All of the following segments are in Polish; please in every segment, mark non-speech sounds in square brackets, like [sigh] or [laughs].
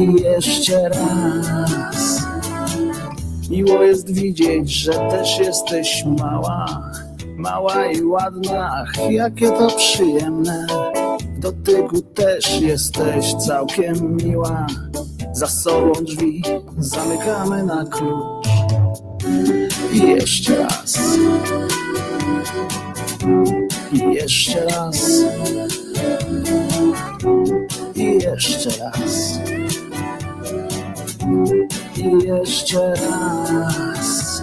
I jeszcze raz. Miło jest widzieć, że też jesteś mała, mała i ładna, ach, jakie to przyjemne. W dotyku też jesteś całkiem miła. Za sobą drzwi zamykamy na klucz. I jeszcze raz. I jeszcze raz. I jeszcze raz. I jeszcze raz.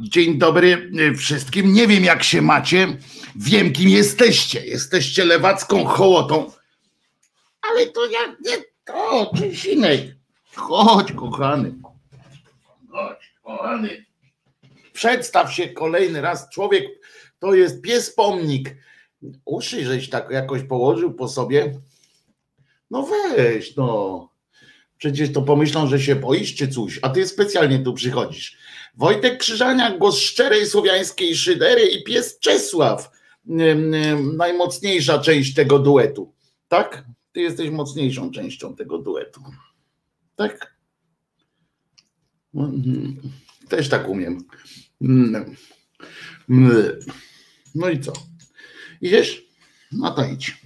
Dzień dobry y, wszystkim. Nie wiem, jak się macie. Wiem, kim jesteście. Jesteście lewacką hołotą. Ale to ja nie to, Czesinek. Chodź, kochany. Chodź, kochany. Przedstaw się kolejny raz. Człowiek to jest pies pomnik. Uszy, żeś tak jakoś położył po sobie. No weź, no. Przecież to pomyślą, że się boisz czy coś, a ty specjalnie tu przychodzisz. Wojtek Krzyżania, głos szczerej słowiańskiej szydery i pies Czesław. Najmocniejsza część tego duetu. Tak? Ty jesteś mocniejszą częścią tego duetu. Tak? Mhm. Też tak umiem. Mm. Mm. No i co? Idziesz? No to idź.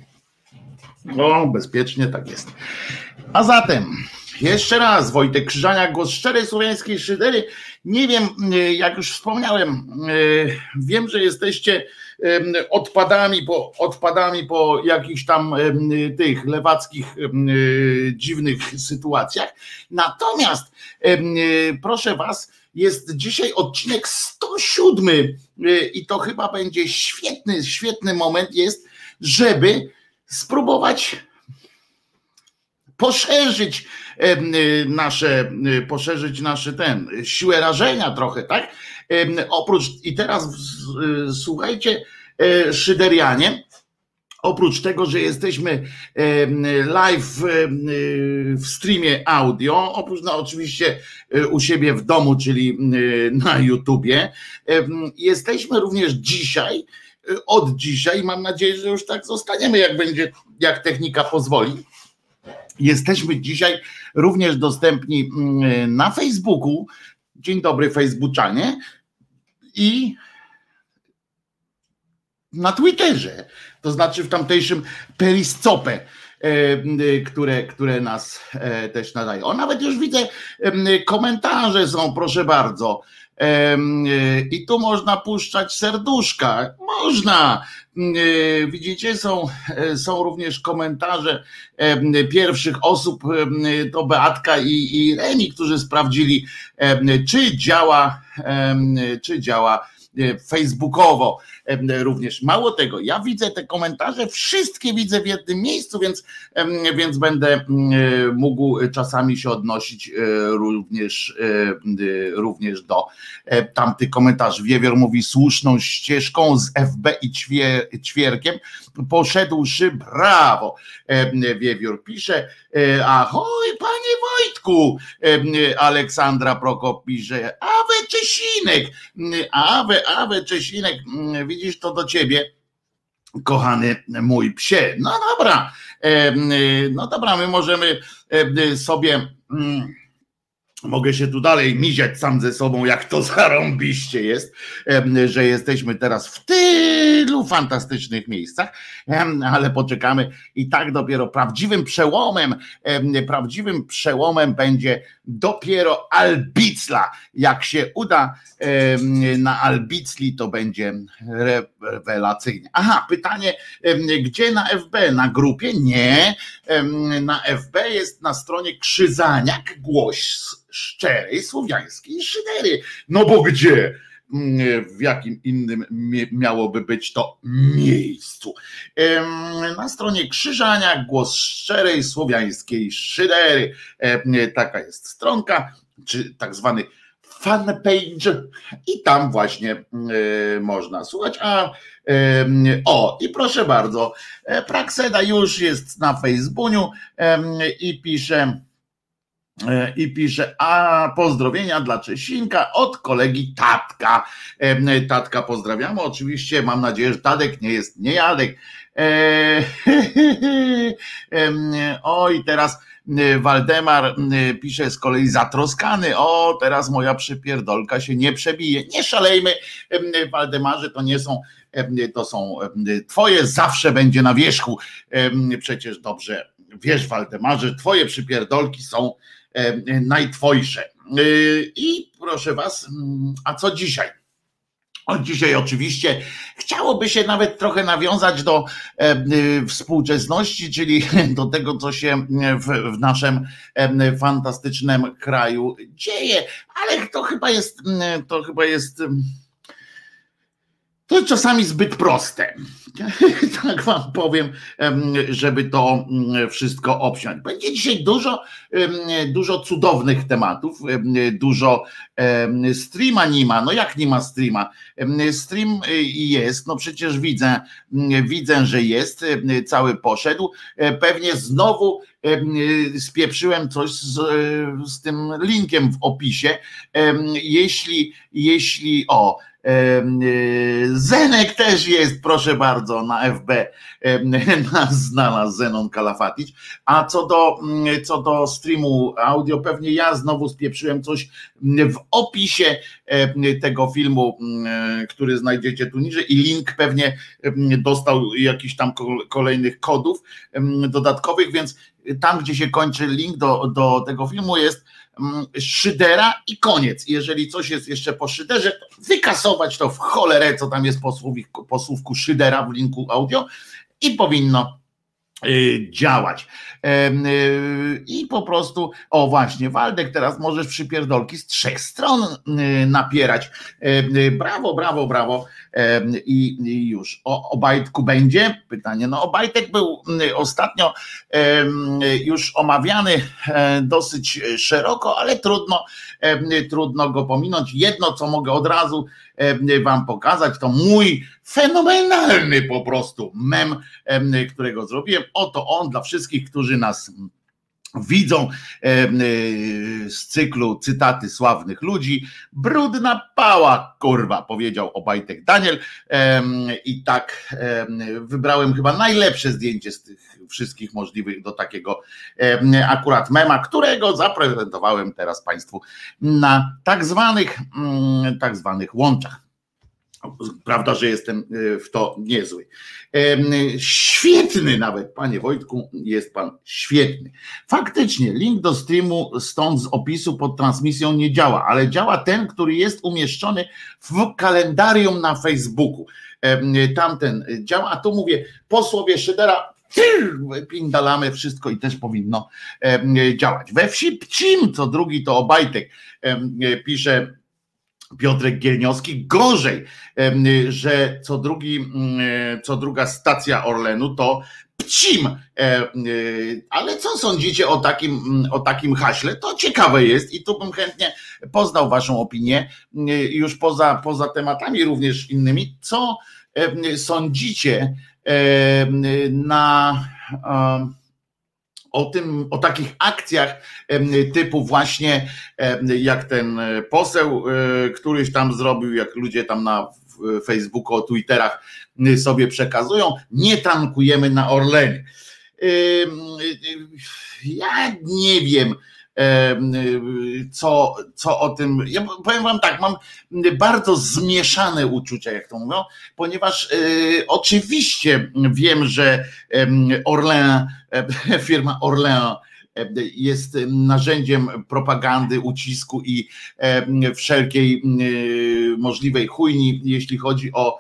O, bezpiecznie tak jest. A zatem, jeszcze raz, Wojtek Krzyżania, głos szczerej słowiańskiej szydery. Nie wiem, y, jak już wspomniałem, y, wiem, że jesteście odpadami po, odpadami po jakichś tam tych lewackich y, dziwnych sytuacjach. Natomiast, proszę Was, jest dzisiaj odcinek 107 y, i to chyba będzie świetny, świetny moment jest, żeby spróbować poszerzyć nasze, y, poszerzyć nasze ten, siłę rażenia trochę, tak? Oprócz, i teraz słuchajcie, e, Szyderianie, oprócz tego, że jesteśmy live w streamie audio, oprócz no, oczywiście u siebie w domu, czyli na YouTubie, jesteśmy również dzisiaj, od dzisiaj, mam nadzieję, że już tak zostaniemy, jak będzie, jak technika pozwoli. Jesteśmy dzisiaj również dostępni mm, na Facebooku. Dzień dobry, Facebookczanie. I na Twitterze, to znaczy w tamtejszym periscopę, które, które nas też nadaje. O, nawet już widzę, komentarze są, proszę bardzo. I tu można puszczać serduszka. Można. Widzicie, są, są również komentarze pierwszych osób, to Beatka i, i Reni, którzy sprawdzili, czy działa, czy działa facebookowo e, również. Mało tego, ja widzę te komentarze, wszystkie widzę w jednym miejscu, więc, więc będę e, mógł czasami się odnosić również, również do tamtych komentarzy. Wiewior mówi słuszną ścieżką z FB i ćwierkiem poszedłszy, brawo. Wiewiór pisze, ahoj panie Wojtku, Aleksandra Prokop pisze, awe Czesinek, awe Awe Czesinek, widzisz to do ciebie, kochany mój psie. No dobra, no dobra, my możemy sobie mm, Mogę się tu dalej miziać sam ze sobą, jak to [laughs] zarąbiście jest, że jesteśmy teraz w tylu fantastycznych miejscach, ale poczekamy i tak dopiero prawdziwym przełomem, prawdziwym przełomem będzie dopiero Albicla. Jak się uda na Albicli, to będzie rewelacyjnie. Aha, pytanie, gdzie na FB? Na grupie? Nie. Na FB jest na stronie Krzyzaniak, głos szczerej słowiańskiej szydery. No bo gdzie? Mm, w jakim innym miałoby być to miejscu. Na stronie Krzyżania głos szczerej słowiańskiej szydery. Taka jest stronka, czy tak zwany fanpage i tam właśnie można słuchać. A o, i proszę bardzo, e, Prakseda już jest na Facebooku i pisze i pisze, a pozdrowienia dla Czesinka od kolegi Tatka. E, Tatka pozdrawiamy, oczywiście mam nadzieję, że Tadek nie jest niejadek. E, [laughs] oj, teraz Waldemar pisze z kolei zatroskany, o teraz moja przypierdolka się nie przebije. Nie szalejmy, Waldemarze, to nie są, to są twoje, zawsze będzie na wierzchu. Przecież dobrze wiesz Waldemarze, twoje przypierdolki są E, najtwojsze. E, I proszę Was, mm, a co dzisiaj? Od dzisiaj oczywiście chciałoby się nawet trochę nawiązać do e, współczesności, czyli [laughs] do tego, co się w, w naszym fantastycznym kraju dzieje, ale to chyba jest, to chyba jest to jest czasami zbyt proste. [laughs] tak wam powiem, żeby to mm, wszystko obsiąść. Będzie dzisiaj dużo, dużo cudownych tematów, dużo streama nie ma. No jak nie ma streama? Stream y, jest, no przecież widzę, mm, widzę, że jest, cały poszedł. E, pewnie znowu spieprzyłem coś z, z tym linkiem w opisie. Jeśli, jeśli, o, Zenek też jest, proszę bardzo, na FB [laughs] nas znalazł Zenon Kalafatic. A co do, mm, co do streamu audio, pewnie ja znowu spieprzyłem coś w opisie tego filmu, mm, który znajdziecie tu niżej i link pewnie dostał jakiś tam kolejnych kodów dodatkowych, więc tam, gdzie się kończy link do, do tego filmu jest Mm, szydera i koniec. Jeżeli coś jest jeszcze po szyderze, wykasować to w cholerę, co tam jest po, słówku, po słówku szydera w linku audio i powinno działać. Y, I po prostu, o właśnie, Waldek, teraz możesz przypierdolki z trzech stron y, napierać. Brawo, brawo, brawo. I, już. O Obajtku będzie? Pytanie. No Obajtek był ostatnio już omawiany e, dosyć szeroko, ale trudno, trudno go pominąć. Jedno, co mogę od razu wam pokazać, to mój fenomenalny po prostu mem, którego zrobiłem. Oto on dla wszystkich, którzy nas widzą e, z cyklu cytaty sławnych ludzi. Brudna pała, kurwa, powiedział Obajtek Daniel. I tak wybrałem chyba najlepsze zdjęcie z tych wszystkich możliwych do takiego akurat mema, którego zaprezentowałem teraz Państwu na tak zwanych, mm, tak zwanych łączach. Prawda, że jestem e, w to niezły. Świetny nawet, panie Wojtku, jest pan świetny. Faktycznie, link do streamu stąd z opisu pod transmisją nie działa, ale działa ten, który jest umieszczony w kalendarium na Facebooku. Tamten działa, a tu mówię, po słowie Szydera pindalamy wszystko i też powinno działać. We wsi Pcim, co drugi to Obajtek, pisze Piotrek Gielniowski. Gorzej, że co, drugi, mm, co druga stacja Orlenu to Pcim. Ale co sądzicie o takim, o takim haśle? To ciekawe jest i tu bym chętnie poznał Waszą opinię, już poza, poza tematami również innymi. Co sądzicie na o tym, o takich akcjach typu właśnie jak ten poseł e, któryś tam zrobił, jak ludzie tam na Facebooku, o Twitterach sobie przekazują, nie tankujemy na Orlenie. Ja nie wiem, co, co o tym. Ja powiem Wam tak, mam bardzo zmieszane uczucia, jak to mówią, ponieważ y, oczywiście wiem, że Orlen, [laughs] firma Orlen jest narzędziem propagandy, ucisku i wszelkiej możliwej chujni, jeśli chodzi o,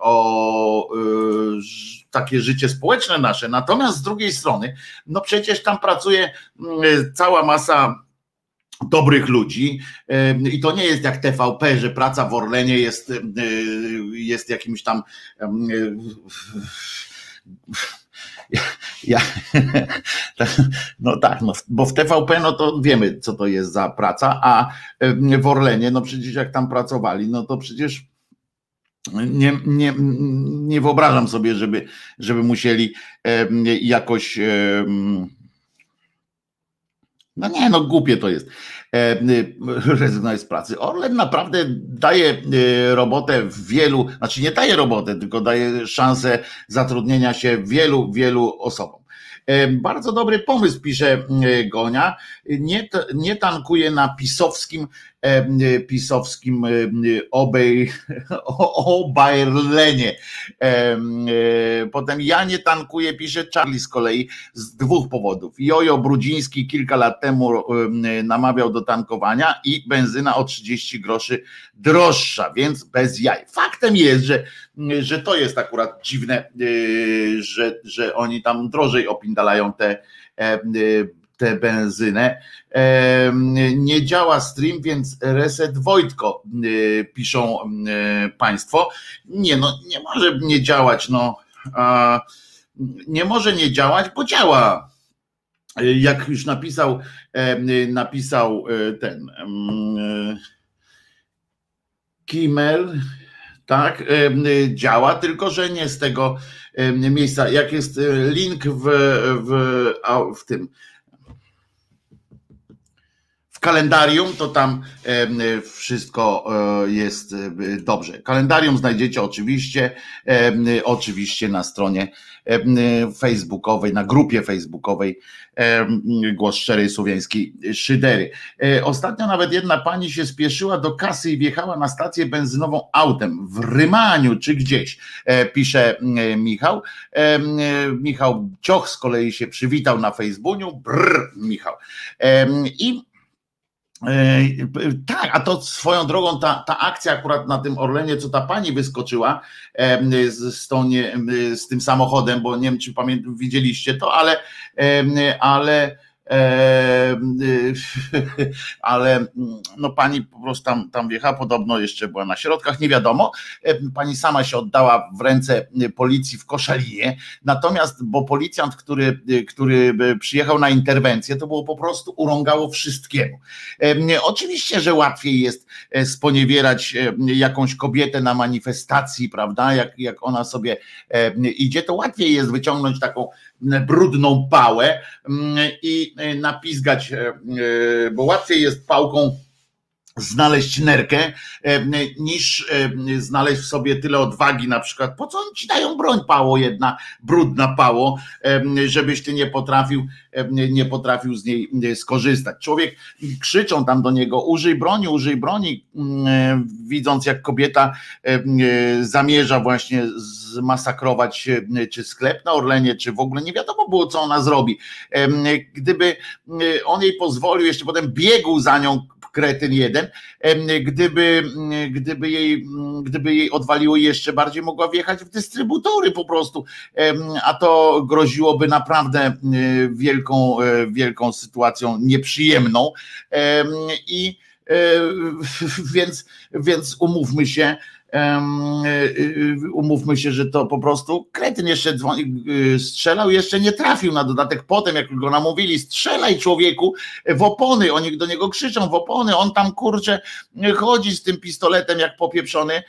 o y, takie życie społeczne nasze. Natomiast z drugiej strony, no przecież tam pracuje mm, cała masa dobrych ludzi i to nie jest jak TVP, że praca w Orlenie jest, y, jest jakimś tam ja, [laughs] no tak, no, bo w TVP no to wiemy, co to jest za praca, a w Orlenie, no przecież jak tam pracowali, no to przecież nie, nie, nie wyobrażam sobie, żeby, żeby musieli jakoś. No nie, no głupie to jest. Rezygnować z pracy. Orlen naprawdę daje e, robotę wielu, znaczy nie daje robotę, tylko daje szansę zatrudnienia się wielu, wielu osobom. Bardzo dobry pomysł, pisze Gonia. Nie, nie tankuje na pisowskim pisowskim obej, [laughs] Oberlenie. E, potem ja nie tankuję, pisze Charlie z kolei z dwóch powodów. Jojo Brudziński kilka lat temu namawiał do tankowania i benzyna o 30 groszy droższa, więc bez jaj. Faktem jest, że, że to jest akurat dziwne, e, że, że oni tam drożej opindalają te e, tę benzynę. Nie działa stream, więc reset Wojtko, y, piszą y, Państwo. Nie, no nie może nie działać, no. Nie może nie działać, bo działa. Jak już napisał, napisał y, ten Kimmel, tak, działa, tylko że nie z tego miejsca. Jak jest link w, w, w tym kalendarium, to tam wszystko e, jest e, dobrze. Kalendarium znajdziecie oczywiście, oczywiście na stronie facebookowej, na grupie facebookowej Głos Szczerej Słowiańskiej Szydery. E, ostatnio nawet jedna pani się spieszyła do kasy i wjechała na stację benzynową autem w Rymaniu czy gdzieś, pisze Michał. Michał Cioch z kolei się przywitał na Facebooku, brr, Michał. I E, tak, a to swoją drogą ta, ta akcja akurat na tym Orlenie, co ta pani wyskoczyła z, z, tą, z tym samochodem, bo nie wiem, czy pamiętam, widzieliście to, ale, ale [laughs] ale no pani po prostu tam, tam wjechała, podobno jeszcze była na środkach, nie wiadomo. Pani sama się oddała w ręce policji w Koszalinie, natomiast, bo policjant, który, który przyjechał na interwencję, to było po prostu urągało wszystkiemu. Oczywiście, że łatwiej jest e, sponiewierać jakąś kobietę na manifestacji, prawda, jak, jak ona sobie idzie, to łatwiej jest wyciągnąć taką brudną pałę mm, i e, napizgać, e, e, bo łatwiej jest pałką znaleźć nerkę, niż znaleźć w sobie tyle odwagi, na przykład, po co oni ci dają broń, pało jedna, brudna pało, żebyś ty nie potrafił, nie potrafił z niej skorzystać. Człowiek, krzyczą tam do niego, użyj broni, użyj broni, mm, widząc jak kobieta zamierza właśnie zmasakrować czy sklep na Orlenie, czy w ogóle nie wiadomo było, co ona zrobi. Gdyby on jej pozwolił, jeszcze potem biegł za nią kretyn jeden, gdyby, gdyby, jej, gdyby jej odwaliło jeszcze bardziej, mogła wjechać w dystrybutory po prostu, a to groziłoby naprawdę wielką, e, wielką sytuacją nieprzyjemną. I e, więc, więc umówmy się, umówmy się, że to po prostu kretyn jeszcze dzwoni, y, strzelał, jeszcze nie trafił na dodatek. Potem, jak go namówili, strzelaj człowieku w opony, oni do niego krzyczą w opony, on tam kurczę chodzi z tym pistoletem jak popieprzony,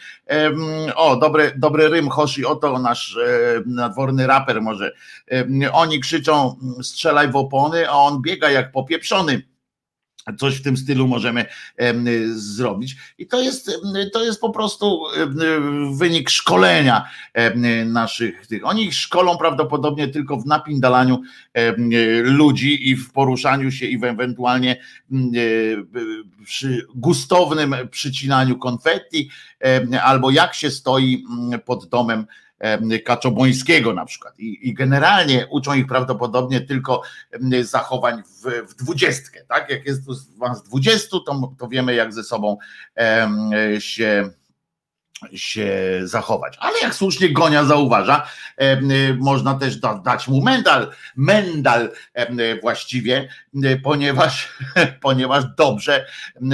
o dobry, dobry rym Hoshi, oto nasz e, nadworny raper może, oni krzyczą strzelaj w opony, a on biega jak popieprzony Coś w tym stylu możemy zrobić. I to jest, to jest po prostu wynik szkolenia naszych tych. Oni szkolą prawdopodobnie tylko w napindalaniu ludzi i w poruszaniu się i w ewentualnie przy gustownym przycinaniu konfetti, albo jak się stoi pod domem Kaczobońskiego na przykład. I, I, generalnie uczą ich prawdopodobnie tylko zachowań w, w dwudziestkę. Tak? Jak jest was dwudziestu, to, to wiemy, jak ze sobą się się zachować. Ale jak słusznie Gonia zauważa, można też dać mu mendal, mendal właściwie, ponieważ, [laughs] ponieważ dobrze,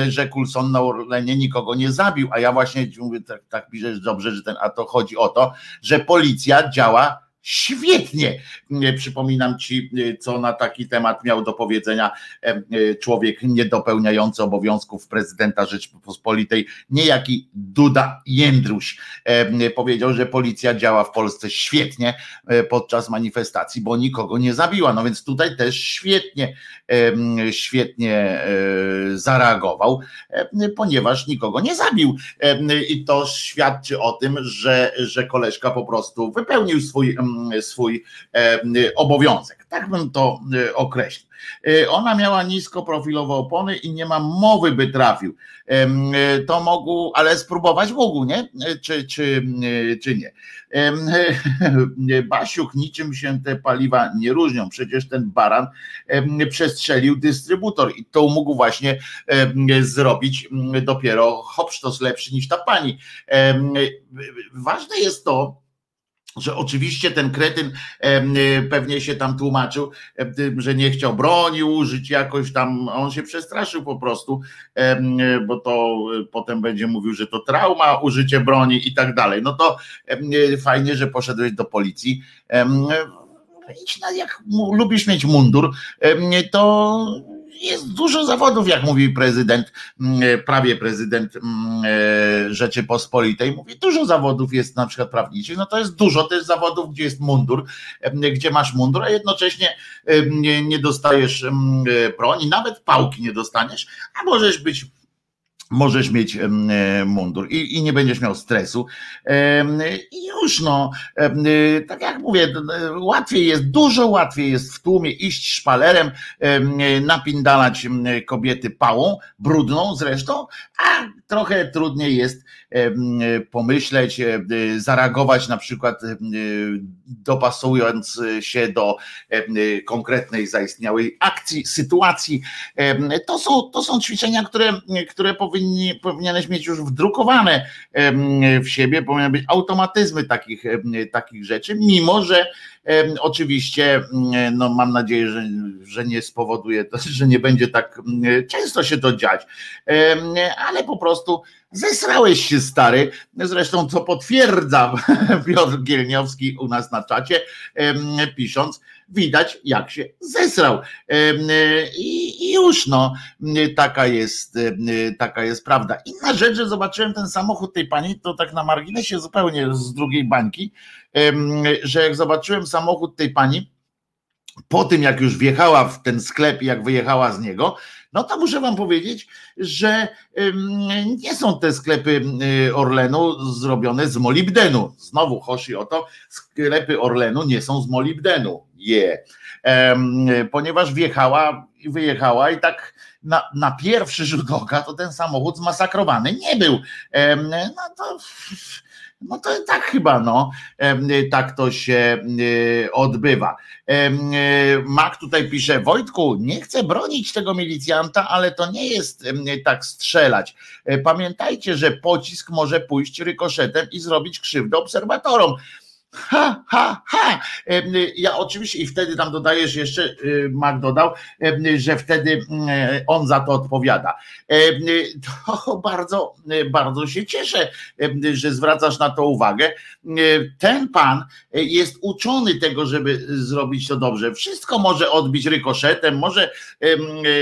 że Coulson na Orlenie nikogo nie zabił, a ja właśnie mówię, tak, tak piszę, że dobrze, że ten, a to chodzi o to, że policja działa Świetnie. Przypominam ci, co na taki temat miał do powiedzenia człowiek niedopełniający obowiązków prezydenta Rzeczypospolitej, niejaki Duda Jędruś. Powiedział, że policja działa w Polsce świetnie e, podczas manifestacji, bo nikogo nie zabiła. No więc tutaj też świetnie, świetnie e, zareagował, ponieważ nikogo nie zabił. I to świadczy o tym, że, że koleżka po prostu wypełnił swój swój e, obowiązek. Tak bym to e, określił. E, ona miała niskoprofilowe opony i nie ma mowy, by trafił. To mógł, ale spróbować mógł, nie? Czy, czy, czy nie? [laughs] Basiuk, niczym się te paliwa nie różnią. Przecież ten baran przestrzelił dystrybutor i to mógł właśnie zrobić dopiero Hopsztos lepszy niż ta pani. Ważne jest to, że oczywiście ten kretyn y, pewnie się tam tłumaczył, że nie chciał broni użyć jakoś tam, on się przestraszył po prostu, bo to y, potem będzie mówił, że to trauma, użycie broni i tak dalej. No to y, fajnie, że poszedłeś do policji. Idź na, jak lubisz mieć mundur, to jest dużo zawodów, jak mówi prezydent, mm, e, prawie prezydent mm, e, Rzeczypospolitej, mówi, dużo zawodów jest na przykład prawniczych, no to jest dużo też zawodów, gdzie jest mundur, gdzie masz mundur, a jednocześnie nie dostajesz broni, nawet pałki nie dostaniesz, a możesz być możesz mieć e, mundur i, i, nie będziesz miał stresu. I już no, e, tak jak mówię, łatwiej jest, dużo łatwiej jest w tłumie iść szpalerem, napindalać kobiety pałą, brudną zresztą, a trochę trudniej jest pomyśleć, zareagować na przykład dopasując się do konkretnej zaistniałej akcji, sytuacji. To są, to są ćwiczenia, które, które powinni, powinieneś mieć już wdrukowane w siebie, powinny być automatyzmy takich, takich rzeczy, mimo że Oczywiście, no mam nadzieję, że, że nie spowoduje [laughs] że nie będzie tak często się to dziać, ale po prostu Zesrałeś się, stary. Zresztą, co potwierdza [laughs] Piotr Gielniowski u nas na czacie, pisząc, widać, jak się zesrał. I już, no, taka jest, taka jest prawda. Inna rzecz, że zobaczyłem ten samochód tej pani, to tak na marginesie zupełnie z drugiej bańki, że jak zobaczyłem samochód tej pani, po tym jak już wjechała w ten sklep i jak wyjechała z niego, no to muszę wam powiedzieć, że nie są te sklepy Orlenu zrobione z molibdenu. Znowu chodzi o to, sklepy Orlenu nie są z molibdenu. Je. Yeah. Ponieważ wjechała i wyjechała i tak na, na pierwszy rzut oka to ten samochód zmasakrowany nie był. No to no to tak chyba, no, tak to się odbywa. Mak tutaj pisze, Wojtku, nie chcę bronić tego milicjanta, ale to nie jest tak strzelać. E, pamiętajcie, że pocisk może pójść rykoszetem i zrobić krzywdę obserwatorom. Ha, ha, ha. Ja oczywiście i wtedy tam dodajesz jeszcze, y, Mark dodał, że wtedy mm, on za to odpowiada. To [laughs] bardzo, bardzo się cieszę, że zwracasz na to uwagę. Ten pan jest uczony tego, żeby zrobić to dobrze. Wszystko może odbić rykoszetem, może,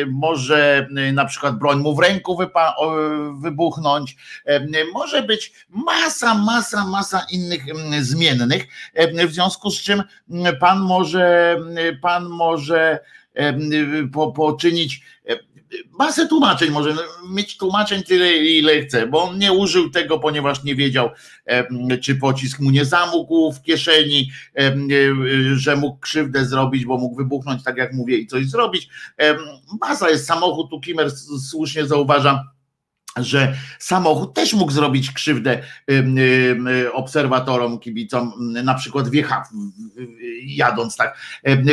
może na przykład broń mu w ręku wybuchnąć, może być masa, masa, masa innych zmiennych E, w związku z czym pan może, pan może e, po, poczynić e, masę tłumaczeń, może mieć tłumaczeń tyle, ile chce, bo on nie użył tego, ponieważ nie wiedział, czy pocisk mu nie zamógł w kieszeni, że mógł krzywdę zrobić, bo mógł wybuchnąć, tak jak mówię, i coś zrobić. Masa jest samochód, tu Kimer słusznie zauważa, że samochód też mógł zrobić krzywdę obserwatorom, kibicom, na przykład wjecha, jadąc tak.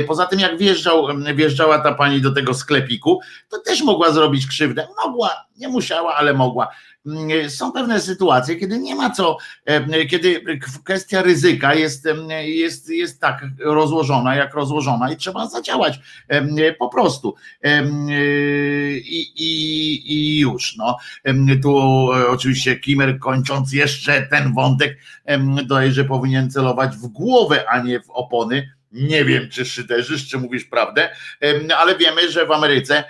Poza tym jak wjeżdżał, wjeżdżała ta pani do tego sklepiku, to też mogła zrobić krzywdę. Mogła, nie musiała, ale mogła. Mm, są pewne sytuacje, kiedy nie ma co, kiedy kwestia ryzyka jest, jest, jest tak rozłożona, jak rozłożona i trzeba zadziałać po prostu. I, i, i już. No. Tu e, oczywiście Kimer kończąc jeszcze ten wątek, dodaje, że powinien celować w głowę, a nie w opony nie wiem, czy szyderzysz, czy mówisz prawdę, ale wiemy, że w Ameryce,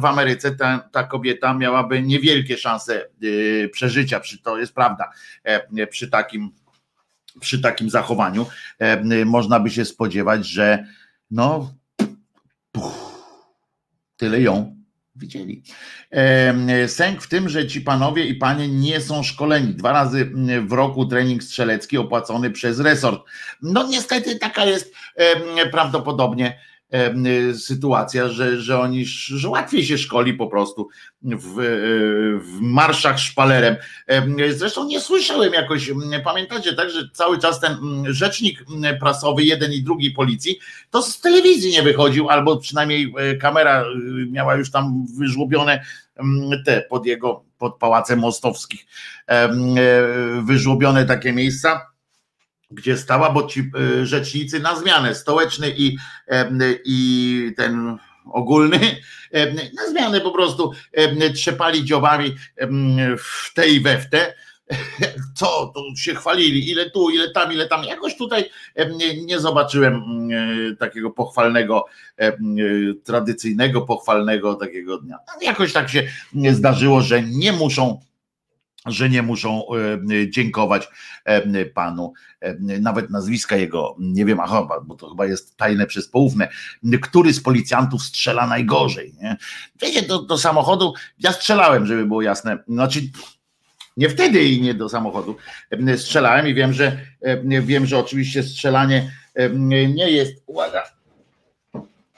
w Ameryce ta, ta kobieta miałaby niewielkie szanse y, przeżycia, to jest prawda, przy takim, przy takim zachowaniu. Można by się spodziewać, że no tyle ją widzieli. Sęk w tym, że ci panowie i panie nie są szkoleni. Dwa razy w roku trening strzelecki opłacony przez resort. No niestety taka jest prawdopodobnie sytuacja, że, że oni, że łatwiej się szkoli po prostu w, y, w marszach szpalerem. Zresztą nie słyszałem jakoś, pamiętacie, tak, że cały czas ten rzecznik prasowy, jeden i drugi policji, to z telewizji nie wychodził, albo przynajmniej e, kamera y, miała już tam wyżłobione te pod jego, pod pałacem mostowskich, e, wyżłobione takie miejsca gdzie stała, bo ci e, rzecznicy na zmianę, stołeczny i, i ten ogólny, na zmianę po prostu trzepali dziobami w tej i we w te. Co, to się chwalili, ile tu, ile tam, ile tam. Jakoś tutaj nie, zobaczyłem e, takiego pochwalnego, tradycyjnego, pochwalnego takiego dnia. Jakoś tak się zdarzyło, że nie muszą że nie muszą e, dziękować e, panu, e, nawet nazwiska jego, nie wiem, aha, bo to chyba jest tajne przez poufne, który z policjantów strzela najgorzej. Nie? Wiecie, do, do samochodu, ja strzelałem, żeby było jasne, znaczy nie wtedy i nie do samochodu strzelałem i wiem, że wiem, że oczywiście strzelanie nie jest, uwaga,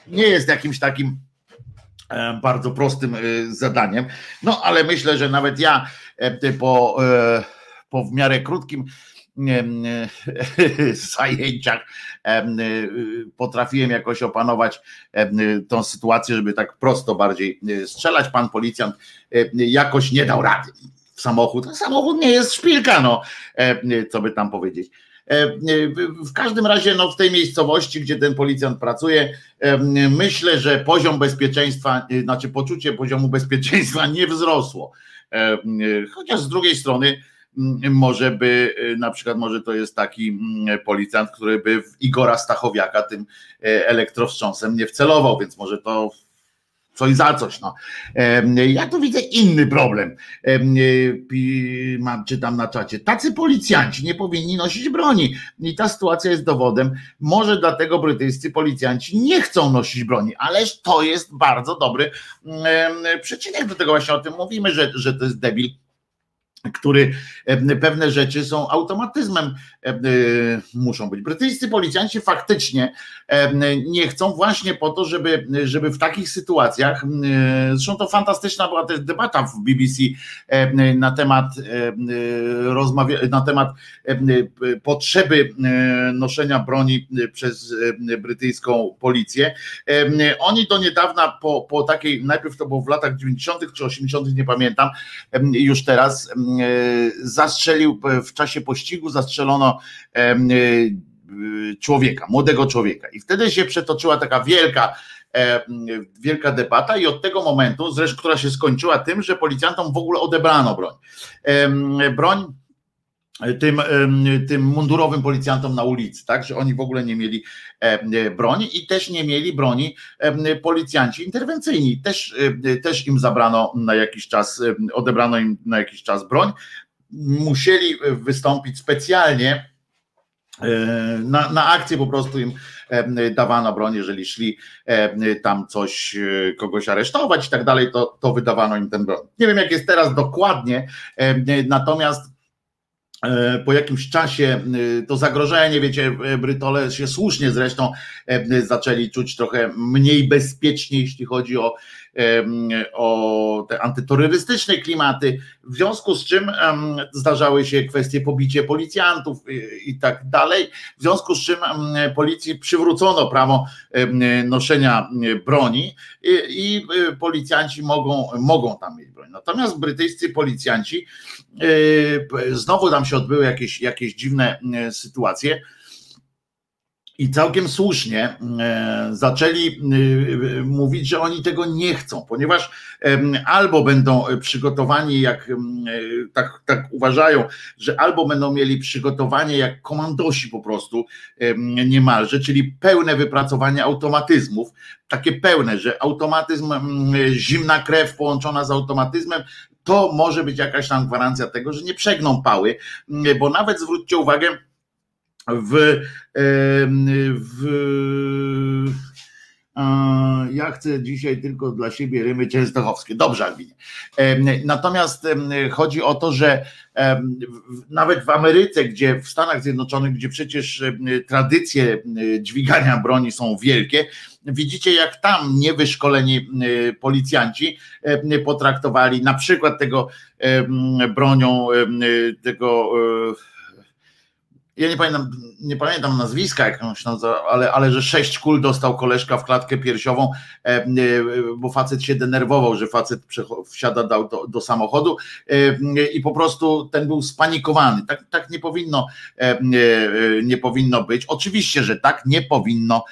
nie jest jakimś takim bardzo prostym zadaniem, no ale myślę, że nawet ja po, e, po w miarę krótkim [laughs] zajęciach e, potrafiłem jakoś opanować tą sytuację, żeby tak prosto bardziej strzelać. Pan policjant jakoś nie dał rady w samochód. Samochód nie jest szpilka, no, co by tam powiedzieć. W każdym razie, no, w tej miejscowości, gdzie ten policjant pracuje, myślę, że poziom bezpieczeństwa, znaczy poczucie poziomu bezpieczeństwa [laughs] nie wzrosło. E, e, chociaż z drugiej strony może by, e, na przykład może to jest taki policjant, który by w Igora Stachowiaka tym elektrowstrząsem nie wcelował, więc może to coś za coś. No. Ja tu widzę inny problem. Mam, czytam na czacie. Tacy policjanci nie powinni nosić broni. I ta sytuacja jest dowodem. Może dlatego brytyjscy policjanci nie chcą nosić broni, ależ to jest bardzo dobry przecinek do tego właśnie o tym mówimy, że, że to jest debil który pewne rzeczy są automatyzmem, muszą być. Brytyjscy policjanci faktycznie nie chcą właśnie po to, żeby, żeby w takich sytuacjach, zresztą to fantastyczna była też debata w BBC na temat rozmawia, na temat potrzeby noszenia broni przez brytyjską policję. Oni do niedawna po, po takiej, najpierw to było w latach 90. czy 80., nie pamiętam, już teraz E, zastrzelił w czasie pościgu, zastrzelono e, człowieka, młodego człowieka. I wtedy się przetoczyła taka wielka, e, wielka debata, i od tego momentu, zresztą, która się skończyła tym, że policjantom w ogóle odebrano broń. Broń tym, tym mundurowym policjantom na ulicy, tak, że oni w ogóle nie mieli broni i też nie mieli broni policjanci interwencyjni. Też, też im zabrano na jakiś czas, odebrano im na jakiś czas broń. Musieli wystąpić specjalnie e, na, na akcję po prostu im dawano broń, jeżeli szli tam coś, e, kogoś aresztować i tak dalej, to, to wydawano im ten broń. Nie wiem jak jest teraz dokładnie, natomiast E, po jakimś czasie e, to zagrożenie, wiecie, e, Brytole się słusznie zresztą zaczęli czuć trochę mniej bezpiecznie, jeśli chodzi o o te antyterrorystyczne klimaty, w związku z czym zdarzały się kwestie pobicie policjantów i tak dalej, w związku z czym policji przywrócono prawo noszenia broni i policjanci mogą, mogą tam mieć broń. Natomiast brytyjscy policjanci, znowu tam się odbyły jakieś, jakieś dziwne sytuacje, i całkiem słusznie e, zaczęli e, mówić, że oni tego nie chcą, ponieważ albo będą przygotowani, jak e, tak, tak uważają, że albo będą mieli przygotowanie jak komandosi po prostu niemalże, czyli pełne wypracowanie automatyzmów, takie pełne, że automatyzm, zimna krew połączona z automatyzmem, to może być jakaś tam gwarancja tego, że nie przegną pały, bo nawet zwróćcie uwagę, w, w ja chcę dzisiaj tylko dla siebie rymy częstochowskie. Dobrze, Albinie. Natomiast chodzi o to, że nawet w Ameryce, gdzie w Stanach Zjednoczonych, gdzie przecież tradycje dźwigania broni są wielkie, widzicie, jak tam niewyszkoleni policjanci potraktowali na przykład tego bronią, tego ja nie pamiętam, nie pamiętam nazwiska, jak on się nazywa, ale, ale że sześć kul dostał koleżka w klatkę piersiową, e, e, bo facet się denerwował, że facet wsiada do, do, samochodu e, i po prostu ten był spanikowany. Tak, tak nie powinno nie powinno być. Oczywiście, że tak nie powinno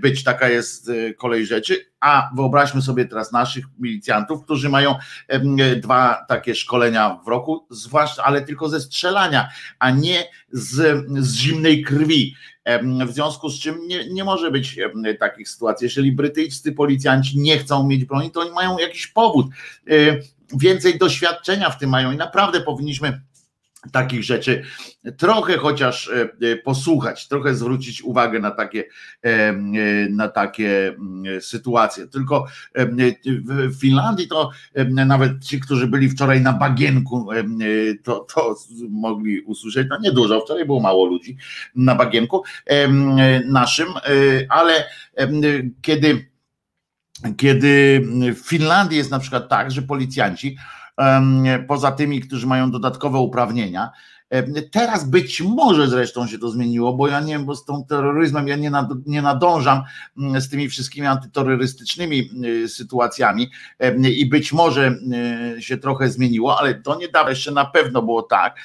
być. Taka jest kolej rzeczy, a wyobraźmy sobie teraz naszych milicjantów, którzy mają dwa takie szkolenia w roku, zwłaszcza, ale tylko ze strzelania, a nie z, z zimnej krwi. W związku z czym nie, nie może być takich sytuacji. Jeżeli brytyjscy policjanci nie chcą mieć broni, to oni mają jakiś powód. E, więcej doświadczenia w tym mają i naprawdę powinniśmy takich rzeczy trochę chociaż e, e, posłuchać, trochę zwrócić uwagę na takie, e, na takie sytuacje. Tylko w Finlandii to nawet ci, którzy byli wczoraj na bagienku, to, to mogli usłyszeć, no niedużo, wczoraj było mało ludzi na bagienku naszym, ale kiedy kiedy w Finlandii jest na przykład tak, że policjanci poza tymi, którzy mają dodatkowe uprawnienia. Teraz być może zresztą się to zmieniło, bo ja nie wiem, bo z tym terroryzmem ja nie, nad, nie nadążam mm, z tymi wszystkimi antyterrorystycznymi y, sytuacjami i być może y, się trochę zmieniło, ale to niedawno jeszcze na pewno było tak,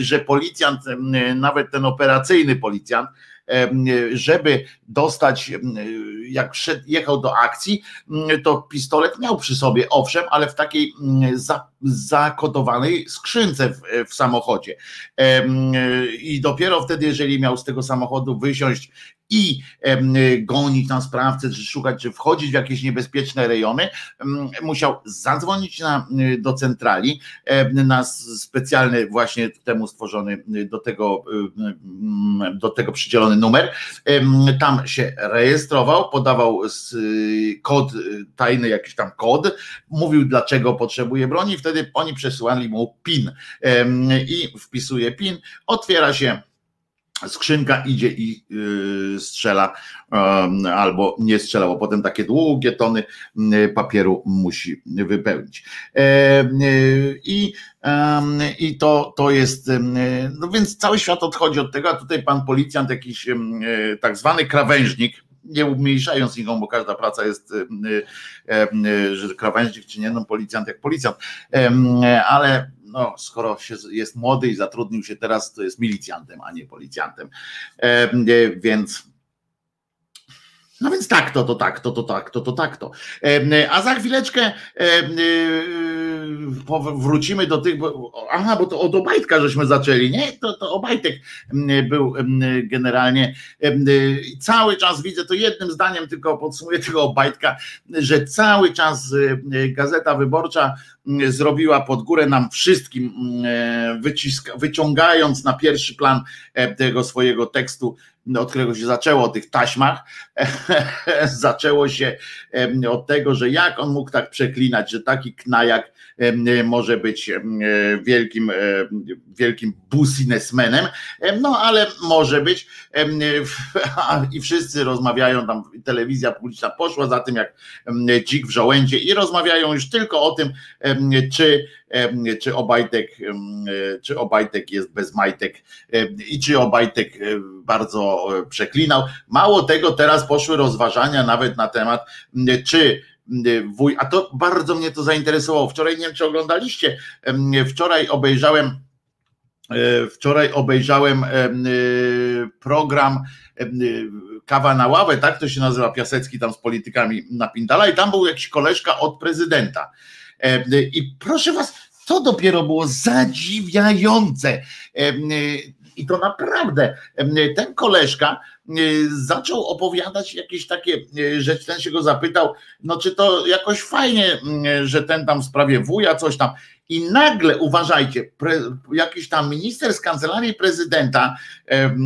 że policjant, nawet ten operacyjny policjant, żeby dostać, jak jechał do akcji, to pistolet miał przy sobie, owszem, ale w takiej zakodowanej skrzynce w, w samochodzie. I dopiero wtedy, jeżeli miał z tego samochodu wysiąść i gonić na sprawcę, czy szukać, czy wchodzić w jakieś niebezpieczne rejony, musiał zadzwonić na, do centrali, na specjalny właśnie temu stworzony, do tego, do tego przydzielony numer. Tam się rejestrował, podawał kod, tajny jakiś tam kod, mówił dlaczego potrzebuje broni, wtedy oni przesyłali mu PIN i wpisuje PIN, otwiera się skrzynka idzie i yy, strzela yy, albo nie strzela, bo potem takie długie tony yy, papieru musi wypełnić. I, i to, to jest, no więc cały świat odchodzi od tego, a tutaj pan policjant, jakiś tak zwany krawężnik, nie umniejszając nikomu, bo każda praca jest, że krawężnik czy nie, no policjant jak policjant, ale no, skoro się jest młody i zatrudnił się teraz, to jest milicjantem, a nie policjantem. E, więc no więc tak, to, to tak, to, to tak, to, to tak, to. A za chwileczkę wrócimy do tych, bo, aha, bo to od Obajtka żeśmy zaczęli, nie? To, to Obajtek był generalnie cały czas widzę, to jednym zdaniem tylko podsumuję tego Obajtka, że cały czas Gazeta Wyborcza zrobiła pod górę nam wszystkim, wyciska, wyciągając na pierwszy plan tego swojego tekstu od którego się zaczęło o tych taśmach, [laughs] zaczęło się od tego, że jak on mógł tak przeklinać, że taki knajak może być wielkim, wielkim businessmenem, no ale może być [laughs] i wszyscy rozmawiają tam, telewizja publiczna poszła za tym jak dzik w żołędzie i rozmawiają już tylko o tym, czy czy Obajtek, czy Obajtek jest bez majtek i czy Obajtek bardzo przeklinał. Mało tego, teraz poszły rozważania nawet na temat, czy wuj, a to bardzo mnie to zainteresowało. Wczoraj nie wiem, czy oglądaliście, wczoraj obejrzałem e, Wczoraj obejrzałem program Kawa na ławę, tak to się nazywa, Piasecki tam z politykami na Pindala i tam był jakiś koleżka od prezydenta. I proszę was, to dopiero było zadziwiające. I to naprawdę ten koleżka zaczął opowiadać jakieś takie rzeczy, ten się go zapytał, no czy to jakoś fajnie, że ten tam w sprawie wuja coś tam. I nagle, uważajcie, pre, jakiś tam minister z kancelarii prezydenta e,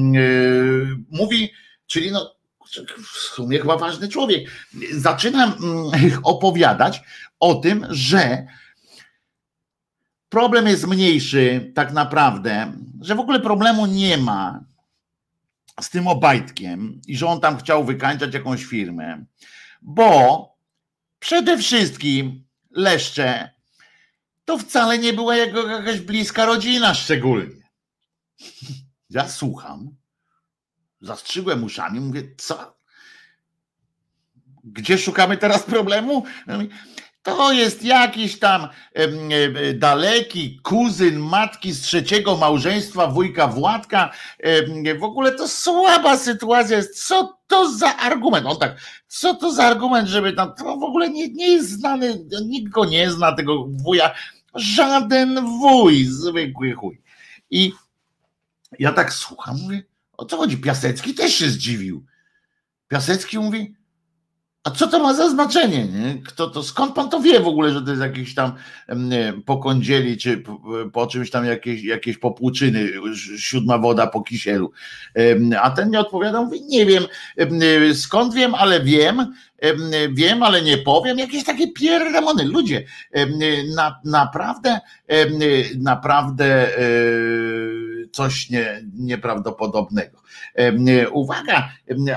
mówi, czyli no w sumie chyba ważny człowiek, zaczyna [laughs] opowiadać o tym, że problem jest mniejszy tak naprawdę, że w ogóle problemu nie ma z tym Obajtkiem i że on tam chciał wykańczać jakąś firmę, bo przede wszystkim Leszcze to wcale nie była jego jakaś bliska rodzina szczególnie. Ja słucham, zastrzygłem uszami, mówię, co? Gdzie szukamy teraz problemu? To jest jakiś tam daleki kuzyn matki z trzeciego małżeństwa wujka Władka. W ogóle to słaba sytuacja jest. Co to za argument? On tak, co to za argument, żeby tam, to w ogóle nie, nie jest znany, nikt go nie zna, tego wuja. Żaden wuj, zwykły chuj. I ja tak słucham, mówię, o co chodzi? Piasecki też się zdziwił. Piasecki mówi, a co to ma za znaczenie? Nie? Kto to, skąd pan to wie w ogóle, że to jest jakiś tam pokądzieli, czy po czymś tam jakieś, jakieś popłuczyny, siódma woda po kisielu. A ten nie odpowiadał, mówi, nie wiem, skąd wiem, ale wiem, wiem, ale nie powiem. Jakieś takie pierdemony. Ludzie, na, naprawdę, naprawdę e, coś nie, nieprawdopodobnego. Uwaga,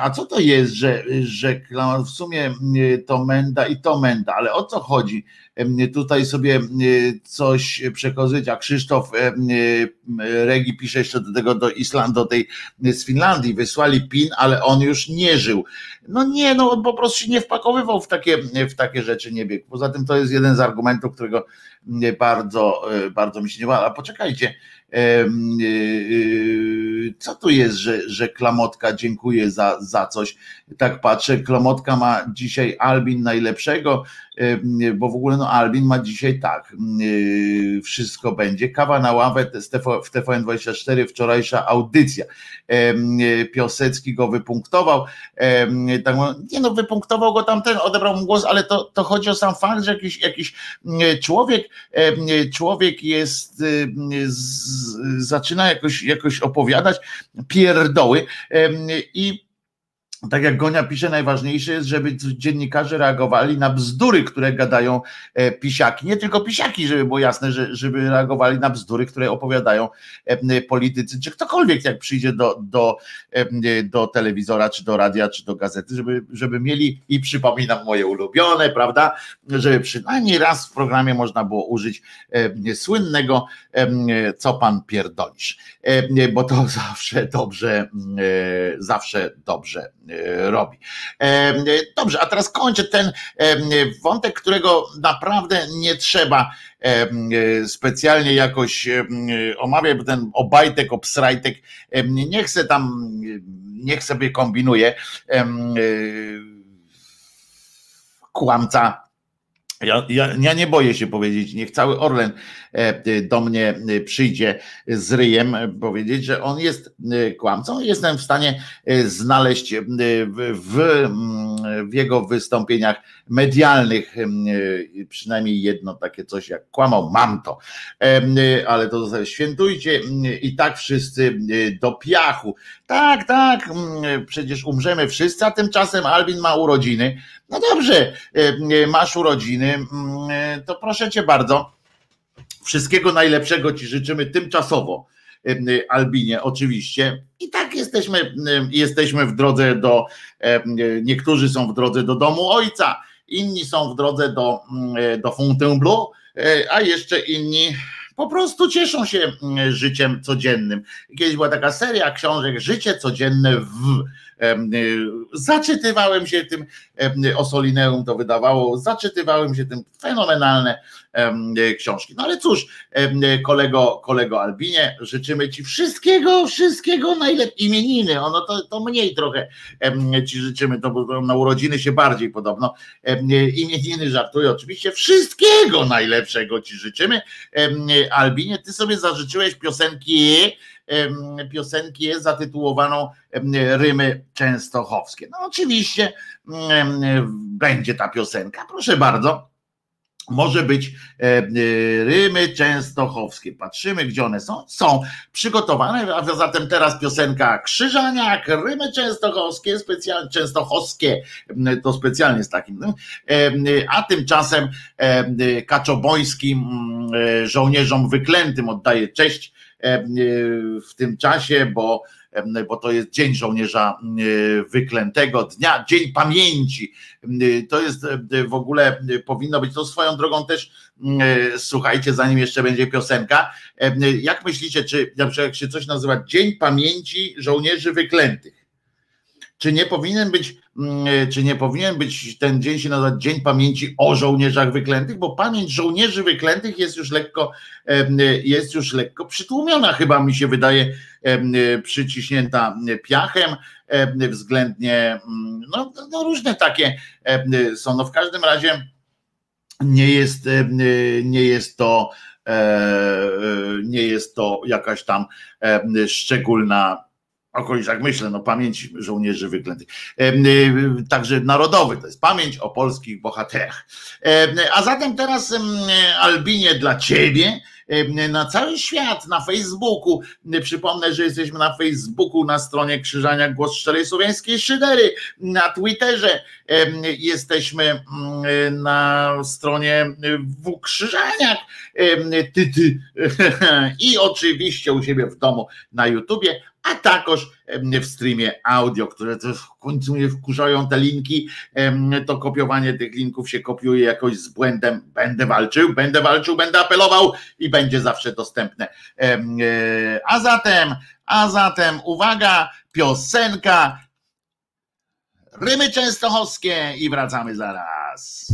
a co to jest, że, że w sumie to menda i to menda, ale o co chodzi? Tutaj sobie coś przekozyć, a Krzysztof Regi pisze jeszcze do tego do Islandii, do tej z Finlandii, wysłali PIN, ale on już nie żył. No nie, no on po prostu się nie wpakowywał w takie, w takie rzeczy, nie biegł. Poza tym to jest jeden z argumentów, którego bardzo, bardzo mi się nie podoba. A poczekajcie, co tu jest, że, że Klamotka dziękuję za, za coś. Tak patrzę, Klamotka ma dzisiaj Albin najlepszego, bo w ogóle no Albin ma dzisiaj tak, wszystko będzie, kawa na ławę w TVN24, wczorajsza audycja, Piosecki go wypunktował, tak, nie no wypunktował go tamten, odebrał mu głos, ale to, to chodzi o sam fakt, że jakiś, jakiś człowiek, człowiek jest, z, zaczyna jakoś, jakoś opowiadać pierdoły i tak jak Gonia pisze, najważniejsze jest, żeby dziennikarze reagowali na bzdury, które gadają e, pisiaki. Nie tylko pisiaki, żeby było jasne, że, żeby reagowali na bzdury, które opowiadają e, politycy, czy ktokolwiek, jak przyjdzie do, do, e, do telewizora, czy do radia, czy do gazety, żeby, żeby mieli, i przypominam moje ulubione, prawda, żeby przynajmniej raz w programie można było użyć słynnego, co pan pierdolisz, bo to [laughs] zawsze dobrze, zawsze dobrze robi. E, dobrze, a teraz kończę ten e, wątek, którego naprawdę nie trzeba specjalnie jakoś omawiać, bo ten obajtek, obsrajtek, nie chcę tam, niech sobie kombinuje kłamca ja, ja, ja, nie boję się powiedzieć, niech cały Orlen e, do mnie e, przyjdzie z ryjem powiedzieć, że on jest e, kłamcą. Jestem w stanie znaleźć w, w, w jego wystąpieniach medialnych przynajmniej jedno takie coś jak kłamał, mam to, ale to świętujcie i tak wszyscy do piachu. Tak, tak, przecież umrzemy wszyscy, a tymczasem Albin ma urodziny no dobrze, e, masz urodziny, mm, e, to proszę cię bardzo. Wszystkiego najlepszego ci życzymy tymczasowo. E, Albinie, oczywiście. I tak jesteśmy, jesteśmy w drodze do, niektórzy są w drodze do domu ojca, inni są w drodze do, do Fontainebleau, a jeszcze inni po prostu cieszą się życiem codziennym. Kiedyś była taka seria książek Życie codzienne w zaczytywałem się tym Osolineum to wydawało, zaczytywałem się tym fenomenalne y, książki. No ale cóż, kolego, kolego Albinie, życzymy Ci wszystkiego, wszystkiego najlepiej. Imieniny, ono to, to mniej trochę Ci życzymy, to bo na urodziny się bardziej podobno. Imieniny żartuję oczywiście, wszystkiego najlepszego Ci życzymy. Albinie, Ty sobie zażyczyłeś piosenki piosenki zatytułowaną Rymy Częstochowskie. No oczywiście będzie ta piosenka, proszę bardzo. Może być rymy częstochowskie. Patrzymy, gdzie one są. Są przygotowane, a zatem teraz piosenka Krzyżaniak, rymy częstochowskie, specjalnie częstochowskie, to specjalnie z takim. A tymczasem Kaczobońskim żołnierzom wyklętym oddaje cześć E, w tym czasie, bo, e, bo to jest Dzień Żołnierza Wyklętego, dnia, Dzień Pamięci. To jest w ogóle, powinno być to swoją drogą też, słuchajcie, zanim jeszcze będzie piosenka, jak myślicie, czy jak się coś nazywa Dzień Pamięci Żołnierzy Wyklętych? Czy nie powinien być Mm, czy nie powinien być ten dzień się nazywać Dzień Pamięci o Żołnierzach Wyklętych, bo pamięć żołnierzy wyklętych jest już lekko, jest już lekko przytłumiona, chyba mi się wydaje, przyciśnięta piachem, względnie, mm, no, no różne takie są. No w każdym razie nie jest, nie jest to e, nie jest to jakaś tam szczególna okolicach myślę, no pamięć żołnierzy wyklętych. Y, także narodowy, to jest pamięć o polskich bohaterach. A zatem teraz Albinie dla ciebie na cały świat, na Facebooku. Przypomnę, że jesteśmy na Facebooku, na stronie Krzyżania Głos Szczerej Słowiańskiej Szydery, na Twitterze jesteśmy na stronie W Krzyżaniak, ty, ty. [laughs] i oczywiście u siebie w domu na YouTubie, a także w streamie audio, które w końcu mnie wkurzają te linki, to kopiowanie tych linków się kopiuje jakoś z błędem. Będę walczył, będę walczył, będę apelował i będzie zawsze dostępne. E, a zatem, a zatem uwaga, piosenka Rymy Częstochowskie i wracamy zaraz.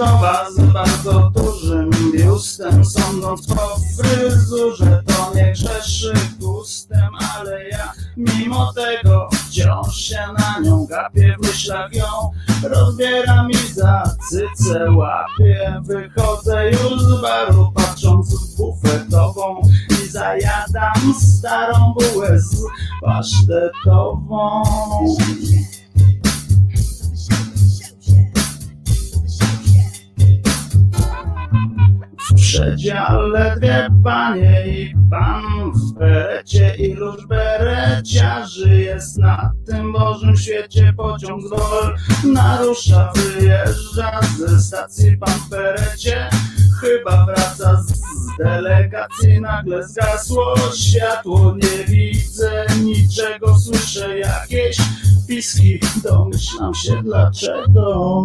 bufetowa z bardzo dużym biustem Sądząc po fryzurze to nie grzeszy gustem Ale ja mimo tego wciąż się na nią gapię W myślach ją rozbieram i za cycę łapię. Wychodzę już z baru patrząc w bufetową I zajadam starą bułę z pasztetową W przedziale dwie panie i pan w berecie Iluż bereciarzy jest na tym Bożym świecie. Pociąg z Dol narusza, wyjeżdża ze stacji pan w berecie Chyba wraca z delegacji, nagle zgasło światło. Nie widzę niczego, słyszę jakieś piski. Domyślam się dlaczego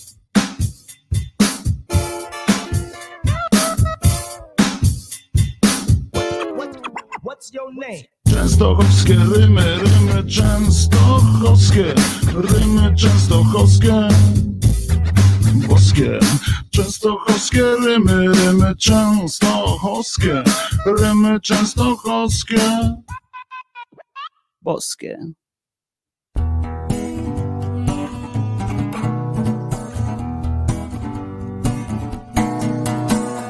What's your name? Częstochowskie rymy, rymy częstochowskie, rymy częstochowskie, boskie. Częstochowskie rymy, rymy częstochowskie, rymy częstochowskie. Boskie.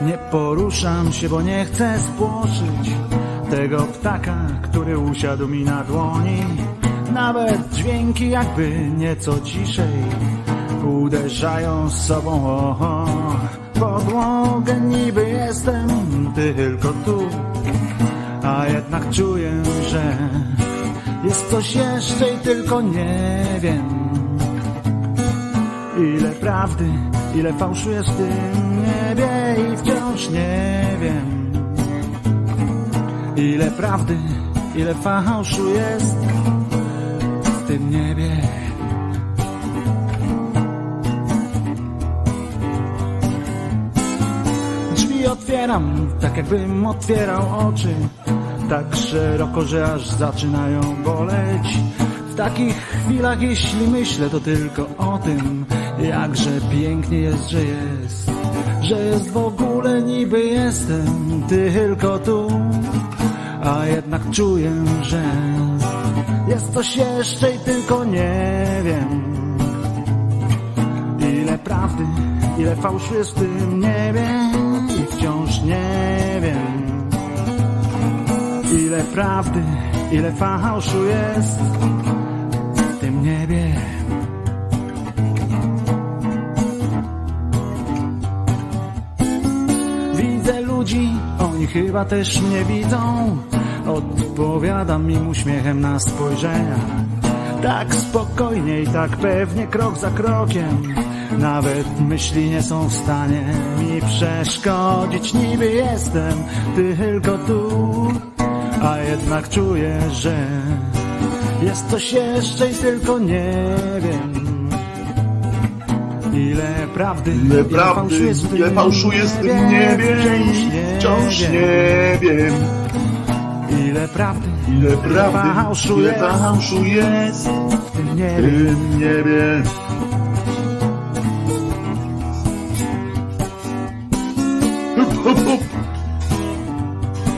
Nie poruszam się, bo nie chcę spłoszyć tego ptaka, który usiadł mi na dłoni. Nawet dźwięki jakby nieco ciszej uderzają z sobą o, o podłogę. Niby jestem tylko tu, a jednak czuję, że jest coś jeszcze i tylko nie wiem. Ile prawdy, ile fałszu jest w tym niebie i wciąż nie wiem. Ile prawdy, ile fałszu jest w tym niebie. Drzwi otwieram, tak jakbym otwierał oczy. Tak szeroko, że aż zaczynają boleć. W takich chwilach, jeśli myślę, to tylko o tym Jakże pięknie jest, że jest. Że jest w ogóle niby jestem tylko tu A jednak czuję, że jest coś jeszcze i tylko nie wiem Ile prawdy, ile fałszu jest w tym niebie i wciąż nie wiem. Ile prawdy, ile fałszu jest w tym niebie. Oni chyba też mnie widzą. Odpowiadam im uśmiechem na spojrzenia. Tak spokojnie i tak pewnie, krok za krokiem. Nawet myśli nie są w stanie mi przeszkodzić. Niby jestem tylko tu, a jednak czuję, że jest coś jeszcze i tylko nie wiem. Ile prawdy, Ile prawdy, jest w ile tym fałszu jest w tym niebie i wciąż nie wiem. Ile prawdy, Ile prawdy, ile fałszu jest w tym w niebie. tym niebie.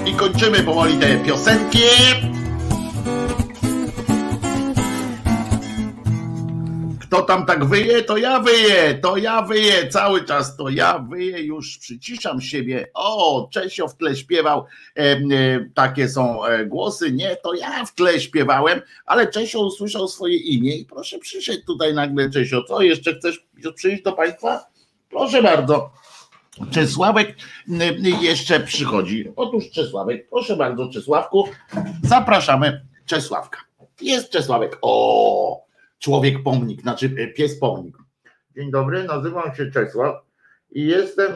I kończymy powoli te piosenki. Kto tam tak wyje, to ja wyję, to ja wyję, cały czas to ja wyję, już przyciszam siebie. O, Czesio w tle śpiewał, e, takie są e, głosy. Nie, to ja w tle śpiewałem, ale Czesio usłyszał swoje imię i proszę przyszedł tutaj nagle Czesio. Co, jeszcze chcesz przyjść do Państwa? Proszę bardzo. Czesławek jeszcze przychodzi. Otóż Czesławek, proszę bardzo, Czesławku, zapraszamy Czesławka. Jest Czesławek. O, człowiek pomnik, znaczy e, pies pomnik. Dzień dobry, nazywam się Czesław i jestem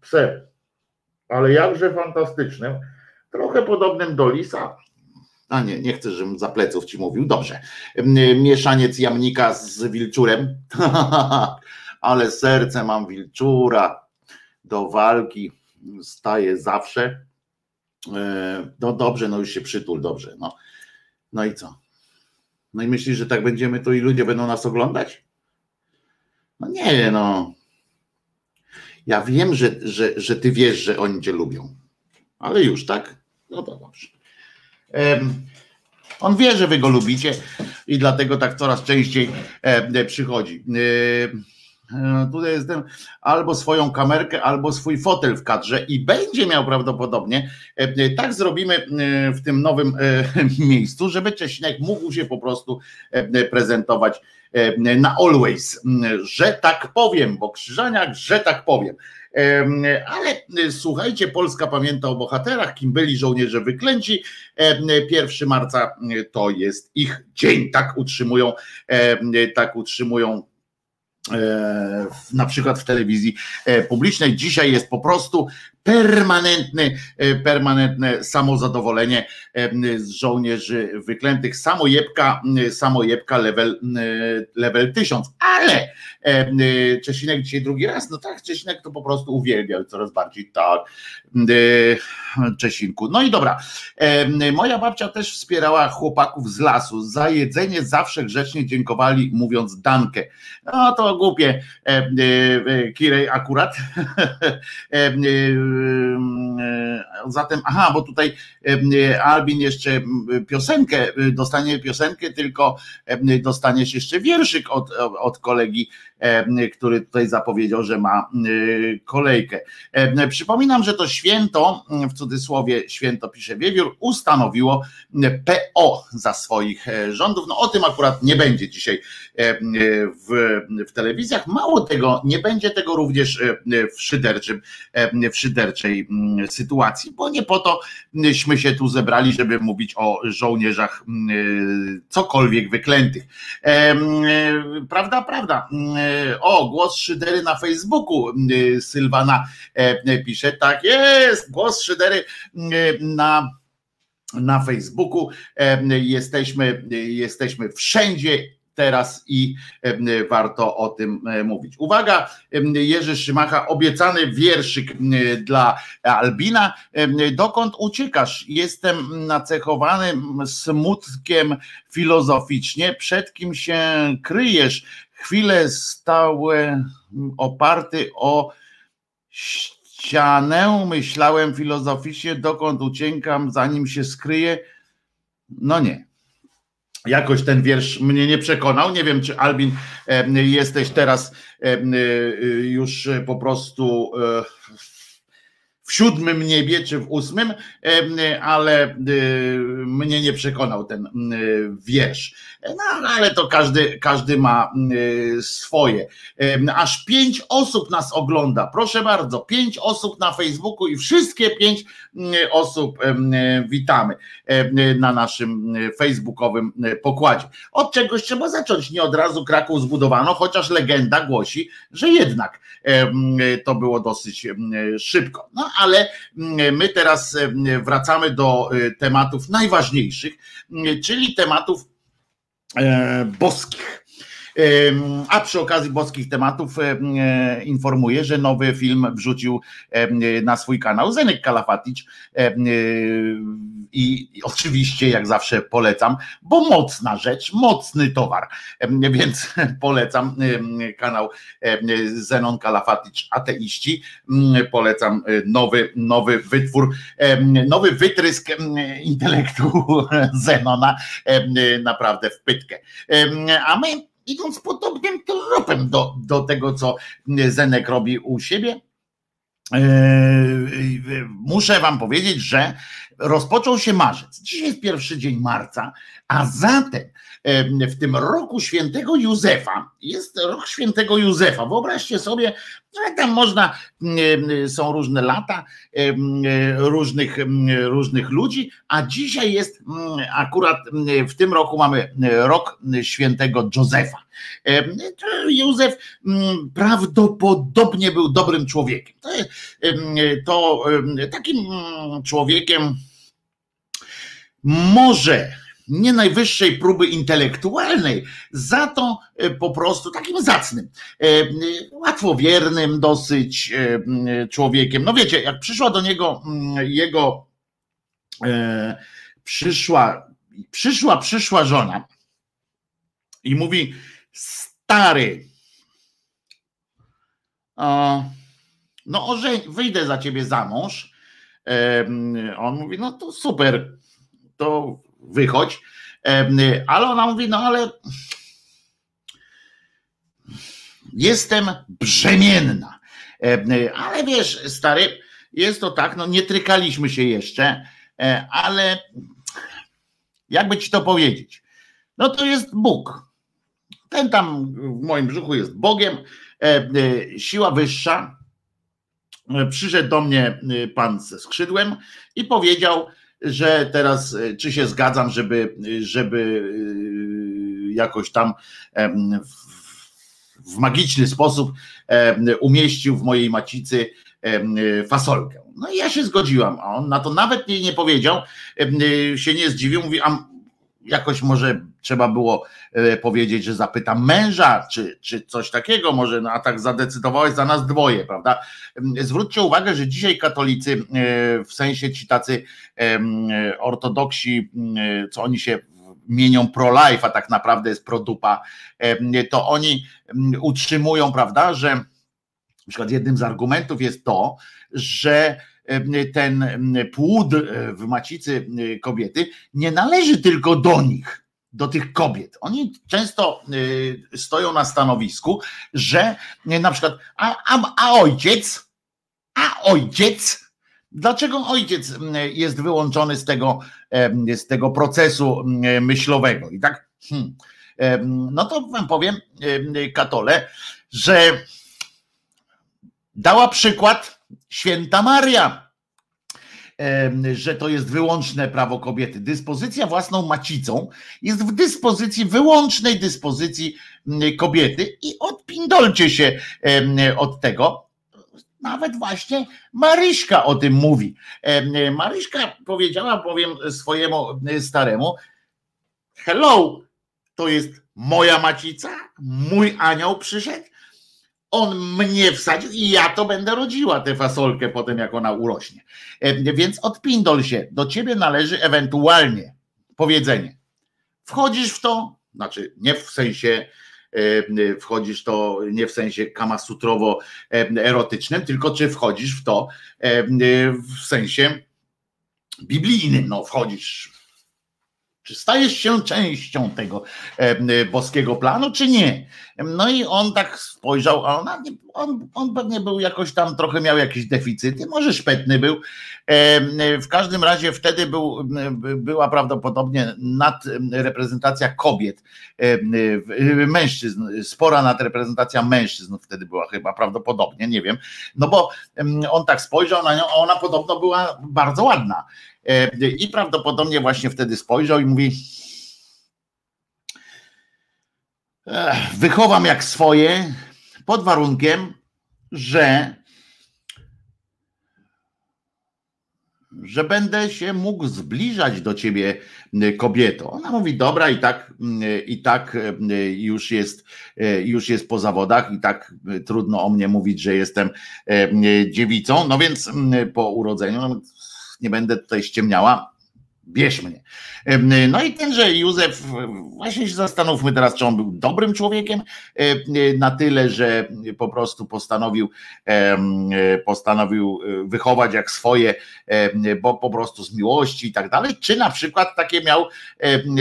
psem, ale jakże fantastycznym, trochę podobnym do lisa. A nie, nie chcę, żebym za pleców ci mówił. Dobrze. Mieszaniec jamnika z wilczurem. [laughs] ale serce mam wilczura do walki staje zawsze. E, no dobrze, no już się przytul, dobrze. No, no i co? No i myślisz, że tak będziemy to i ludzie będą nas oglądać? No nie, no. Ja wiem, że, że, że ty wiesz, że oni cię lubią. Ale już, tak? No to dobrze. Um, on wie, że wy go lubicie i dlatego tak coraz częściej e, przychodzi. Tutaj jestem albo swoją kamerkę, albo swój fotel w kadrze i będzie miał prawdopodobnie. E, e, tak zrobimy w tym nowym [laughs] miejscu, żeby Cześniak mógł się po prostu prezentować na always, że tak powiem, bo Krzyżaniak, że tak powiem. Ale słuchajcie, Polska pamięta o bohaterach, kim byli żołnierze wyklęci. 1 marca to jest ich dzień, tak utrzymują, tak utrzymują E, na przykład w telewizji e, publicznej. Dzisiaj jest po prostu permanentny, e, permanentne samozadowolenie z żołnierzy wyklętych. Samojebka, samojebka level, level 1000. Ale Czesinek dzisiaj drugi raz, no tak, Czesinek to po prostu uwielbiał coraz bardziej tak. Czesinku. No i dobra. Moja babcia też wspierała chłopaków z lasu. Za jedzenie zawsze grzecznie dziękowali, mówiąc dankę. No to głupie, Kirej akurat. [laughs] Zatem, aha, bo tutaj Albin jeszcze piosenkę, dostanie piosenkę, tylko dostaniesz jeszcze wierszyk od, od kolegi, który tutaj zapowiedział, że ma kolejkę. Przypominam, że to święto, w cudzysłowie święto pisze Wiewiór, ustanowiło PO za swoich e, rządów. No o tym akurat nie będzie dzisiaj w, w telewizjach. Mało tego, nie będzie tego również w szyderczym, w szyderczej sytuacji, bo nie po tośmy się tu zebrali, żeby mówić o żołnierzach cokolwiek wyklętych. Prawda, prawda. O, głos szydery na Facebooku. Sylwana pisze, tak jest, głos szydery na na Facebooku. Jesteśmy, jesteśmy wszędzie teraz i warto o tym mówić. Uwaga, Jerzy Szymacha, obiecany wierszyk dla Albina. Dokąd uciekasz? Jestem nacechowany smutkiem filozoficznie. Przed kim się kryjesz? Chwilę stałe oparty o ścianę, myślałem filozoficznie, dokąd uciekam, zanim się skryję. No nie. Jakoś ten wiersz mnie nie przekonał. Nie wiem, czy Albin jesteś teraz już po prostu w siódmym niebie czy w ósmym, ale mnie nie przekonał ten wiersz. No, ale to każdy, każdy ma swoje. Aż pięć osób nas ogląda. Proszę bardzo, pięć osób na Facebooku i wszystkie pięć osób witamy na naszym facebookowym pokładzie. Od czegoś trzeba zacząć. Nie od razu Kraków zbudowano, chociaż legenda głosi, że jednak to było dosyć szybko. No ale my teraz wracamy do tematów najważniejszych, czyli tematów E, boskich. A przy okazji boskich tematów informuję, że nowy film wrzucił na swój kanał Zenek Kalafatic. I oczywiście jak zawsze polecam, bo mocna rzecz, mocny towar, więc [laughs] polecam kanał Zenon Kalafatic Ateiści, polecam nowy, nowy wytwór, nowy wytrysk intelektu [laughs] Zenona, naprawdę w pytkę. A my idąc podobnym tropem do, do tego, co Zenek robi u siebie, muszę wam powiedzieć, że rozpoczął się marzec. Dzisiaj jest pierwszy dzień marca, a zatem w tym roku świętego Józefa, jest rok świętego Józefa. Wyobraźcie sobie, że tam można, są różne lata różnych, różnych ludzi, a dzisiaj jest akurat w tym roku mamy rok świętego Józefa. Józef prawdopodobnie był dobrym człowiekiem. To, to takim człowiekiem może nie najwyższej próby intelektualnej, za to e, po prostu takim zacnym, e, łatwowiernym dosyć e, człowiekiem. No wiecie, jak przyszła do niego mm, jego przyszła, przyszła, przyszła żona i mówi, stary, no ożeń, wyjdę za ciebie za mąż. On mówi, no to super, to wychodź. Ale ona mówi, no ale jestem brzemienna. Ale wiesz, stary, jest to tak, no nie trykaliśmy się jeszcze, e, ale jakby ci to powiedzieć, no to jest Bóg. Ten tam w moim brzuchu jest Bogiem, e, e, siła wyższa. Przyszedł do mnie pan ze skrzydłem i powiedział, że teraz e, czy się zgadzam, żeby, żeby e, jakoś tam w magiczny sposób umieścił w mojej macicy fasolkę. No i ja się zgodziłam, a on na to nawet nie, nie powiedział, się nie zdziwił, mówi, a jakoś może trzeba było e, powiedzieć, że zapytam męża, czy, czy coś takiego, może, no a tak zadecydowałeś za nas dwoje, prawda? Zwróćcie uwagę, że dzisiaj katolicy, e, w sensie ci tacy ortodoksi, co oni się mienią pro-life, a tak naprawdę jest pro-dupa, to oni utrzymują, prawda, że na przykład jednym z argumentów jest to, że ten płód e, w macicy e, kobiety nie należy tylko do nich, do tych kobiet. Oni często e, stoją na stanowisku, że na przykład, a, a, a ojciec, a ojciec, Dlaczego ojciec jest wyłączony z tego, z tego procesu myślowego? I tak, hmm, no to wam powiem, Katole, że dała przykład święta Maria, że to jest wyłączne prawo kobiety. Dyspozycja własną macicą jest w dyspozycji, wyłącznej dyspozycji kobiety i odpindolcie się od tego. Nawet właśnie Maryśka o tym mówi. Maryśka powiedziała, powiem swojemu staremu, hello, to jest moja macica, mój anioł przyszedł, on mnie wsadził i ja to będę rodziła tę fasolkę potem, jak ona urośnie. E, więc odpindol się. Do ciebie należy ewentualnie powiedzenie. Wchodzisz w to, znaczy nie w sensie e, wchodzisz to nie w sensie kamasutrowo e, erotycznym, tylko czy wchodzisz w to w sensie biblijnym. No, wchodzisz czy stajesz się częścią tego boskiego planu, czy nie? No i on tak spojrzał, a ona, on, on pewnie był jakoś tam, trochę miał jakieś deficyty, może szpetny był. W każdym razie wtedy był, była prawdopodobnie nadreprezentacja kobiet, mężczyzn, spora nadreprezentacja mężczyzn wtedy była chyba prawdopodobnie, nie wiem. No bo on tak spojrzał na nią, a ona podobno była bardzo ładna. I prawdopodobnie właśnie wtedy spojrzał i mówi: Wychowam jak swoje, pod warunkiem, że że będę się mógł zbliżać do ciebie, kobieto. Ona mówi, dobra, i tak, i tak już jest, już jest po zawodach, i tak trudno o mnie mówić, że jestem dziewicą. No więc po urodzeniu, no, nie będę tutaj ściemniała, bierz mnie. No i tenże Józef, właśnie się zastanówmy teraz, czy on był dobrym człowiekiem na tyle, że po prostu postanowił, postanowił e, wychować jak swoje, bo po prostu z miłości i tak dalej, czy na przykład takie miał,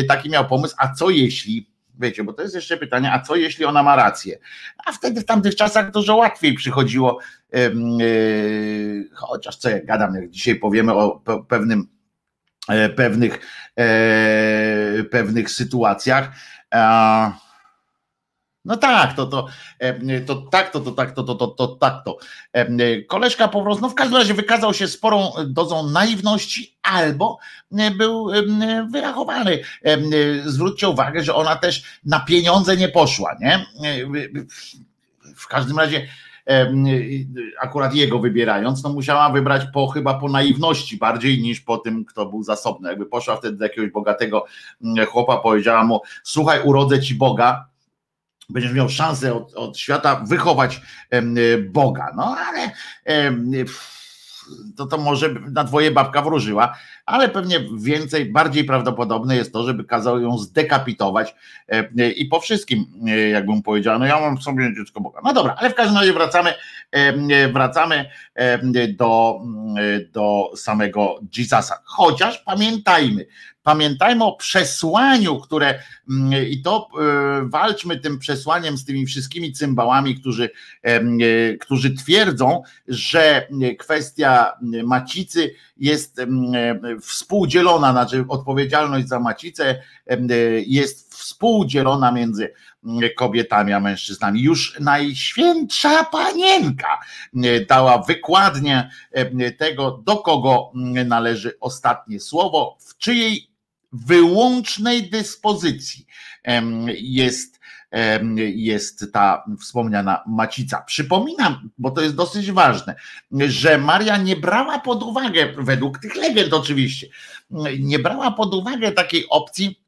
taki miał pomysł, a co jeśli Wiecie, bo to jest jeszcze pytanie, a co jeśli ona ma rację? A wtedy w tamtych czasach dużo łatwiej przychodziło, chociaż co jak gadam, jak dzisiaj powiemy o pewnym E, pewnych, e, pewnych sytuacjach. No tak, to, to, e, to tak, to, to tak, to, to, to, to tak, to. Koleżka po prostu, no w każdym razie wykazał się sporą dozą naiwności albo był wyrachowany. Zwróćcie uwagę, że ona też na pieniądze nie poszła, nie? W każdym razie akurat jego wybierając, no musiała wybrać po chyba po naiwności bardziej niż po tym, kto był zasobny. Jakby poszła wtedy do jakiegoś bogatego mm, chłopa, powiedziała mu: Słuchaj, urodzę ci Boga, będziesz miał szansę od, od świata wychować Boga. No ale to, to może na dwoje babka wróżyła, ale pewnie więcej, bardziej prawdopodobne jest to, żeby kazał ją zdekapitować e, i po wszystkim, e, jakbym powiedział, no ja mam sobie dziecko Boga. No dobra, ale w każdym razie wracamy, e, wracamy do, do samego Jezusa. Chociaż pamiętajmy, Pamiętajmy o przesłaniu, które mm, i to e, walczmy tym przesłaniem z tymi wszystkimi cymbałami, którzy, e, którzy twierdzą, że kwestia macicy jest współdzielona, znaczy odpowiedzialność za macicę jest współdzielona między kobietami a mężczyznami. Już najświętsza panienka dała wykładnię tego, do kogo należy ostatnie słowo, w czyjej wyłącznej dyspozycji jest, jest ta wspomniana macica. Przypominam, bo to jest dosyć ważne, że Maria nie brała pod uwagę, według tych legend oczywiście, nie brała pod uwagę takiej opcji,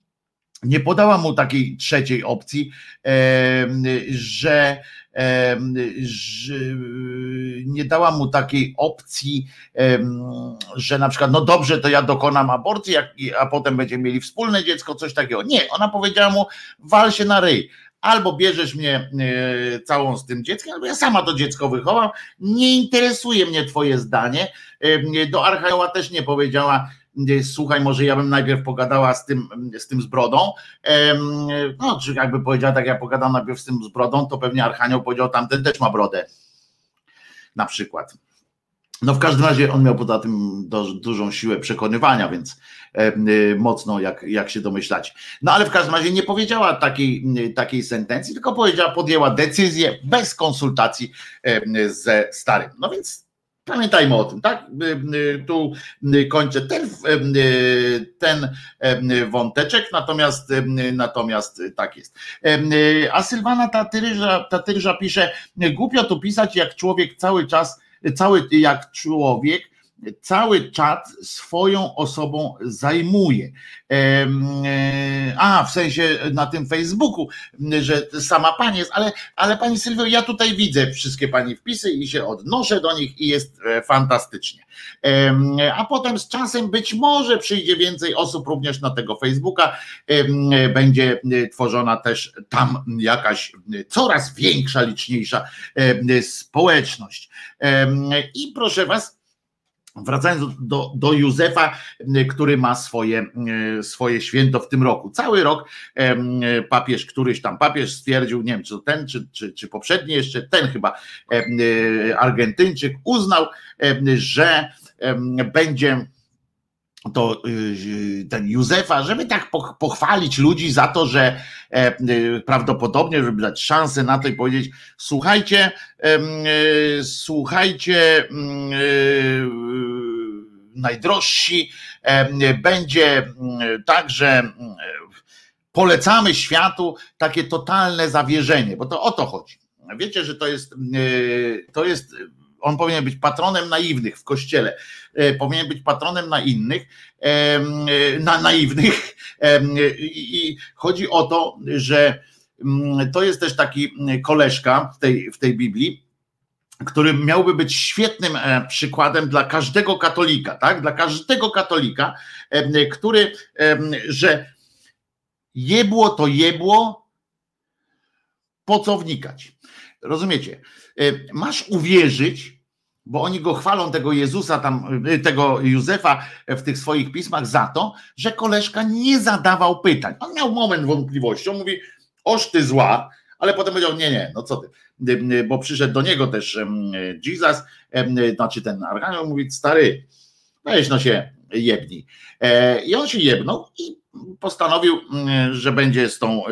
nie podała mu takiej trzeciej opcji, że że nie dała mu takiej opcji, że na przykład, no dobrze, to ja dokonam aborcji, a potem będziemy mieli wspólne dziecko, coś takiego. Nie, ona powiedziała mu, wal się na ryj. Albo bierzesz mnie e, całą z tym dzieckiem, albo ja sama to dziecko wychowam. Nie interesuje mnie Twoje zdanie. Do Archajoła też nie powiedziała, słuchaj, może ja bym najpierw pogadała z tym, z tym zbrodą. No, czy jakby powiedziała, tak ja pogadam najpierw z tym zbrodą, to pewnie Archanioł powiedział, tamten też ma brodę. Na przykład. No w każdym razie on miał poza tym dużą siłę przekonywania, więc e, mocno, jak, jak się domyślać. No ale w każdym razie nie powiedziała takiej, takiej sentencji, tylko powiedziała, podjęła decyzję bez konsultacji ze starym. No więc Pamiętajmy o tym, tak? Y, y, tu y, kończę ten, ten wąteczek, natomiast, natomiast tak jest. A Sylwana Tatyryża, Tatyryża pisze, głupio tu pisać, jak człowiek cały czas, cały jak człowiek cały czat swoją osobą zajmuje. E, a, w sensie na tym Facebooku, że sama pani jest, ale, ale pani Sylwio, ja tutaj widzę wszystkie pani wpisy i się odnoszę do nich i jest e, fantastycznie. A potem z czasem być może przyjdzie więcej osób również na tego Facebooka, będzie tworzona też tam jakaś coraz większa, liczniejsza społeczność. I proszę was, Wracając do, do, Józefa, który ma swoje, swoje święto w tym roku. Cały rok papież, któryś tam papież stwierdził, nie wiem, czy to ten, czy, czy, czy poprzedni jeszcze, ten chyba Argentyńczyk uznał, że będzie to y, ten Józefa, żeby tak pochwalić ludzi za to, że e, y, prawdopodobnie, żeby dać szansę na to i powiedzieć, słuchajcie, y, słuchajcie, mm, najdrożsi, będzie tak, że polecamy światu takie totalne zawierzenie, bo to o to chodzi. Wiecie, że to jest, to jest on powinien być patronem naiwnych w kościele, e, powinien być patronem na innych, e, na naiwnych [laughs] i chodzi o to, że mm, to jest też taki koleżka w tej, w tej Biblii, który miałby być świetnym e, przykładem dla każdego katolika, tak? Dla każdego katolika, który, że jebło to jebło, po co wnikać? Rozumiecie? E, masz uwierzyć, bo oni go chwalą, tego Jezusa, tam, e, tego Józefa w tych swoich pismach za to, że koleżka nie zadawał pytań. On miał moment wątpliwości, on mówi, oż ty zła, ale potem powiedział, nie, nie, no co ty, bo przyszedł do niego też Jesus, znaczy ten archanioł mówi, stary, weź no się jebni. E, I on się jebnął i postanowił, że będzie z tą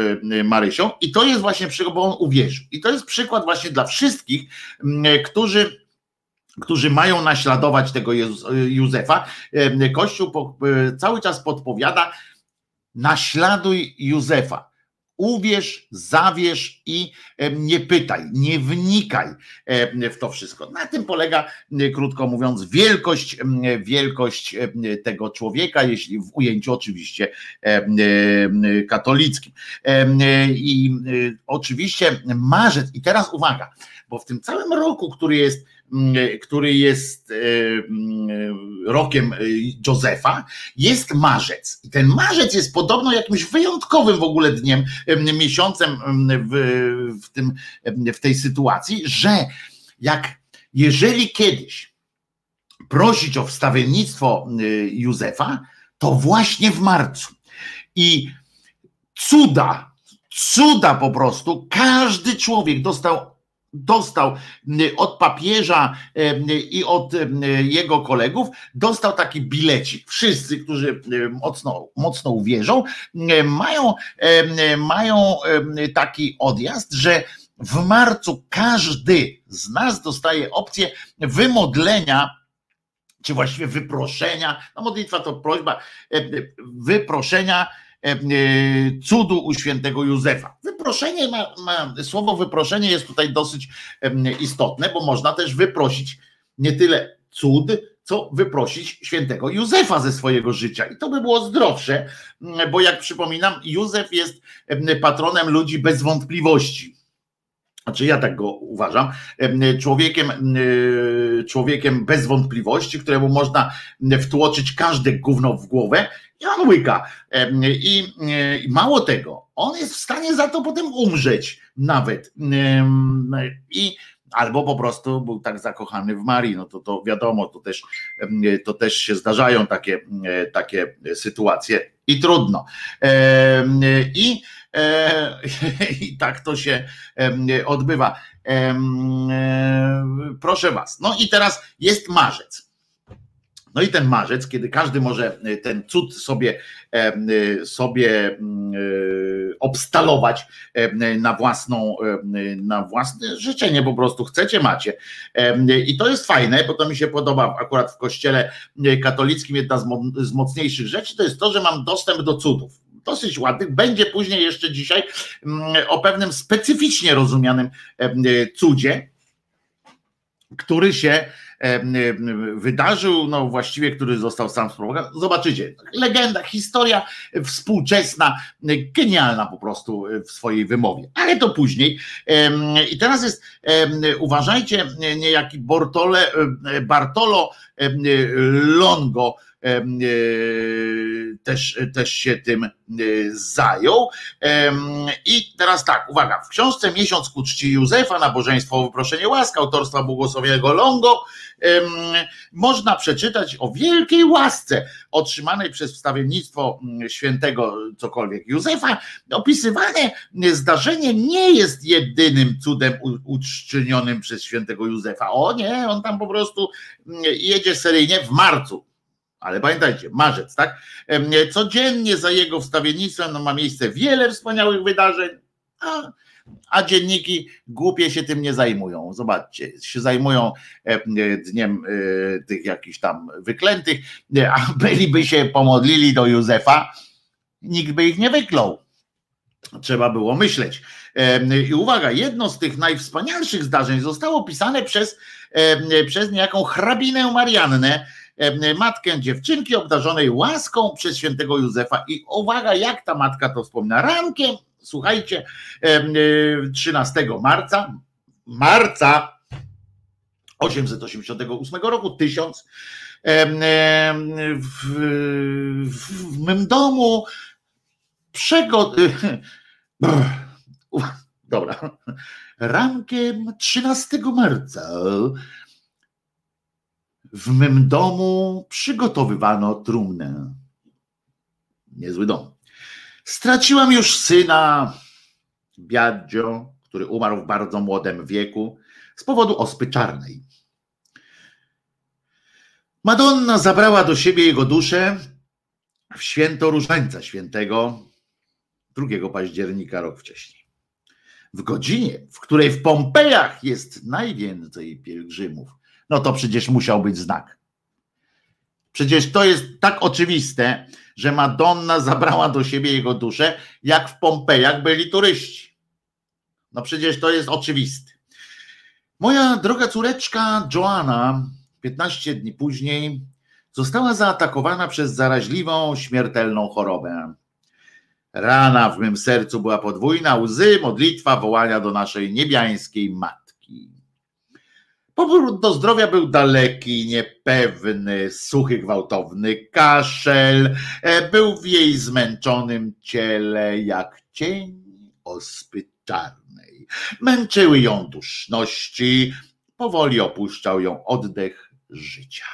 Marysią i to jest właśnie przykład, bo on uwierzył. I to jest przykład właśnie dla wszystkich, którzy którzy mają naśladować tego Józefa. Kościół cały czas podpowiada, naśladuj Józefa. Uwierz, zawierz i nie pytaj, nie wnikaj w to wszystko. Na tym polega, krótko mówiąc, wielkość, wielkość tego człowieka, jeśli w ujęciu oczywiście katolickim. I oczywiście marzec, i teraz uwaga, bo w tym całym roku, który jest który jest e, rokiem e, Józefa, jest marzec. I ten marzec jest podobno jakimś wyjątkowym w ogóle dniem, miesiącem w, w, tym, w tej sytuacji, że jak jeżeli kiedyś prosić o wstawiennictwo Józefa, to właśnie w marcu. I cuda, cuda po prostu, każdy człowiek dostał dostał od papieża i od jego kolegów, dostał taki bilecik. Wszyscy, którzy mocno, mocno uwierzą, mają, mają taki odjazd, że w marcu każdy z nas dostaje opcję wymodlenia czy właściwie wyproszenia, no modlitwa to prośba, wyproszenia cudu u świętego Józefa. Wyproszenie ma, ma, słowo wyproszenie jest tutaj dosyć istotne, bo można też wyprosić nie tyle cud, co wyprosić świętego Józefa ze swojego życia. I to by było zdrowsze, bo jak przypominam, Józef jest patronem ludzi bez wątpliwości. Znaczy ja tak go uważam, człowiekiem, człowiekiem bez wątpliwości, któremu można wtłoczyć każde gówno w głowę i on łyka. I, I mało tego, on jest w stanie za to potem umrzeć nawet. I albo po prostu był tak zakochany w Marii, no to, to wiadomo, to też, to też się zdarzają takie, takie sytuacje i trudno. I, e, [laughs] i tak to się odbywa. Proszę Was. No i teraz jest marzec. No i ten marzec, kiedy każdy może e, ten cud sobie, e, e, sobie obstalować na własną, na własne życzenie, po prostu chcecie, macie. I to jest fajne, bo to mi się podoba akurat w kościele katolickim. Jedna z mocniejszych rzeczy to jest to, że mam dostęp do cudów dosyć ładnych. Będzie później jeszcze dzisiaj o pewnym specyficznie rozumianym cudzie, który się wydarzył, no właściwie, który został sam sprowokowany. Zobaczycie, legenda, historia współczesna, genialna po prostu w swojej wymowie, ale to później. I teraz jest, uważajcie, niejaki Bortole, Bartolo Longo, E, też, też się tym e, zajął. I teraz tak, uwaga, w książce Miesiąc ku czci Józefa, nabożeństwo o wyproszenie łask, autorstwa błogosławionego Longo, można przeczytać o wielkiej łasce otrzymanej przez wstawiennictwo świętego cokolwiek Józefa. Opisywane zdarzenie nie jest jedynym cudem uczczynionym przez świętego Józefa. O nie, on tam po prostu jedzie seryjnie w marcu ale pamiętajcie, marzec, tak? Codziennie za jego wstawiennictwem no, ma miejsce wiele wspaniałych wydarzeń, a, a dzienniki głupie się tym nie zajmują. Zobaczcie, się zajmują dniem e, tych jakichś tam wyklętych, a [laughs] byliby się pomodlili do Józefa, nikt by ich nie wyklął. Trzeba było myśleć. I uwaga, jedno z tych najwspanialszych zdarzeń zostało opisane przez przez niejaką hrabinę Mariannę, matkę dziewczynki obdarzonej łaską przez świętego Józefa. I uwaga, jak ta matka to wspomina. Rankiem, słuchajcie, e, e, 13 marca, marca 888 roku, 1000, em, em, w, w mym domu przego... [laughs] Dobra. Rankiem 13 marca w mym domu przygotowywano trumnę. Niezły dom. Straciłam już syna, Biadzio, który umarł w bardzo młodym wieku z powodu ospy czarnej. Madonna zabrała do siebie jego duszę w święto Różańca Świętego 2 października rok wcześniej. W godzinie, w której w Pompejach jest najwięcej pielgrzymów, no to przecież musiał być znak. Przecież to jest tak oczywiste, że Madonna zabrała do siebie jego duszę, jak w Pompejach byli turyści. No przecież to jest oczywiste. Moja droga córeczka Joanna 15 dni później została zaatakowana przez zaraźliwą, śmiertelną chorobę. Rana w mym sercu była podwójna, łzy, modlitwa, wołania do naszej niebiańskiej matki. Powrót do zdrowia był daleki, niepewny, suchy, gwałtowny kaszel e, był w jej zmęczonym ciele jak cień ospy czarnej. Męczyły ją duszności, powoli opuszczał ją oddech życia.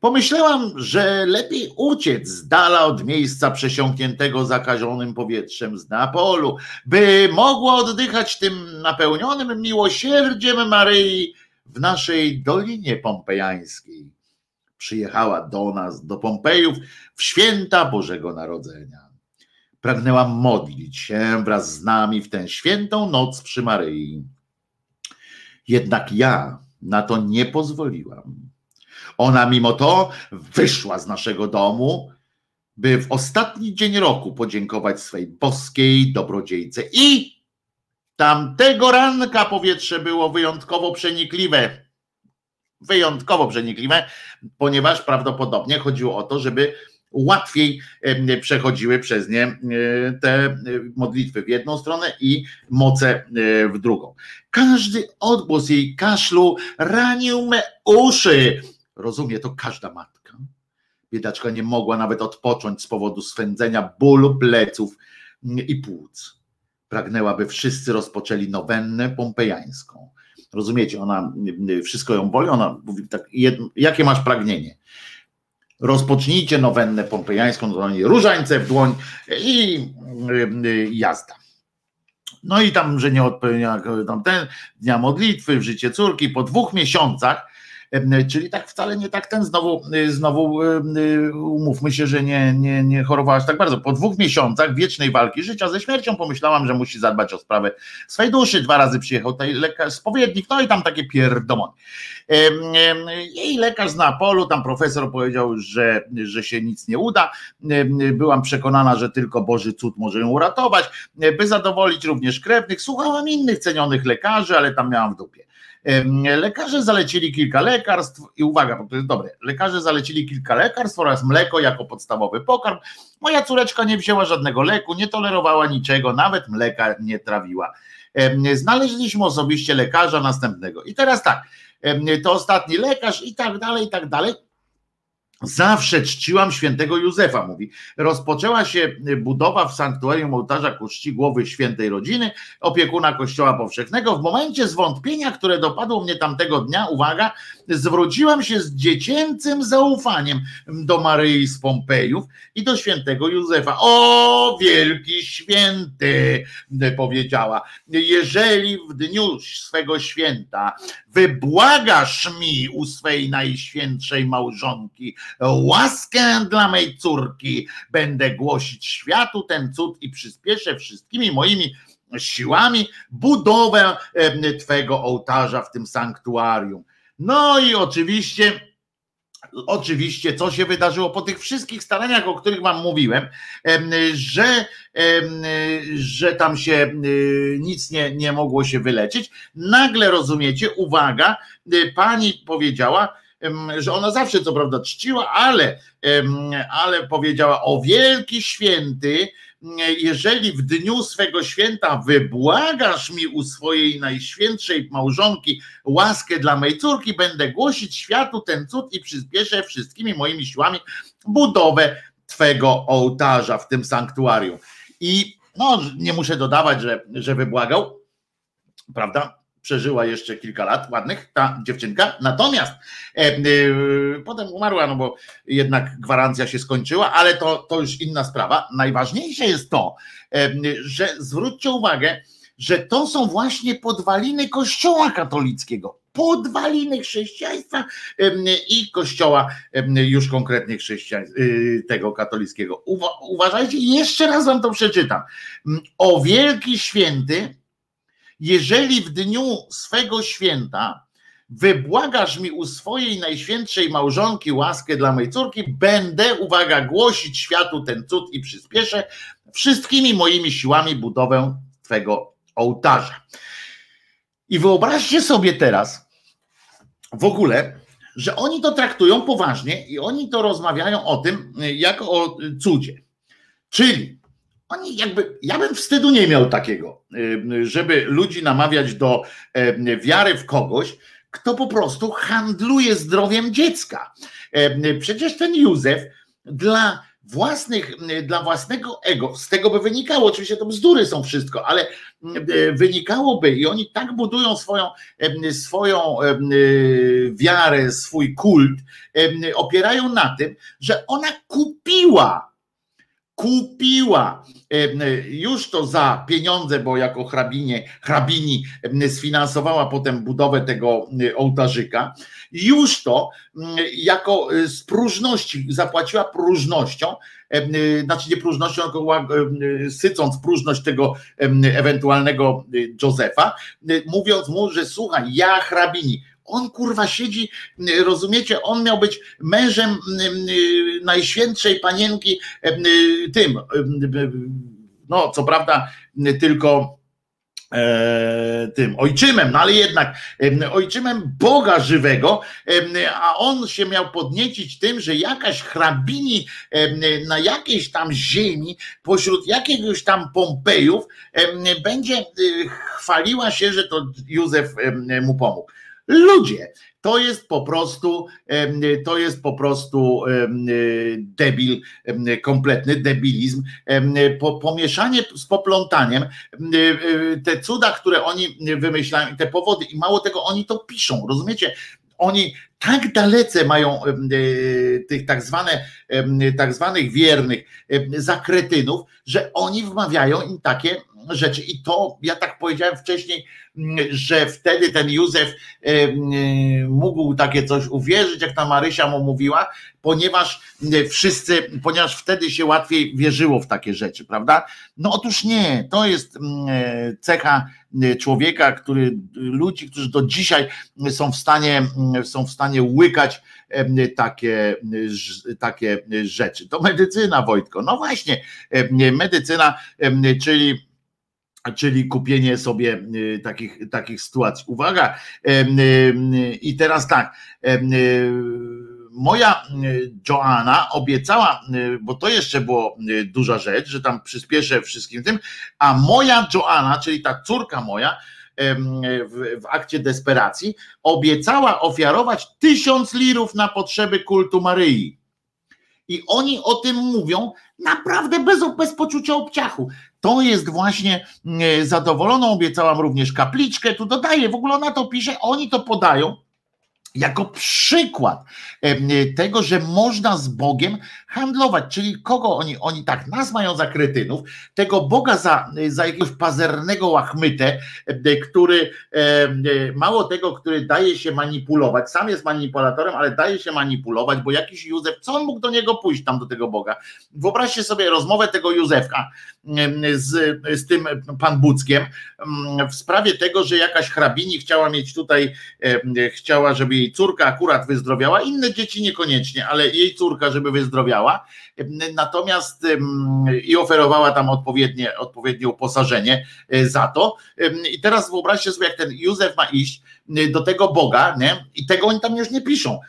Pomyślałam, że lepiej uciec z dala od miejsca przesiąkniętego zakażonym powietrzem z Neapolu, by mogła oddychać tym napełnionym miłosierdziem Maryi w naszej Dolinie Pompejańskiej. Przyjechała do nas, do Pompejów, w święta Bożego Narodzenia. Pragnęłam modlić się wraz z nami w tę świętą noc przy Maryi. Jednak ja na to nie pozwoliłam. Ona mimo to wyszła z naszego domu, by w ostatni dzień roku podziękować swej boskiej dobrodziejce. I tamtego ranka powietrze było wyjątkowo przenikliwe. Wyjątkowo przenikliwe, ponieważ prawdopodobnie chodziło o to, żeby łatwiej przechodziły przez nie te modlitwy w jedną stronę i moce w drugą. Każdy odgłos jej kaszlu ranił me uszy. Rozumie to każda matka. Biedaczka nie mogła nawet odpocząć z powodu swędzenia bólu pleców i płuc. Pragnęła, by wszyscy rozpoczęli nowennę pompejańską. Rozumiecie, ona wszystko ją boli, ona mówi tak, jakie masz pragnienie? rozpocznijcie nowennę pompejańską, różańce w dłoń i jazda. No i tam, że nie odpowiedział tam ten dnia modlitwy w życie córki po dwóch miesiącach Czyli tak wcale nie tak ten znowu, y, znowu y, umówmy się, że nie, nie, nie chorowałaś tak bardzo. Po dwóch miesiącach wiecznej walki życia ze śmiercią pomyślałam, że musi zadbać o sprawę swojej duszy. Dwa razy przyjechał tutaj lekarz, spowiednik, no i tam takie pierdomonie. Jej lekarz z Napolu, tam profesor powiedział, że, że się nic nie uda. Byłam przekonana, że tylko Boży cud może ją uratować, by zadowolić również krewnych. Słuchałam innych cenionych lekarzy, ale tam miałam w dupie. Lekarze zalecili kilka lekarstw i uwaga, bo to jest dobre. Lekarze zalecili kilka lekarstw oraz mleko jako podstawowy pokarm. Moja córeczka nie wzięła żadnego leku, nie tolerowała niczego, nawet mleka nie trawiła. Znaleźliśmy osobiście lekarza następnego. I teraz tak, to ostatni lekarz i tak dalej, i tak dalej. Zawsze czciłam świętego Józefa, mówi. Rozpoczęła się budowa w sanktuarium ołtarza ku czci głowy świętej rodziny, opiekuna kościoła powszechnego. W momencie zwątpienia, które dopadło mnie tamtego dnia, uwaga, zwróciłam się z dziecięcym zaufaniem do Maryi z Pompejów i do świętego Józefa. O, wielki święty, powiedziała, jeżeli w dniu swego święta wybłagasz mi u swej najświętszej małżonki łaskę dla mej córki, będę głosić światu ten cud i przyspieszę wszystkimi moimi siłami budowę Twego ołtarza w tym sanktuarium. No i oczywiście oczywiście, co się wydarzyło po tych wszystkich staraniach, o których Wam mówiłem, em, że, że tam się nic nie, nie mogło się wyleczyć. Nagle rozumiecie, uwaga, pani powiedziała, że ona zawsze co prawda czciła, ale, ale powiedziała o wielki święty, jeżeli w dniu swego święta wybłagasz mi u swojej najświętszej małżonki łaskę dla mej córki, będę głosić światu ten cud i przyspieszę wszystkimi moimi siłami budowę twego ołtarza w tym sanktuarium. I no, nie muszę dodawać, że, że wybłagał, prawda? Przeżyła jeszcze kilka lat ładnych ta dziewczynka. Natomiast e, e, potem umarła, no bo jednak gwarancja się skończyła, ale to, to już inna sprawa. Najważniejsze jest to, e, że zwróćcie uwagę, że to są właśnie podwaliny Kościoła katolickiego. Podwaliny chrześcijaństwa em, i kościoła em, już konkretnie chrześcijaństwa tego katolickiego. Uwa- Uważajcie, jeszcze raz wam to przeczytam. O wielki święty, jeżeli w dniu swego święta wybłagasz mi u swojej najświętszej małżonki łaskę dla mojej córki, będę, uwaga, głosić światu ten cud i przyspieszę wszystkimi moimi siłami budowę twego ołtarza. I wyobraźcie sobie teraz w ogóle, że oni to traktują poważnie i oni to rozmawiają o tym, jak o cudzie. Czyli oni jakby, ja bym wstydu nie miał takiego, y, żeby ludzi namawiać do y, wiary w kogoś, kto po prostu handluje zdrowiem dziecka. Y, Przecież ten Józef dla własnych, dla własnego ego, z tego by wynikało, oczywiście to bzdury są wszystko, ale wynikałoby i oni tak budują swoją, swoją wiarę, swój kult, opierają na tym, że ona kupiła kupiła już to za pieniądze, bo jako hrabinie, hrabini sfinansowała potem budowę tego ołtarzyka, już to jako z próżności, zapłaciła próżnością, znaczy nie próżnością, tylko sycąc próżność tego ewentualnego Józefa, mówiąc mu, że słuchaj, ja hrabini, on kurwa siedzi, rozumiecie, on miał być mężem najświętszej panienki tym, no co prawda tylko e, tym ojczymem, no ale jednak ojczymem Boga żywego, a on się miał podniecić tym, że jakaś hrabini na jakiejś tam ziemi, pośród jakiegoś tam Pompejów, będzie chwaliła się, że to Józef mu pomógł. Ludzie, to jest po prostu, to jest po prostu debil, kompletny debilizm, pomieszanie z poplątaniem, te cuda, które oni wymyślają, te powody i mało tego, oni to piszą, rozumiecie? Oni tak dalece mają tych tak, zwane, tak zwanych wiernych za kretynów, że oni wmawiają im takie rzeczy. I to ja tak powiedziałem wcześniej, że wtedy ten Józef mógł takie coś uwierzyć, jak ta Marysia mu mówiła, ponieważ wszyscy, ponieważ wtedy się łatwiej wierzyło w takie rzeczy, prawda? No otóż nie, to jest cecha człowieka, który ludzi, którzy do dzisiaj są w stanie, są w stanie łykać takie, takie rzeczy. To medycyna, Wojtko. No właśnie, medycyna, czyli czyli kupienie sobie takich, takich sytuacji. Uwaga, i teraz tak, moja Joanna obiecała, bo to jeszcze było duża rzecz, że tam przyspieszę wszystkim tym, a moja Joanna, czyli ta córka moja, w, w akcie desperacji, obiecała ofiarować tysiąc lirów na potrzeby kultu Maryi. I oni o tym mówią naprawdę bez, bez poczucia obciachu. To jest właśnie zadowoloną, obiecałam również kapliczkę, tu dodaję, w ogóle ona to pisze, oni to podają jako przykład tego, że można z Bogiem handlować, czyli kogo oni, oni tak nas mają za kretynów, tego Boga za, za jakiegoś pazernego łachmytę, który mało tego, który daje się manipulować, sam jest manipulatorem, ale daje się manipulować, bo jakiś Józef, co on mógł do niego pójść tam do tego Boga? Wyobraźcie sobie rozmowę tego Józefka z, z tym pan Buckiem w sprawie tego, że jakaś hrabini chciała mieć tutaj, chciała, żeby jej córka akurat wyzdrowiała, inne dzieci niekoniecznie, ale jej córka, żeby wyzdrowiała, natomiast i oferowała tam odpowiednie, odpowiednie uposażenie za to. I teraz wyobraźcie sobie, jak ten Józef ma iść do tego Boga, nie? i tego oni tam już nie piszą,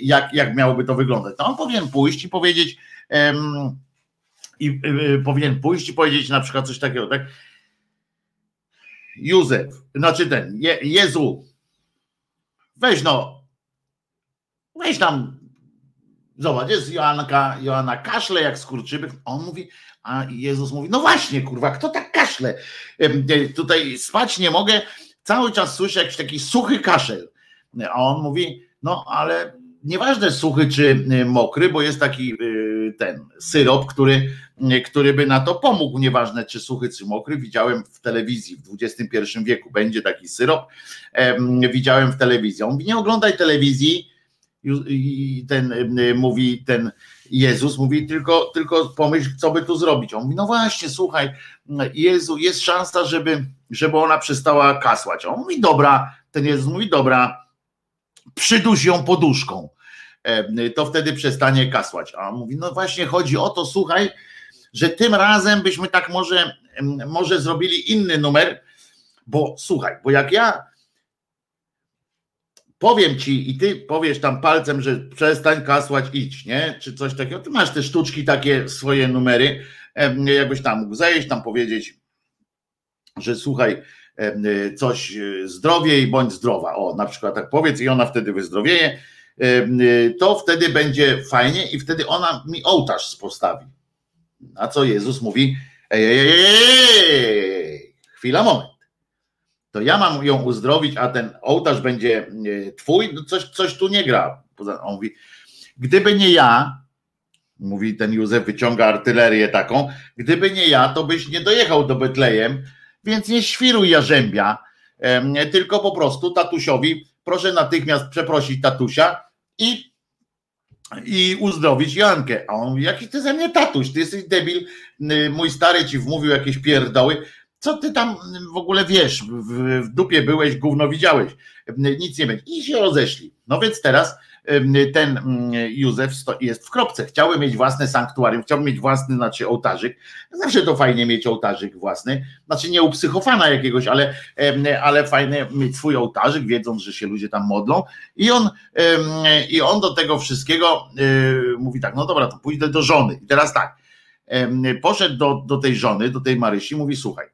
jak, jak miałoby to wyglądać. To on powinien pójść i powiedzieć, i y, y, powinien pójść i powiedzieć na przykład coś takiego, tak? Józef, znaczy ten, Je, Jezu, weź no, weź tam, zobacz, jest Joanka, Joanna kaszle jak skurczybyk, on mówi, a Jezus mówi, no właśnie, kurwa, kto tak kaszle? Tutaj spać nie mogę, cały czas słyszę jakiś taki suchy kaszel. A on mówi, no ale nieważne suchy czy mokry, bo jest taki y, ten syrop, który który by na to pomógł, nieważne czy suchy, czy mokry. Widziałem w telewizji w XXI wieku, będzie taki syrop. Widziałem w telewizji. On mówi, nie oglądaj telewizji. I ten mówi, ten Jezus mówi, tylko, tylko pomyśl, co by tu zrobić. On mówi, no właśnie, słuchaj, Jezu, jest szansa, żeby, żeby ona przestała kasłać. On mówi, dobra, ten Jezus mówi, dobra, przyduś ją poduszką. To wtedy przestanie kasłać. A on mówi, no właśnie chodzi o to, słuchaj, że tym razem byśmy tak może, może zrobili inny numer, bo słuchaj, bo jak ja powiem ci i ty powiesz tam palcem, że przestań kasłać, idź, nie? Czy coś takiego, ty masz te sztuczki, takie swoje numery, jakbyś tam mógł zejść, tam powiedzieć, że słuchaj, coś e, zdrowiej bądź zdrowa, o na przykład tak powiedz i ona wtedy wyzdrowieje, to wtedy będzie fajnie i wtedy ona mi ołtarz postawi. Na co Jezus mówi: ej, ej, ej, chwila, moment. To ja mam ją uzdrowić, a ten ołtarz będzie e, twój, no coś, coś tu nie gra. On mówi: Gdyby nie ja, mówi ten Józef, wyciąga artylerię taką, gdyby nie ja, to byś nie dojechał do Betlejem, więc nie świruj jarzębia, tylko po prostu tatusiowi, proszę natychmiast przeprosić tatusia i i uzdrowić Jankę. A on mówi, jaki ty ze mnie tatuś, ty jesteś debil, y, mój stary ci wmówił jakieś pierdoły, co ty tam w ogóle wiesz, w, dupie byłeś, gówno widziałeś, nic nie będzie. I się rozeszli. No więc teraz ten Józef jest w kropce. Chciałby mieć własne sanktuarium, chciałby mieć własny, znaczy ołtarzyk. Zawsze to fajnie mieć ołtarzyk własny. Znaczy nie u psychofana jakiegoś, ale, ale fajnie mieć swój ołtarzyk, wiedząc, że się ludzie tam modlą. I on, i on do tego wszystkiego y, mówi tak, no dobra, to pójdę do żony. I teraz tak, poszedł do, do tej żony, do tej Marysi, mówi słuchaj,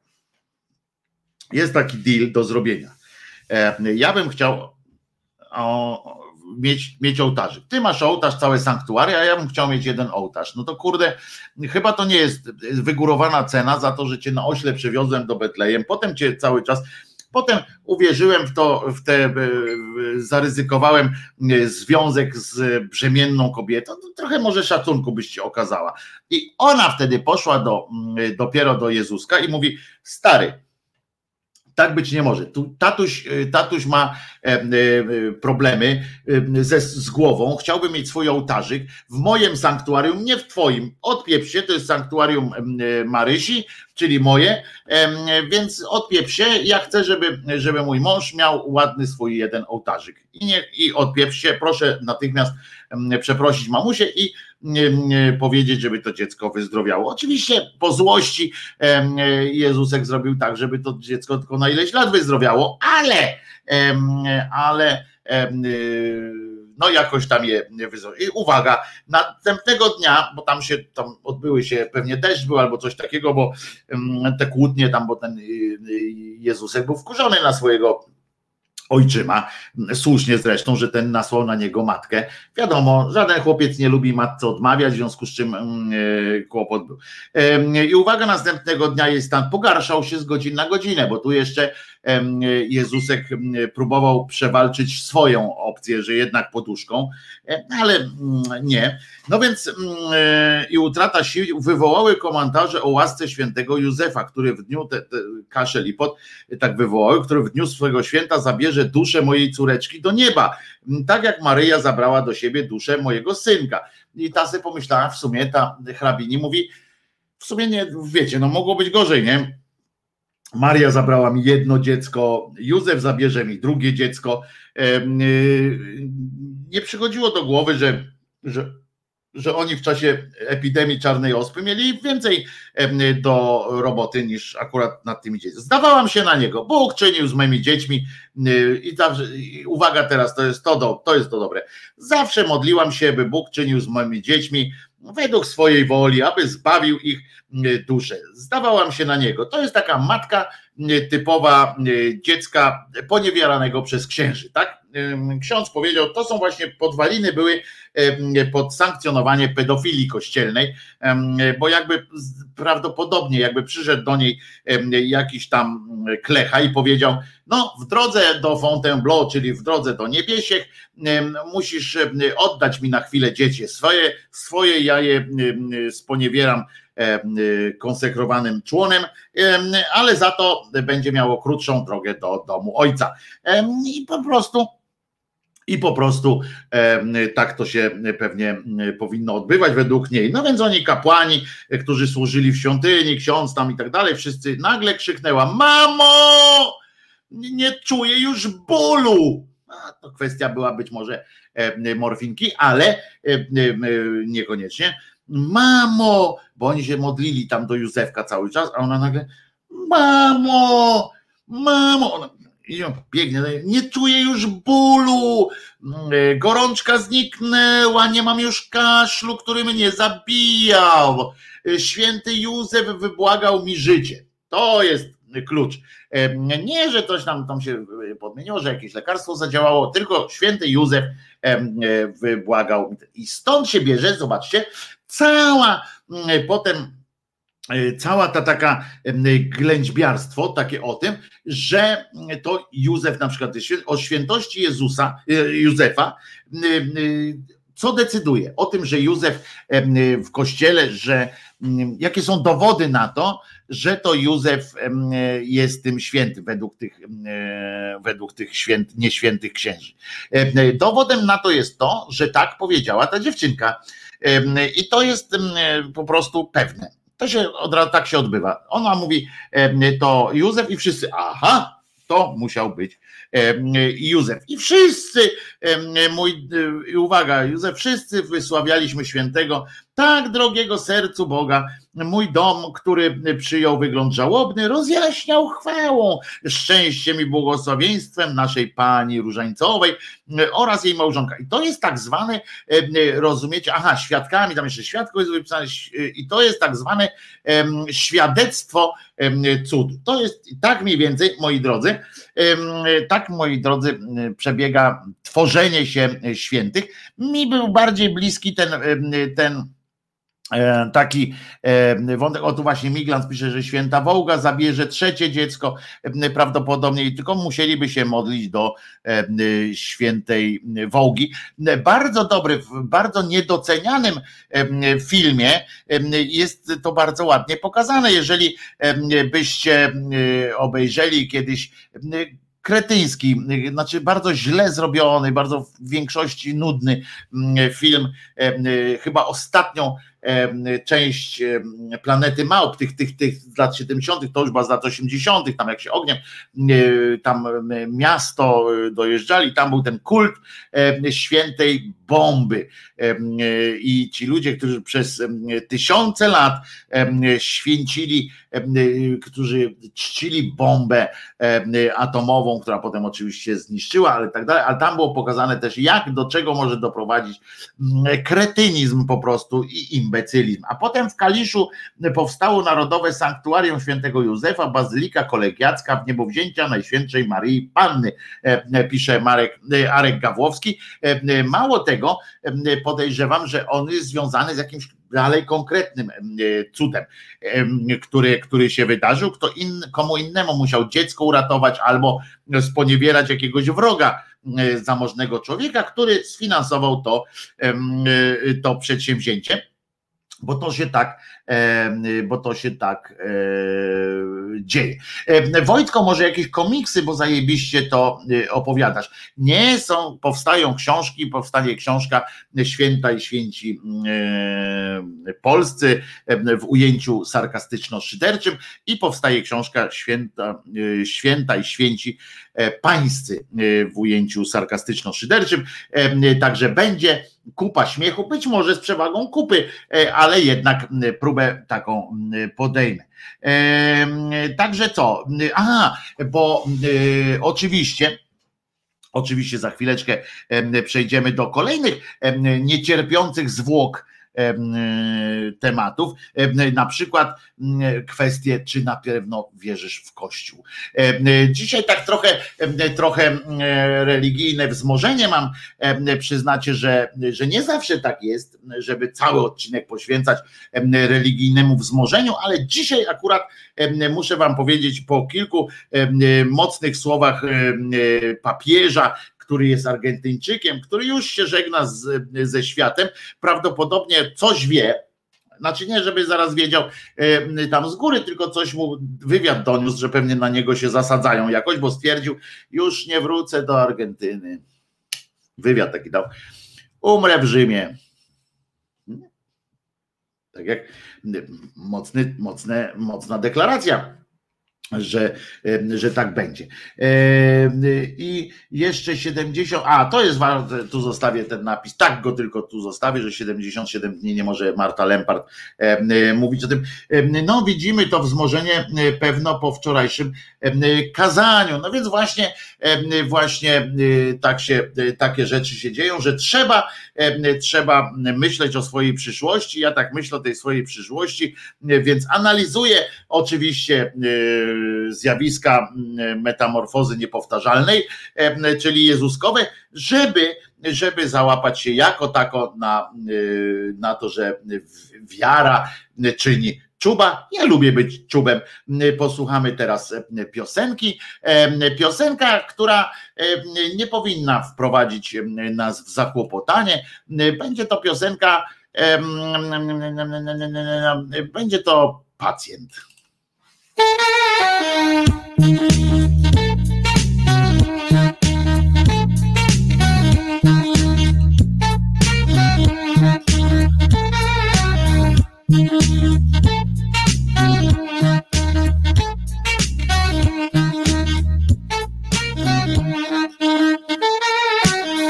jest taki deal do zrobienia. Ja bym chciał o, mieć, mieć ołtarzyk. Ty masz ołtarz, całe sanktuaria, a ja bym chciał mieć jeden ołtarz. No to kurde, chyba to nie jest wygórowana cena za to, że cię na ośle przewiozłem do Betlejem, potem cię cały czas Potem uwierzyłem w to, w te, zaryzykowałem e, związek z brzemienną kobietą, to trochę może szacunku byś ci okazała. I ona wtedy poszła do, mm, dopiero do Jezuska i mówi: Stary, tak być nie może. Tu tatuś, y, tatuś ma e, e, problemy e, ze, z głową, chciałby mieć swój ołtarzyk w moim sanktuarium, nie w twoim. Odpieprz się, to jest sanktuarium Marysi, czyli moje, więc odpieprz się. Ja chcę, żeby, żeby mój mąż miał ładny swój jeden ołtarzyk. I, nie, i odpieprz się, proszę natychmiast przeprosić mamusię i powiedzieć, żeby to dziecko wyzdrowiało. Oczywiście po złości Jezusek zrobił tak, żeby to dziecko tylko na ileś lat wyzdrowiało, ale, ale no jakoś tam je wyzdrowiało. I uwaga, następnego dnia, bo tam się, tam odbyły się, pewnie deszcz był albo coś takiego, bo te kłótnie tam, bo ten y, y, Jezusek był wkurzony na swojego ojczyma, słusznie zresztą, że ten nasłał na niego matkę. Wiadomo, żaden chłopiec nie lubi matce odmawiać, w związku z czym e, kłopot był. I uwaga, następnego dnia jej stan pogarszał się z godziny na godzinę, bo tu jeszcze Jezusek próbował przewalczyć swoją opcję, że jednak poduszką, e, ale nie. No więc e, i utrata sił wywołały komentarze o łasce świętego Józefa, który w dniu te, te kaszel i pot tak wywołały, który w dniu swojego święta zabierze duszę mojej córeczki do nieba, tak jak Maryja zabrała do siebie duszę mojego synka. I ta sobie pomyślała, w sumie ta hrabini mówi, w sumie nie, wiecie, no mogło być gorzej, nie? Maria zabrała mi jedno dziecko, Józef zabierze mi drugie dziecko. Nie przychodziło do głowy, że, że że oni w czasie epidemii czarnej ospy mieli więcej do roboty niż akurat nad tymi dziećmi. Zdawałam się na niego. Bóg czynił z moimi dziećmi i zawsze, uwaga teraz, to jest to, do, to jest to dobre. Zawsze modliłam się, by Bóg czynił z moimi dziećmi według swojej woli, aby zbawił ich duszę. Zdawałam się na niego. To jest taka matka typowa dziecka poniewieranego przez księży, tak? ksiądz powiedział, to są właśnie podwaliny były pod sankcjonowanie pedofilii kościelnej, bo jakby prawdopodobnie jakby przyszedł do niej jakiś tam klecha i powiedział, no w drodze do Fontainebleau, czyli w drodze do Niebiesiech, musisz oddać mi na chwilę dziecię swoje, swoje ja je sponiewieram konsekrowanym członem, ale za to będzie miało krótszą drogę do domu ojca. I po prostu i po prostu e, tak to się pewnie powinno odbywać według niej. No więc oni kapłani, którzy służyli w świątyni, ksiądz tam i tak dalej, wszyscy nagle krzyknęła: Mamo! Nie czuję już bólu. A, to kwestia była być może e, morfinki, ale e, e, niekoniecznie. Mamo, bo oni się modlili tam do Józefka cały czas, a ona nagle: Mamo! Mamo! I on biegnie, nie czuję już bólu, mm, gorączka zniknęła, nie mam już kaszlu, który mnie zabijał. Święty Józef wybłagał mi życie. To jest klucz. Nie, że coś tam, tam się podmieniło, że jakieś lekarstwo zadziałało, tylko święty Józef wybłagał. I stąd się bierze, zobaczcie, cała potem E, cała ta taka ględźbiarstwo, takie o tym, że to Józef na przykład o świętości Jezusa, e, Józefa, co decyduje? O tym, że Józef w kościele, że jakie są dowody na to, że to Józef jest tym święty według tych, według tych święt, nieświętych księży. Dowodem na to jest to, że tak powiedziała ta dziewczynka. I to jest po prostu pewne to się od razu tak się odbywa. Ona mówi to Józef i wszyscy, aha, to musiał być Józef. I wszyscy, mój, i uwaga, Józef, wszyscy wysławialiśmy świętego, tak drogiego sercu Boga, mój dom, który przyjął wygląd żałobny, rozjaśniał chwałą, szczęściem i błogosławieństwem naszej Pani Różańcowej oraz jej małżonka. I to jest tak zwane, rozumiecie, aha, świadkami, tam jeszcze świadko jest wypisane, i to jest tak zwane świadectwo cudu. To jest tak mniej więcej, moi drodzy, tak moi drodzy przebiega tworzenie się świętych. Mi był bardziej bliski ten, ten E, taki e, wątek, o tu właśnie Miglant pisze, że święta Wołga zabierze trzecie dziecko e, prawdopodobnie i tylko musieliby się modlić do świętej Wołgi. Bardzo dobry, w bardzo niedocenianym filmie jest to bardzo ładnie pokazane. Jeżeli byście obejrzeli kiedyś kretyński, znaczy bardzo źle zrobiony, bardzo w większości nudny film, chyba ostatnią część planety małp, tych, tych, tych z lat 70., to już była z lat 80., tam jak się ogniem, tam miasto dojeżdżali, tam był ten kult świętej bomby. I ci ludzie, którzy przez tysiące lat święcili, którzy czcili bombę atomową, która potem oczywiście zniszczyła, ale tak dalej, ale tam było pokazane też, jak do czego może doprowadzić kretynizm po prostu i imbecylizm. A potem w Kaliszu powstało Narodowe Sanktuarium Świętego Józefa, Bazylika Kolegiacka w niebowzięcia Najświętszej Maryi Panny, pisze Marek, Arek Gawłowski. Mało tego, tego podejrzewam, że on jest związany z jakimś dalej konkretnym cudem, który, który się wydarzył. Kto in, komu innemu musiał dziecko uratować albo sponiewierać jakiegoś wroga zamożnego człowieka, który sfinansował to, to przedsięwzięcie bo to się tak, bo to się tak e, dzieje. Wojtko, może jakieś komiksy, bo zajebiście to e, opowiadasz. Nie są, powstają książki, powstanie książka Święta i Święci polscy w ujęciu sarkastyczno-szyderczym i powstaje książka Święta, Święta i Święci Pańscy w ujęciu sarkastyczno-szyderczym. Także będzie kupa śmiechu, być może z przewagą kupy, ale jednak próbę taką podejmę. Także co? Aha, bo oczywiście Oczywiście za chwileczkę przejdziemy do kolejnych niecierpiących zwłok tematów, na przykład kwestie, czy na pewno wierzysz w Kościół. Dzisiaj tak trochę, trochę religijne wzmożenie mam, przyznacie, że, że nie zawsze tak jest, żeby cały odcinek poświęcać religijnemu wzmożeniu, ale dzisiaj akurat muszę wam powiedzieć po kilku mocnych słowach papieża, który jest Argentyńczykiem, który już się żegna z, ze światem, prawdopodobnie coś wie, znaczy nie, żeby zaraz wiedział e, tam z góry, tylko coś mu wywiad doniósł, że pewnie na niego się zasadzają jakoś, bo stwierdził, już nie wrócę do Argentyny. Wywiad taki dał. Umrę w Rzymie. Tak jak mocny, mocne, mocna deklaracja że, że tak będzie. I jeszcze 70, a to jest ważne, tu zostawię ten napis, tak go tylko tu zostawię, że 77 dni nie może Marta Lempart mówić o tym. No widzimy to wzmożenie pewno po wczorajszym kazaniu. No więc właśnie, właśnie tak się, takie rzeczy się dzieją, że trzeba, trzeba myśleć o swojej przyszłości. Ja tak myślę o tej swojej przyszłości, więc analizuję oczywiście zjawiska metamorfozy niepowtarzalnej, czyli Jezuskowe, żeby, żeby załapać się jako tako na, na to, że wiara czyni czuba. Ja lubię być czubem. Posłuchamy teraz piosenki. Piosenka, która nie powinna wprowadzić nas w zakłopotanie. Będzie to piosenka, będzie to pacjent.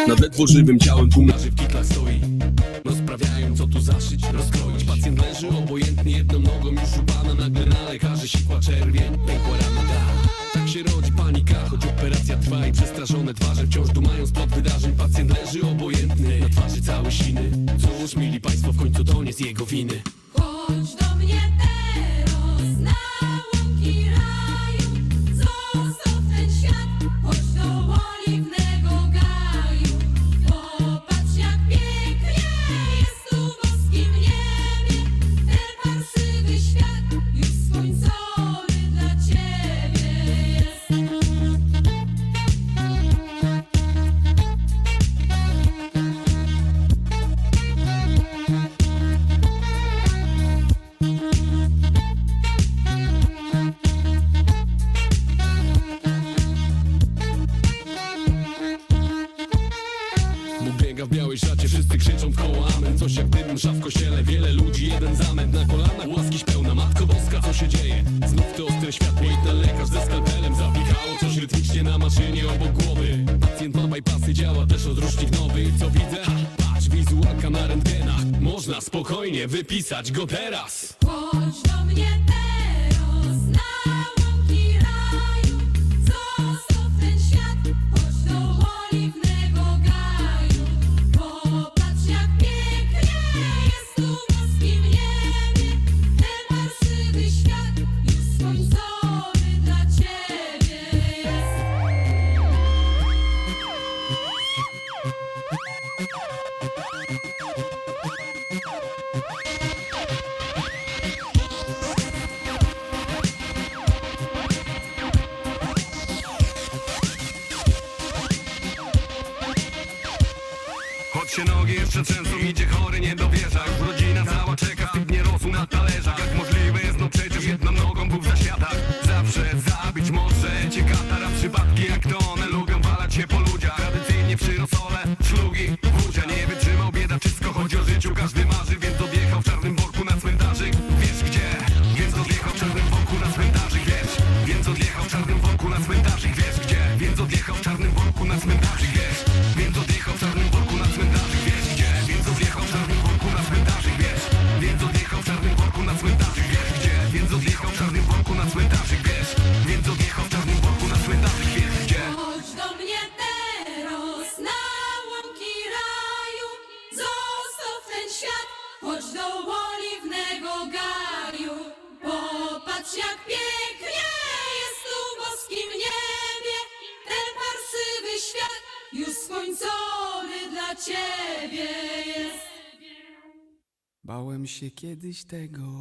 Nad ledwo żywym ciałem pół spokojnie wypisać go Bałem się kiedyś tego.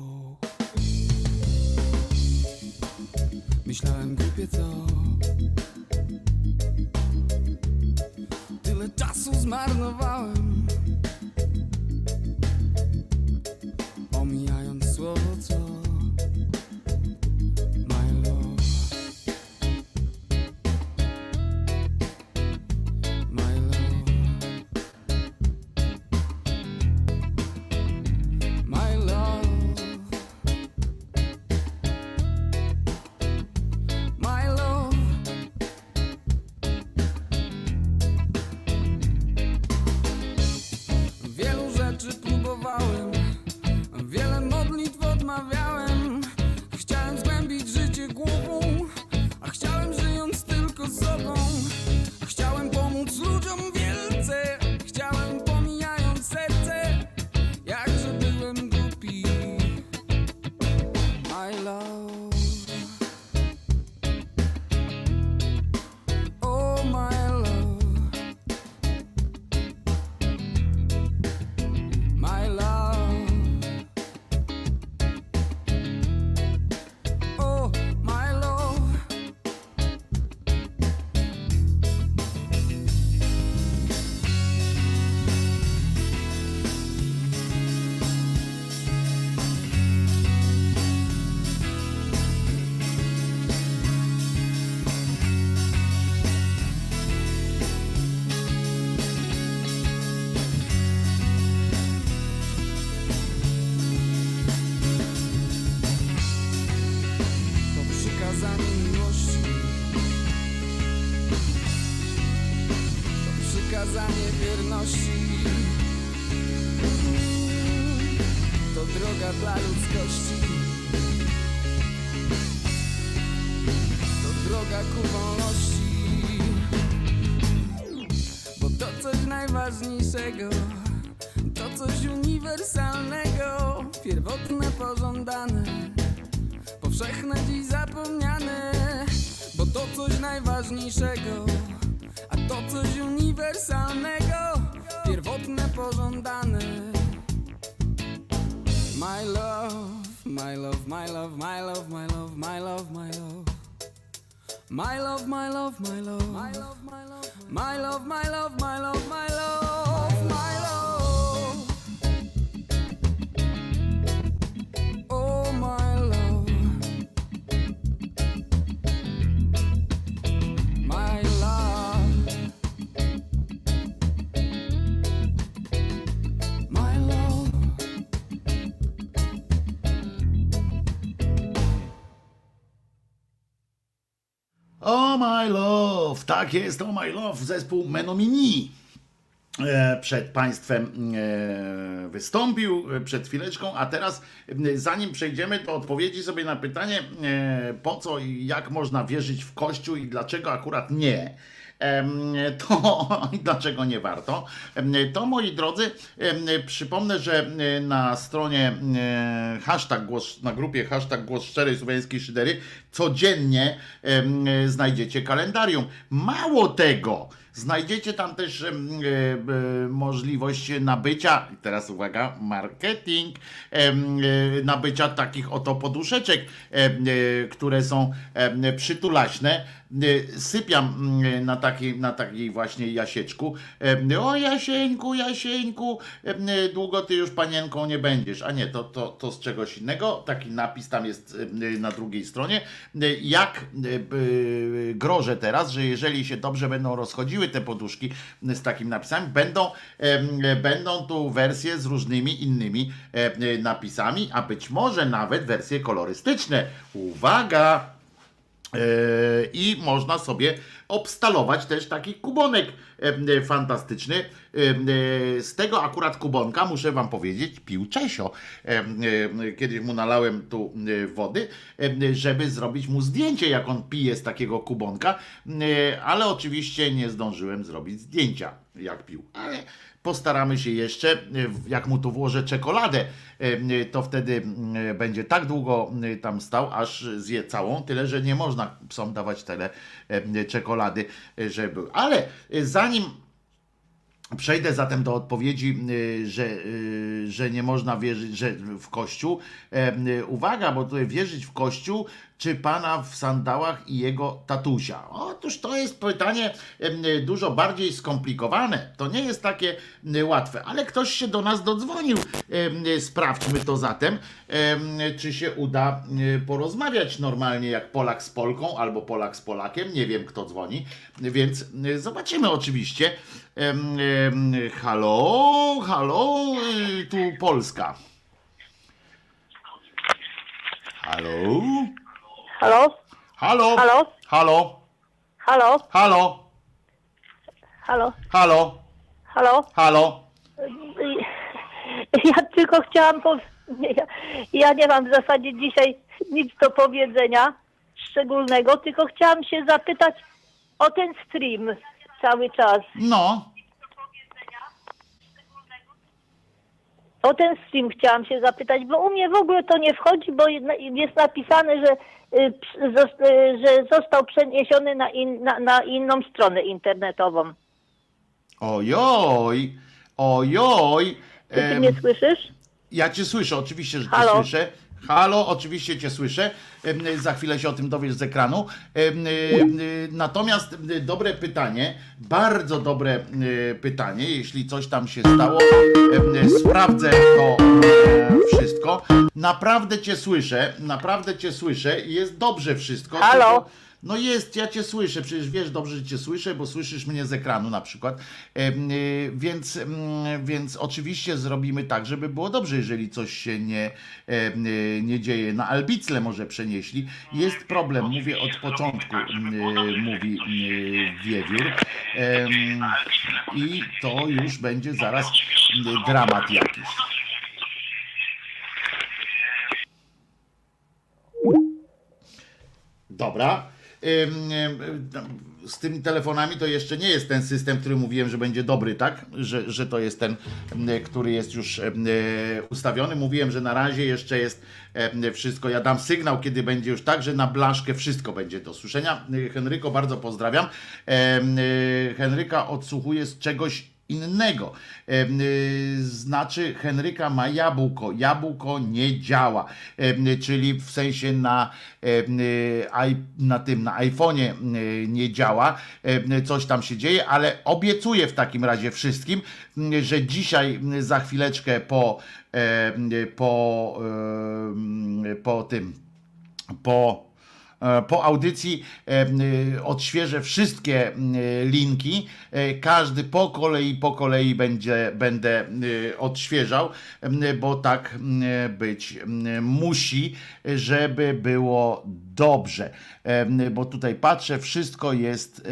My love, my love, my love, my love, my love, my love, my love My love, my love, my love My love, my love, my love, my love, my love, my love, my love, tak jest, oh my love, zespół Menomini e, przed Państwem e, wystąpił e, przed chwileczką, a teraz zanim przejdziemy do odpowiedzi sobie na pytanie po co i jak można wierzyć w Kościół i dlaczego akurat nie, to [laughs] dlaczego nie warto, to moi drodzy, przypomnę, że e, na stronie e, hashtag głos, na grupie hashtag głos szczerej słowiańskiej szydery codziennie znajdziecie kalendarium. Mało tego, znajdziecie tam też e, możliwość nabycia, teraz uwaga, marketing, nabycia takich oto poduszeczek, które są przytulaśne. E, Sypiam mm, na takiej, na takiej właśnie jasieczku. Em, O Jasieńku, Jasieńku, długo ty już panienką nie będziesz. A nie, to, to, to z czegoś innego. Taki napis tam jest na drugiej stronie. E, Jak e, grożę teraz, że jeżeli się dobrze będą rozchodziły te poduszki z takimi napisami, będą, będą tu wersje z różnymi innymi e, napisami, a być może nawet wersje kolorystyczne. Uwaga! E, I można sobie obstalować też taki kubonek e, e, fantastyczny. Z tego akurat kubonka, muszę wam powiedzieć, pił Czesio. Kiedyś mu nalałem tu wody, żeby zrobić mu zdjęcie, jak on pije z takiego kubonka, ale oczywiście nie zdążyłem zrobić zdjęcia, jak pił. Ale postaramy się jeszcze, e, jak mu tu włożę czekoladę, e, to wtedy e, będzie tak długo e, tam stał, aż zje całą, tyle, że nie można psom dawać tyle e, czekolady, e, żeby... Ale e, zanim Przejdę zatem do odpowiedzi, że, że nie można wierzyć że w Kościół. E, Uwaga, bo tutaj wierzyć w Kościół, czy pana w sandałach i jego tatusia? Otóż to jest pytanie dużo bardziej skomplikowane. To nie jest takie łatwe, ale ktoś się do nas dodzwonił. Sprawdźmy to zatem, em, czy się uda porozmawiać normalnie jak Polak z Polką albo Polak z Polakiem. Nie wiem, kto dzwoni, więc zobaczymy oczywiście. Halo, halo, tu Polska. Halo? Halo? Halo? Halo? Halo? Halo? Halo? Halo? Halo? Halo? Halo? Ja tylko chciałam powiedzieć, ja, ja nie mam w zasadzie dzisiaj nic do powiedzenia szczególnego, tylko chciałam się zapytać o ten stream cały czas. No, O ten stream chciałam się zapytać, bo u mnie w ogóle to nie wchodzi, bo jest napisane, że, y, y, że został przeniesiony na, in, na, na inną stronę internetową. ojoj, ojoj. Czy ty mnie słyszysz? Ja cię słyszę, oczywiście, że cię Halo? słyszę. Halo, oczywiście cię słyszę. Em, Za chwilę się o tym dowiesz z ekranu. Em, em, Natomiast dobre pytanie, bardzo dobre e, pytanie, jeśli coś tam się stało, sprawdzę to e, wszystko. Naprawdę cię słyszę, naprawdę cię słyszę i jest dobrze wszystko. Halo? tylko- no jest, ja cię słyszę, przecież wiesz dobrze, że cię słyszę, bo słyszysz mnie z ekranu na przykład. Y, Więc, mm, więc oczywiście zrobimy tak, żeby było dobrze, jeżeli coś się nie, y, nie dzieje. Na Albicle może przenieśli. Jest problem, mówię od początku, y, mówi Wiewiór. I to już będzie zaraz dramat jakiś. Dobra. Z tymi telefonami to jeszcze nie jest ten system, który mówiłem, że będzie dobry, tak? Że, że to jest ten, który jest już y, ustawiony. Mówiłem, że na razie jeszcze jest wszystko. Ja dam sygnał, kiedy będzie już tak, że na blaszkę wszystko będzie do słyszenia. Henryko, bardzo pozdrawiam. Y, Henryka odsłuchuje z czegoś innego. Y, Znaczy, Henryka ma jabłko. Jabłko nie działa. Czyli w sensie na, y, na tym, na iPhone'ie y, nie działa. Coś tam się dzieje, ale obiecuję w takim razie wszystkim, y, że dzisiaj y, za chwileczkę po, po, po tym, po po audycji e, y, odświeżę wszystkie linki. E, Każdy po kolei, po kolei będzie, będę odświeżał, bo tak być musi, żeby było dobrze. Bo tutaj patrzę, wszystko jest,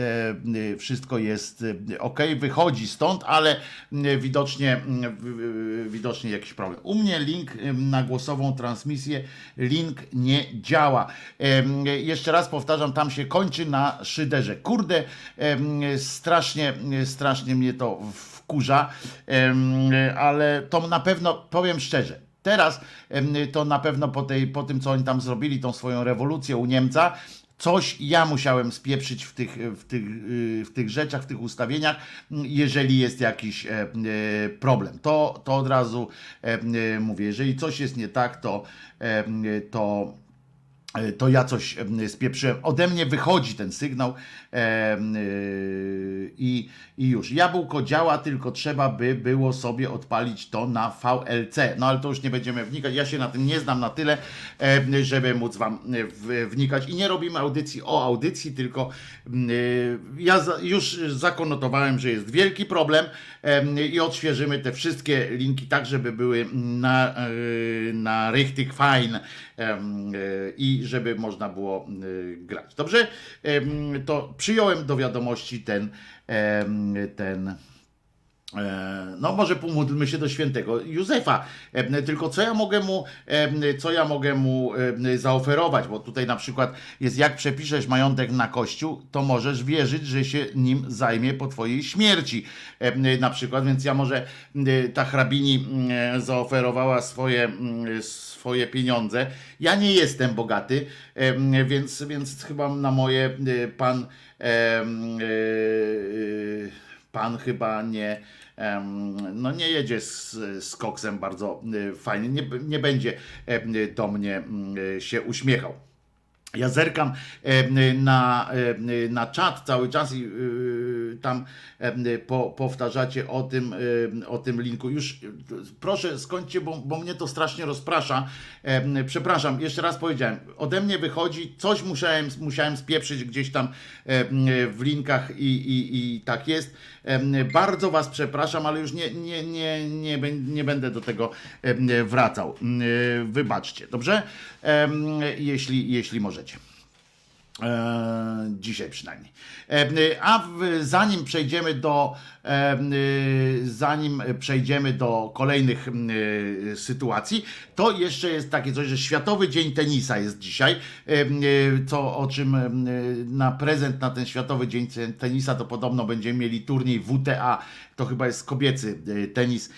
wszystko jest ok, wychodzi stąd, ale widocznie, widocznie jakiś problem. U mnie link na głosową transmisję, link nie działa. Jeszcze raz powtarzam, tam się kończy na szyderze. Kurde, strasznie, strasznie mnie to wkurza, ale to na pewno, powiem szczerze, Teraz to na pewno po, tej, po tym, co oni tam zrobili, tą swoją rewolucję u Niemca, coś ja musiałem spieprzyć w tych, w tych, y, w tych rzeczach, w tych ustawieniach, jeżeli jest jakiś e, e, problem. To, to od razu e, mówię, jeżeli coś jest nie tak, to, to to ja coś em, spieprzyłem. Ode mnie wychodzi ten sygnał i, i już. Jabłko działa, tylko trzeba by było sobie odpalić to na VLC. No ale to już nie będziemy wnikać. Ja się na tym nie znam na tyle, żeby móc wam e, wnikać. I nie robimy audycji o audycji, tylko y, ja już zakonotowałem, że jest wielki problem em, i odświeżymy te wszystkie linki tak, żeby były na, e, na richtig e, i żeby można było grać. Dobrze? To przyjąłem do wiadomości ten, ten E, No może pomódlmy się do świętego Józefa. Tylko co ja mogę mu, co ja mogę mu zaoferować, bo tutaj na przykład jest jak przepiszesz majątek na kościół, to możesz wierzyć, że się nim zajmie po twojej śmierci. Na przykład, więc ja może ta hrabini zaoferowała swoje, swoje pieniądze. Ja nie jestem bogaty, więc, więc chyba na moje e, pan pan chyba nie, no nie jedzie z, z koksem bardzo y, fajnie, nie, nie będzie do mnie mm, y, się uśmiechał. Ja zerkam na, na czat cały czas i y, tam em, po, powtarzacie o tym, em, o tym linku. Już y, proszę skończcie, bo, bo mnie to strasznie rozprasza. Przepraszam, jeszcze raz powiedziałem, ode mnie wychodzi, coś musiałem, musiałem spieprzyć gdzieś tam w linkach i, i, i tak jest. Bardzo Was przepraszam, ale już nie, nie, nie, nie, nie będę do tego wracał. Wybaczcie, dobrze? Jeśli, jeśli możecie. E, dzisiaj przynajmniej. E, a w, zanim przejdziemy do e, zanim przejdziemy do kolejnych sytuacji, to jeszcze jest takie coś, że Światowy Dzień Tenisa jest dzisiaj, e, co o czym na prezent na ten Światowy Dzień Tenisa to podobno będziemy mieli turniej WTA, to chyba jest kobiecy tenis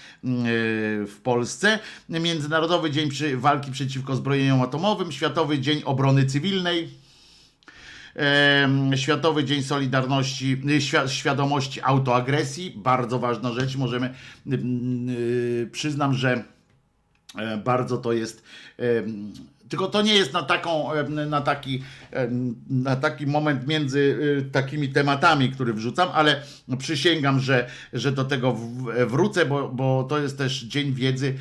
w Polsce, Międzynarodowy Dzień Walki Przeciwko Zbrojeniom Atomowym, Światowy Dzień Obrony Cywilnej, Światowy Dzień Solidarności, y, świ- Świadomości Autoagresji, bardzo ważna rzecz. Możemy, mm, y, przyznam, że e, bardzo to jest. Tylko to nie jest na, taką, em, na, taki, em, na taki moment między y, takimi tematami, który wrzucam, ale przysięgam, że, że do tego wrócę, bo, bo to jest też Dzień Wiedzy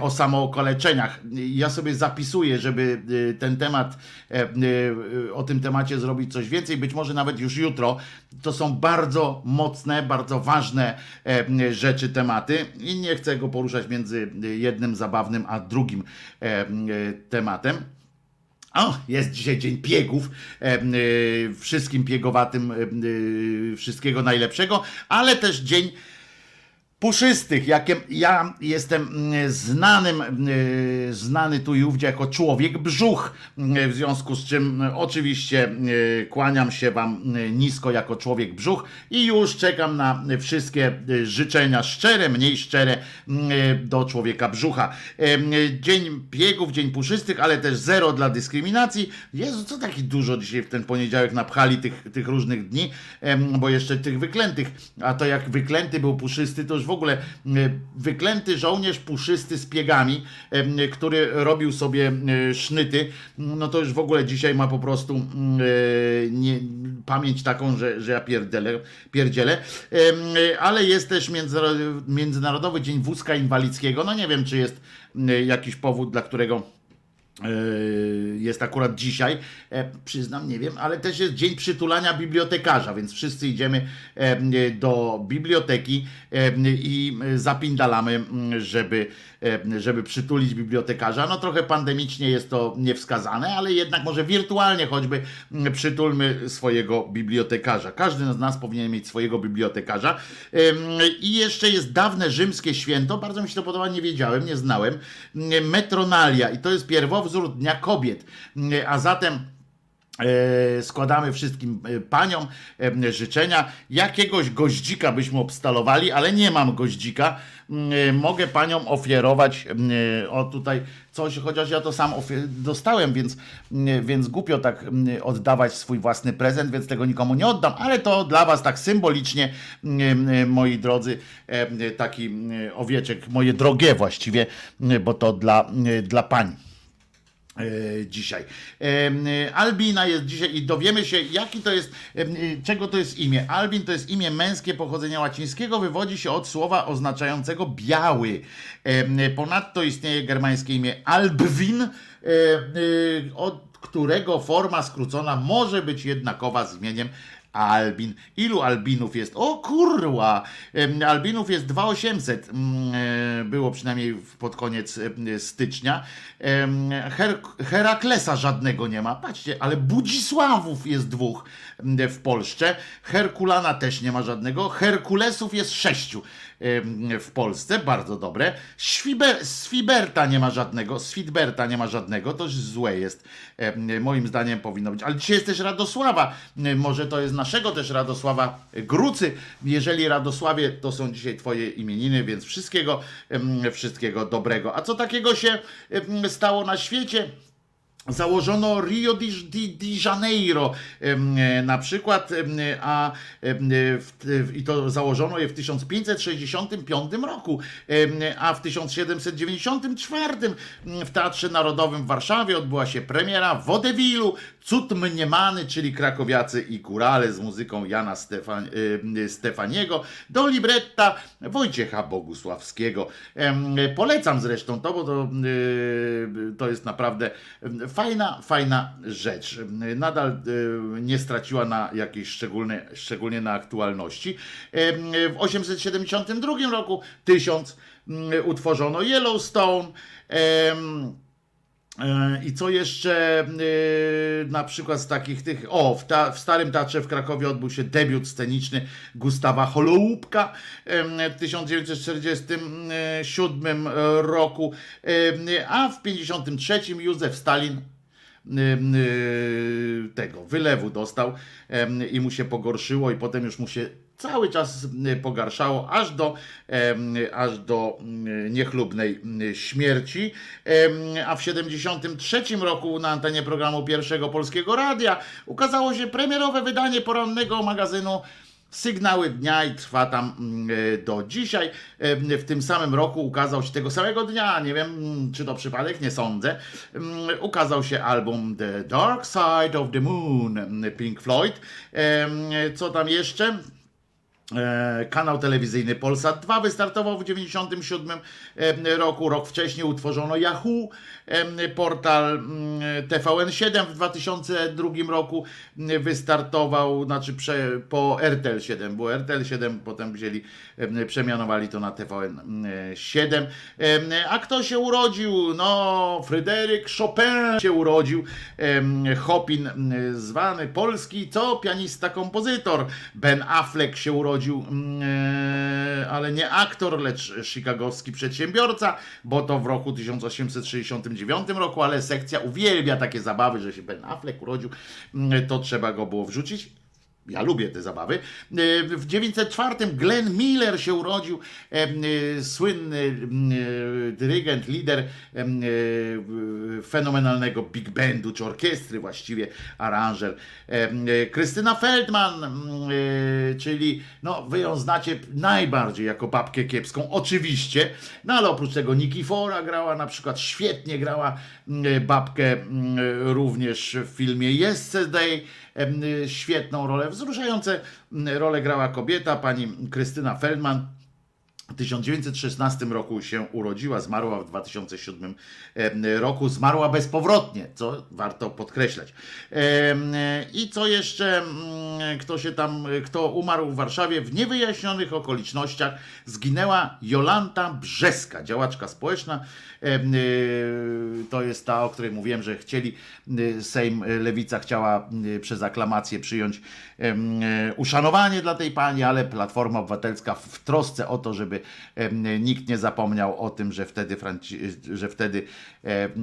o samookaleczeniach. Ja sobie zapisuję, żeby ten temat, e, o tym temacie zrobić coś więcej, być może nawet już jutro. To są bardzo mocne, bardzo ważne e, rzeczy, tematy i nie chcę go poruszać między jednym zabawnym a drugim e, e, tematem. O, jest dzisiaj dzień piegów. E, wszystkim piegowatym e, wszystkiego najlepszego, ale też dzień puszystych, jakiem ja jestem mm, znanym, y, znany tu i ówdzie jako człowiek brzuch, y, w związku z czym oczywiście y, kłaniam się wam nisko jako człowiek brzuch i już czekam na wszystkie życzenia szczere, mniej szczere do człowieka brzucha. Dzień biegów, dzień puszystych, ale też zero dla dyskryminacji. Jezu, co taki dużo dzisiaj w ten poniedziałek napchali tych, tych różnych dni, bo jeszcze tych wyklętych, a to jak wyklęty był puszysty, to już w ogóle e, wyklęty żołnierz puszysty z piegami, em, który robił sobie e, sznyty, no to już w ogóle dzisiaj ma po prostu e, nie, pamięć taką, że, że ja pierdzielę, pierdzielę. E, ale jest też międzynarodowy, Dzień Wózka Inwalidzkiego, no nie wiem, czy jest jakiś powód, dla którego jest akurat dzisiaj, e, przyznam, nie wiem, ale też jest dzień przytulania bibliotekarza, więc wszyscy idziemy e, do biblioteki e, i zapindalamy, m, żeby, żeby przytulić bibliotekarza. No trochę pandemicznie jest to niewskazane, ale jednak może wirtualnie choćby m, przytulmy swojego bibliotekarza. Każdy z nas powinien mieć swojego bibliotekarza. I jeszcze jest dawne rzymskie święto, bardzo mi się to podoba, nie wiedziałem, nie znałem, metronalia i to jest pierwowzór Dnia Kobiet, a zatem E, składamy wszystkim e, paniom e, życzenia. Jakiegoś goździka byśmy obstalowali, ale nie mam goździka. Mm, e, Mogę paniom ofiarować mm, e, o tutaj coś, chociaż ja to sam dostałem, więc, mm, więc głupio tak oddawać swój własny prezent, więc tego nikomu nie oddam, ale to dla was tak symbolicznie, e, moi drodzy, e, taki owieczek, moje drogie właściwie, bo to dla, dla pań e, dzisiaj. Em, e, Albina jest dzisiaj i dowiemy się, jaki to jest, e, czego to jest imię. Albin to jest imię męskie pochodzenia łacińskiego, wywodzi się od słowa oznaczającego biały. E, Ponadto istnieje germańskie imię Albwin, e, e, od którego forma skrócona może być jednakowa z Albin. Ilu albinów jest? O kurwa! Albinów jest 2800. mm, e, Było przynajmniej pod koniec stycznia. Her Heraklesa żadnego nie ma. Patrzcie, ale Budzisławów jest dwóch w Polsce. Herkulana też nie ma żadnego. Herkulesów jest sześciu w Polsce. Bardzo dobre. Świber Swiberta nie ma żadnego. Switberta nie ma żadnego. To złe jest. Moim zdaniem powinno być. Ale dzisiaj jest też Radosława. Może to jest naszego też Radosława Grucy. Jeżeli Radosławie, to są dzisiaj twoje imieniny, więc wszystkiego, wszystkiego dobrego. A co takiego się stało na świecie? Założono Rio de, Janeiro e, na przykład, em, a w, i to założono je w 1565 roku, a w 1794 w Teatrze Narodowym w Warszawie odbyła się premiera Wodewilu, Cud Mniemany, czyli Krakowiacy i Kurale z muzyką Jana Stefan, em, Stefaniego do libretta Wojciecha Bogusławskiego. Polecam zresztą to, bo to, y, to jest naprawdę fajna, fajna rzecz. Nadal y, nie straciła na jakiejś szczególnej, szczególnie na aktualności. W 872 roku 1000 mm, utworzono Yellowstone. E, I co jeszcze e, na przykład z takich tych. O, w, ta, w Starym Teatrze w Krakowie odbył się debiut sceniczny Gustawa Holoubka w 1947 roku, em, a w 1953 Józef Stalin e, tego wylewu dostał i mu się pogorszyło i potem już mu się cały czas y, pogarszało, aż do, aż do mm, niechlubnej mm, śmierci. A w 73 roku na antenie programu Pierwszego Polskiego Radia ukazało się premierowe wydanie porannego magazynu Sygnały dnia i trwa tam do dzisiaj. W tym samym roku ukazał się tego samego dnia, nie wiem mm, czy to przypadek, nie sądzę, mm, ukazał się album The Dark Side of the Moon mm, Pink Floyd. Co tam jeszcze? E, Kanał telewizyjny Polsat 2 wystartował w 1997 roku. Rok wcześniej utworzono Yahoo, em, portal mm, TVN7 w 2002 roku wystartował, znaczy prze, po RTL 7, bo RTL 7 potem wzięli, em, przemianowali to na TVN7. Em, A kto się urodził? No, Fryderyk Chopin się urodził. Chopin zwany polski, co pianista, kompozytor. Ben Affleck się urodził, mm, e, ale nie aktor, lecz chicagowski przedsiębiorca, bo to w roku 1869 roku, ale sekcja uwielbia takie zabawy, że się Ben Affleck urodził, mm, to trzeba go było wrzucić. Ja lubię te zabawy. E, W 904 Glenn Miller się urodził, e, e, słynny dyrygent, lider fenomenalnego big bandu, czy orkiestry właściwie, aranżer. Krystyna Feldman, czyli no wy ją znacie najbardziej jako babkę kiepską, oczywiście, no ale oprócz tego Nikifora grała na przykład, świetnie grała babkę również w filmie Yesterday, świetną rolę, wzruszające rolę grała kobieta, pani Krystyna Feldman. W 1916 roku się urodziła, zmarła w 2007 em, roku, zmarła bezpowrotnie, co warto podkreślać. I co jeszcze, mm, kto się tam, kto umarł w Warszawie w niewyjaśnionych okolicznościach, zginęła Jolanta Brzeska, działaczka społeczna. Y, To jest ta, o której mówiłem, że chcieli, y, Sejm, y, Lewica chciała przez aklamację przyjąć uszanowanie dla tej pani, ale Platforma Obywatelska w trosce o to, żeby nikt nie zapomniał o tym, że wtedy, że wtedy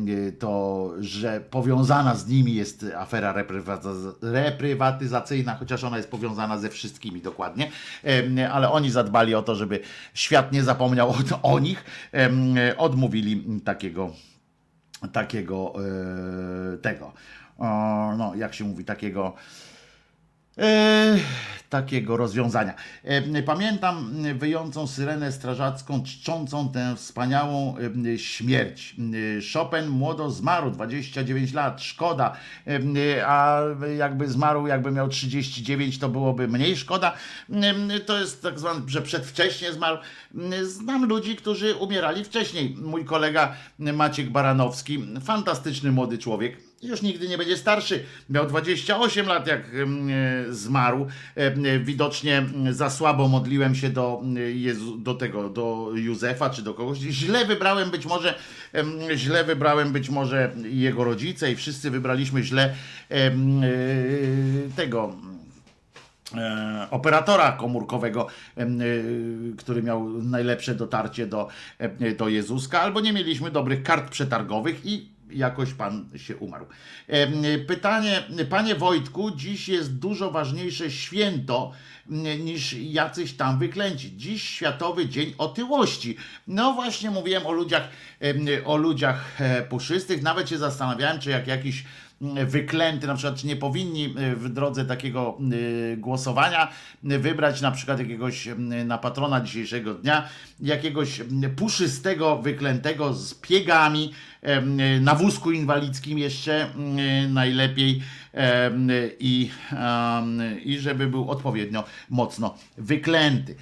y, to, że powiązana z nimi jest afera reprywatyz- reprywatyzacyjna, chociaż ona jest powiązana ze wszystkimi dokładnie, ale oni zadbali o to, żeby świat nie zapomniał o, o nich, odmówili takiego takiego e, tego, no jak się mówi, takiego e, takiego rozwiązania. E, Pamiętam wyjącą syrenę strażacką, czczącą tę wspaniałą e, śmierć. E, Chopin młodo zmarł, 29 lat, szkoda, E, a jakby zmarł, jakby miał 39, to byłoby mniej szkoda. E, To jest tak zwane, że przedwcześnie zmarł. E, Znam ludzi, którzy umierali wcześniej. Mój kolega Maciek Baranowski, fantastyczny młody człowiek, już nigdy nie będzie starszy. Miał 28 lat, jak e, zmarł. E, Widocznie za słabo modliłem się do, Jezu, do tego, do Józefa czy do kogoś. Źle wybrałem być może, źle wybrałem być może jego rodzice i wszyscy wybraliśmy źle e, tego operatora komórkowego, który miał najlepsze dotarcie do, do Jezuska, albo nie mieliśmy dobrych kart przetargowych i jakoś pan się umarł. Pytanie, panie Wojtku, dziś jest dużo ważniejsze święto m, niż jacyś tam wyklęci. Dziś Światowy Dzień Otyłości. No właśnie mówiłem o ludziach, o ludziach e, puszystych, nawet się zastanawiałem, czy jak jakiś m, wyklęty, na przykład, czy nie powinni e, w drodze takiego e, głosowania wybrać na przykład jakiegoś m, na patrona dzisiejszego dnia, jakiegoś puszystego, wyklętego z piegami, na wózku inwalidzkim jeszcze mm, najlepiej em, i, i żeby był odpowiednio mocno wyklęty.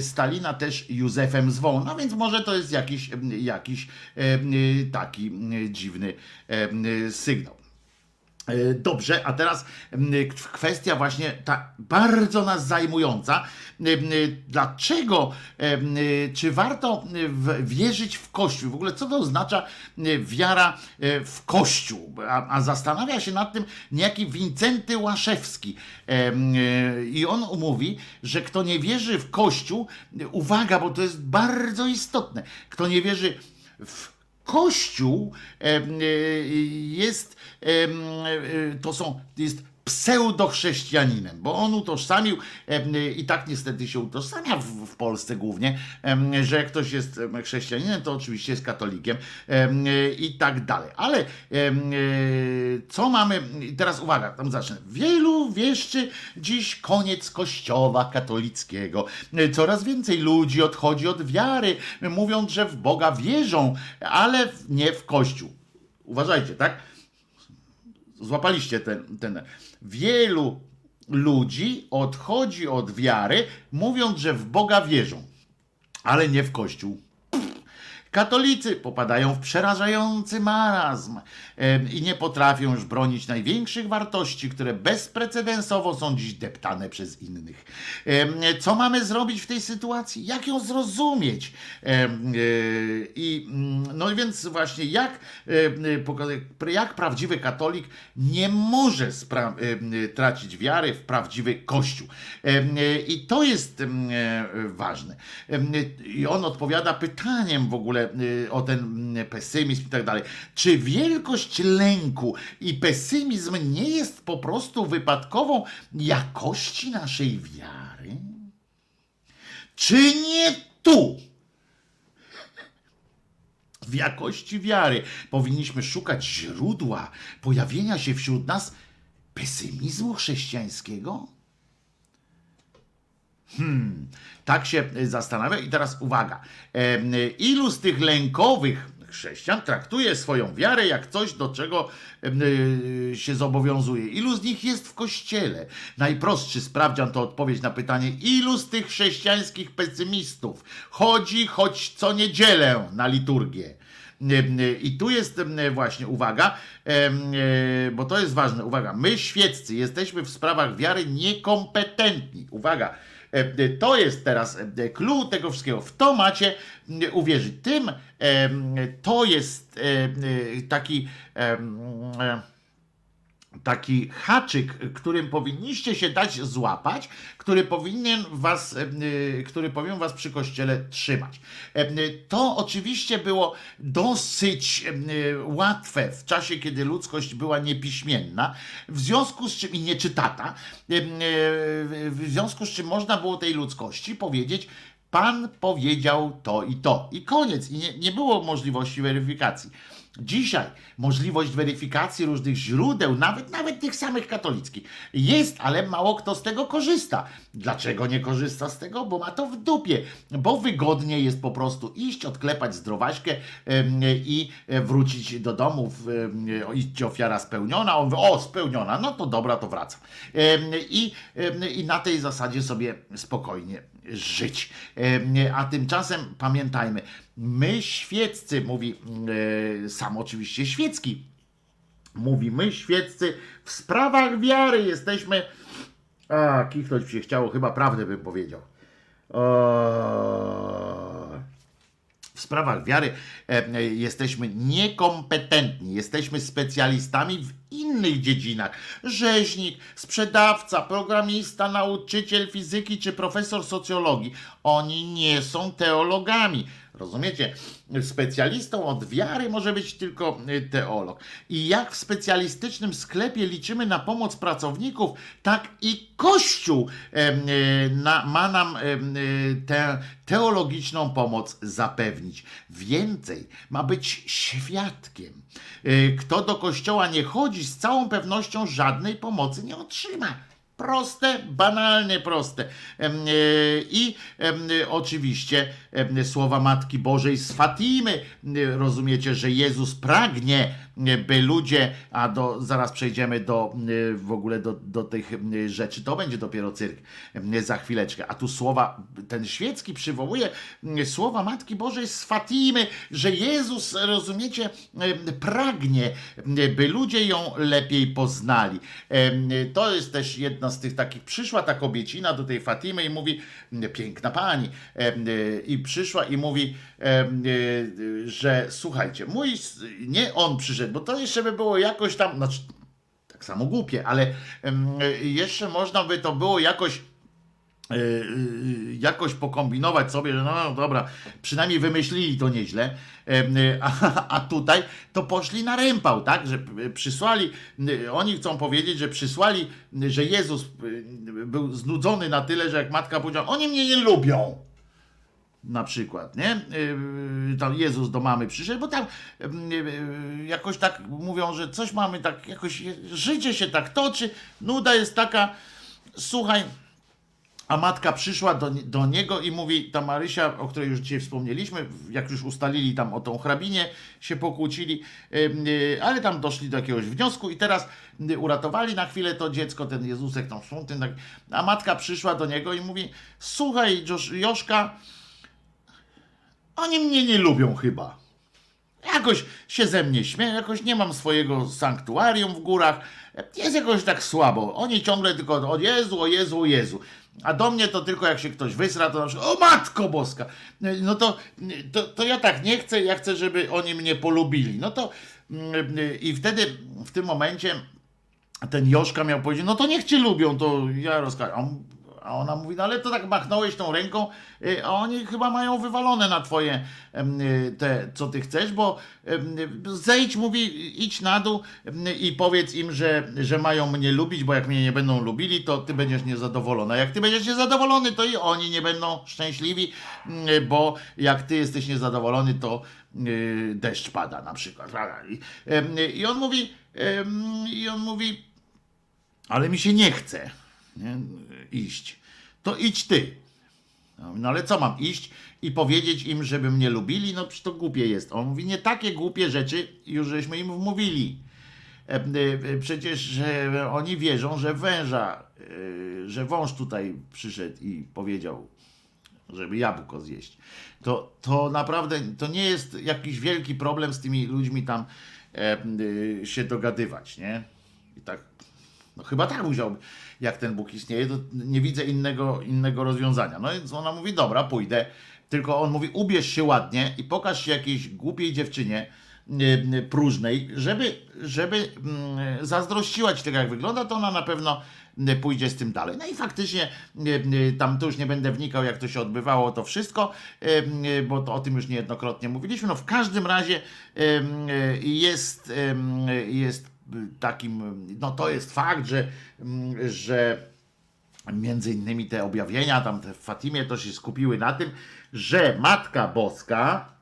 Stalina też Józefem zwoł, no więc może to jest jakiś, jakiś taki dziwny sygnał. E, Dobrze, a teraz m, k- kwestia właśnie ta bardzo nas zajmująca. M, Dlaczego, em, czy warto wierzyć w Kościół? W ogóle co to oznacza wiara e, w Kościół? A, a zastanawia się nad tym niejaki Wincenty Łaszewski. E, I on mówi, że kto nie wierzy w Kościół, uwaga, bo to jest bardzo istotne, kto nie wierzy w Kościół e, jest, e, to są, jest pseudochrześcijaninem, bo on utożsamił i tak niestety się utożsamia w, w Polsce głównie, że jak ktoś jest em, chrześcijaninem, to oczywiście jest katolikiem em, i tak dalej. Ale e, co mamy, teraz uwaga, tam zacznę. Wielu wieszczy dziś koniec kościoła katolickiego. Coraz więcej ludzi odchodzi od wiary, mówiąc, że w Boga wierzą, ale nie w Kościół. Uważajcie, tak? Złapaliście ten, ten. Wielu ludzi odchodzi od wiary, mówiąc, że w Boga wierzą, ale nie w Kościół. Katolicy popadają w przerażający marazm i nie potrafią już bronić największych wartości, które bezprecedensowo są dziś deptane przez innych. Co mamy zrobić w tej sytuacji? Jak ją zrozumieć? E, I mm, no i więc właśnie jak, poka- jak prawdziwy katolik nie może em, tracić wiary w prawdziwy Kościół. E, I to jest e, ważne. I on odpowiada pytaniem w ogóle o ten mm, pesymizm i tak dalej. Czy wielkość lęku i pesymizm nie jest po prostu wypadkową jakości naszej wiary? Czy nie tu? W jakości wiary powinniśmy szukać źródła pojawienia się wśród nas pesymizmu chrześcijańskiego? Hmm, tak się y, zastanawia i teraz uwaga. Y, Ilu z tych lękowych chrześcijan traktuje swoją wiarę jak coś, do czego y, się zobowiązuje? Ilu z nich jest w kościele? Najprostszy sprawdzian to odpowiedź na pytanie, ilu z tych chrześcijańskich pesymistów chodzi choć co niedzielę na liturgię? I tu jest właśnie uwaga, bo to jest ważne. Uwaga, my świeccy jesteśmy w sprawach wiary niekompetentni. Uwaga, to jest teraz e, clue tego wszystkiego. W to macie uwierzyć. Tym to jest e, e, taki. E, taki haczyk, którym powinniście się dać złapać, który powinien was, e, który powinien was przy kościele trzymać. E, To oczywiście było dosyć e, łatwe w czasie, kiedy ludzkość była niepiśmienna, w związku z czym i nieczytata, e, w związku z czym można było tej ludzkości powiedzieć, Pan powiedział to i to. I koniec. I nie, nie było możliwości weryfikacji. Dzisiaj możliwość weryfikacji różnych źródeł, nawet, nawet tych samych katolickich, jest, ale mało kto z tego korzysta. Dlaczego nie korzysta z tego? Bo ma to w dupie, bo wygodnie jest po prostu iść, odklepać zdrowaśkę i e, wrócić do domu, iść ofiara spełniona. On mówi, o, spełniona, no to dobra, to wracam. Em, I, I na tej zasadzie sobie spokojnie żyć. A tymczasem pamiętajmy, my świeccy, mówi e, sam oczywiście świecki, mówi my świeccy w sprawach wiary jesteśmy. A, kichnąć się chciało, chyba prawdę bym powiedział. O... Sprawach wiary e, e, jesteśmy niekompetentni, jesteśmy specjalistami w innych dziedzinach. Rzeźnik, sprzedawca, programista, nauczyciel fizyki czy profesor socjologii. Oni nie są teologami. Rozumiecie? Specjalistą od wiary może być tylko y, teolog. I jak w specjalistycznym sklepie liczymy na pomoc pracowników, tak i Kościół y, ma nam y, tę teologiczną pomoc zapewnić. Więcej, ma być świadkiem. Kto do kościoła nie chodzi, z całą pewnością żadnej pomocy nie otrzyma. Proste, banalnie proste. E, I oczywiście słowa Matki Bożej z Fatimy. Rozumiecie, że Jezus pragnie, by ludzie, a do, zaraz przejdziemy do e, w ogóle do, do tych e, rzeczy, to będzie dopiero cyrk za chwileczkę. A tu słowa, ten świecki przywołuje słowa Matki Bożej z Fatimy, że Jezus, rozumiecie, pragnie, by ludzie ją lepiej poznali. To jest też jedna z tych takich, przyszła ta kobiecina do tej Fatimy i mówi, piękna pani, i przyszła i mówi, że słuchajcie, mój, nie on przyszedł, bo to jeszcze by było jakoś tam, znaczy tak samo głupie, ale em, jeszcze można by to było jakoś e, e, jakoś pokombinować sobie, że no, no dobra, przynajmniej wymyślili to nieźle, a, a tutaj to poszli na rympał, tak, że przysłali, oni chcą powiedzieć, że przysłali, że Jezus był znudzony na tyle, że jak matka powiedziała, oni mnie nie lubią, na przykład, nie? Yy, Tam Jezus do mamy przyszedł, bo tam yy, yy, jakoś tak mówią, że coś mamy tak, jakoś życie się tak toczy, nuda jest taka, słuchaj, a matka przyszła do, do niego i mówi, ta Marysia, o której już dzisiaj wspomnieliśmy, jak już ustalili tam o tą hrabinę, się pokłócili, y, ale tam doszli do jakiegoś wniosku i teraz y, uratowali na chwilę to dziecko, ten Jezusek, tą szunty, tak, a matka przyszła do niego i mówi, słuchaj Josz, Joszka, oni mnie nie lubią chyba. Jakoś się ze mnie śmieją, jakoś nie mam swojego sanktuarium w górach. Jest jakoś tak słabo. Oni ciągle tylko o Jezu, o Jezu, o Jezu. A do mnie to tylko jak się ktoś wysra, to na przykład, o Matko Boska! No to, to, to ja tak nie chcę, ja chcę, żeby oni mnie polubili. No to mm, i wtedy w tym momencie ten Joszka miał powiedzieć, no to niech cię lubią, to ja rozkażę. A ona mówi, no ale to tak machnąłeś tą ręką, y, a oni chyba mają wywalone na twoje y, te, co ty chcesz, bo zejdź, mówi, idź na dół i powiedz im, że, że mają mnie lubić, bo jak mnie nie będą lubili, to ty będziesz niezadowolony. A jak ty będziesz niezadowolony, to i oni nie będą szczęśliwi, bo jak ty jesteś niezadowolony, to y, deszcz pada na przykład. I, on mówi, i on mówi, ale mi się nie chce nie, iść. To idź ty. No ale co mam iść i powiedzieć im, żeby mnie lubili? No przecież to głupie jest. On mówi, nie takie głupie rzeczy już żeśmy im wmówili. E, e, Przecież że oni wierzą, że węża, e, że wąż tutaj przyszedł i powiedział, żeby jabłko zjeść. To, to naprawdę to nie jest jakiś wielki problem z tymi ludźmi tam się dogadywać, nie? I tak, no chyba tak musiałby, jak ten Bóg istnieje, to nie widzę innego, innego rozwiązania. No więc ona mówi, dobra, pójdę, tylko on mówi, ubierz się ładnie i pokaż się jakiejś głupiej dziewczynie, y, y, próżnej, żeby, żeby mm, zazdrościła ci tego, jak wygląda, to ona na pewno y, pójdzie z tym dalej. No i faktycznie tam to już nie będę wnikał, jak to się odbywało, to wszystko, bo to o tym już niejednokrotnie mówiliśmy. No w każdym razie jest, jest takim, no to jest fakt, że, mm, że między innymi te objawienia, tam w Fatimie to się skupiły na tym, że Matka Boska,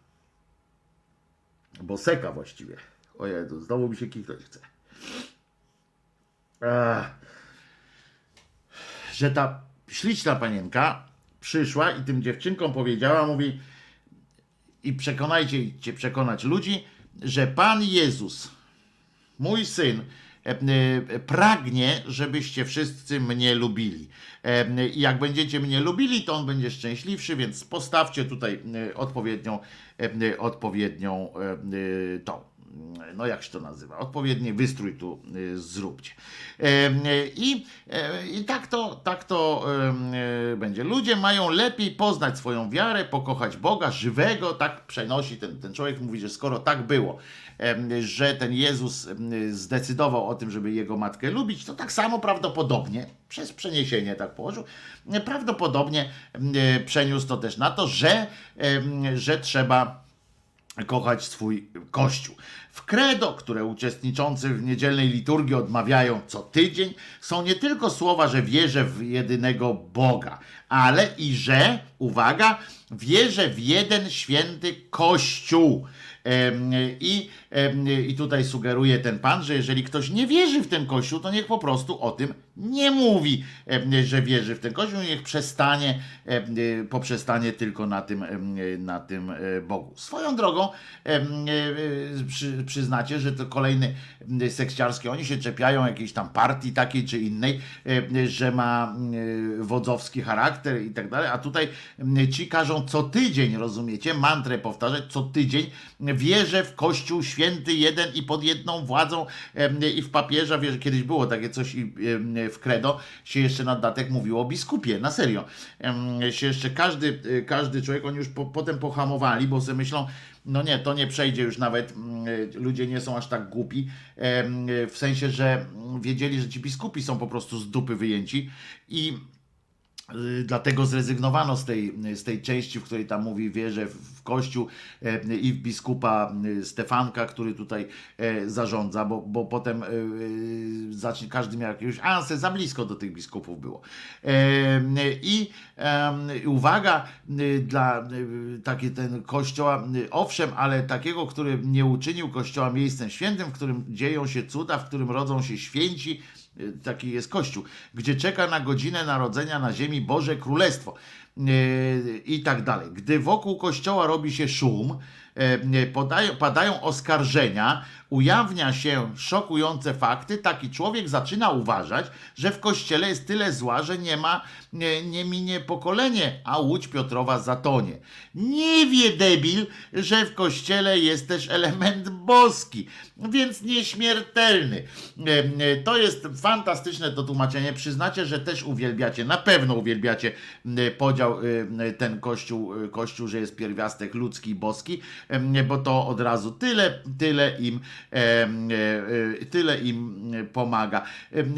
Boseka właściwie, ojej, znowu mi się kichnąć chce, że ta śliczna panienka przyszła i tym dziewczynkom powiedziała, mówi i przekonajcie cię przekonać ludzi, że Pan Jezus, mój syn, e, e, pragnie, żebyście wszyscy mnie lubili. E, I jak będziecie mnie lubili, to on będzie szczęśliwszy, więc postawcie tutaj odpowiednią, odpowiednią tą no jak się to nazywa, odpowiedni wystrój tu zróbcie. I, i tak to, tak to będzie. Ludzie mają lepiej poznać swoją wiarę, pokochać Boga żywego, tak przenosi ten, ten człowiek, mówi, że skoro tak było, że ten Jezus zdecydował o tym, żeby jego matkę lubić, to tak samo prawdopodobnie, przez przeniesienie tak położył, prawdopodobnie przeniósł to też na to, że, że trzeba kochać swój kościół. W credo, które uczestniczący w niedzielnej liturgii odmawiają co tydzień, są nie tylko słowa, że wierzę w jedynego Boga, ale i że, uwaga, wierzę w jeden święty kościół. I, I tutaj sugeruje ten pan, że jeżeli ktoś nie wierzy w ten kościół, to niech po prostu o tym nie mówi, że wierzy w ten kościół, niech przestanie, y, poprzestanie tylko na tym, y, na tym e, Bogu. Swoją drogą y, przy, przyznacie, że to kolejny m, sekciarskie, oni się czepiają jakiejś tam partii takiej czy innej, że ma wodzowski charakter i tak dalej, a tutaj ci każą co tydzień, rozumiecie, mantrę powtarzać co tydzień, wierzę w Kościół święty jeden i pod jedną władzą i w papieża, wiesz, kiedyś było takie coś i w credo się jeszcze na dodatek mówiło o biskupie, na serio. Się jeszcze każdy, y, każdy człowiek, oni już po, potem pohamowali, bo sobie myślą, no nie, to nie przejdzie już nawet, mm, ludzie nie są aż tak głupi, w sensie, że wiedzieli, że ci biskupi są po prostu z dupy wyjęci i Y, Dlatego zrezygnowano z tej, z tej części, w której tam mówi wierzę w Kościół e, i w biskupa y, Stefanka, który tutaj e, zarządza, bo, bo potem e, e, zacznie, każdy miał jakiegoś ansę, za blisko do tych biskupów było. E, I uwaga dla taki ten kościoła, owszem, ale takiego, który nie uczynił kościoła miejscem świętym, w którym dzieją się cuda, w którym rodzą się święci, taki jest Kościół, gdzie czeka na godzinę narodzenia na ziemi Boże Królestwo i tak dalej. Gdy wokół Kościoła robi się szum, podają, padają oskarżenia, ujawnia się szokujące fakty, taki człowiek zaczyna uważać, że w Kościele jest tyle zła, że nie ma, nie, nie minie pokolenie, a Łódź Piotrowa zatonie. Nie wie debil, że w Kościele jest też element boski, więc nieśmiertelny. E, e, To jest fantastyczne to tłumaczenie. Przyznacie, że też uwielbiacie, na pewno uwielbiacie e, podział ten kościół, kościół, że jest pierwiastek ludzki i boski, bo to od razu tyle, tyle im, tyle im pomaga.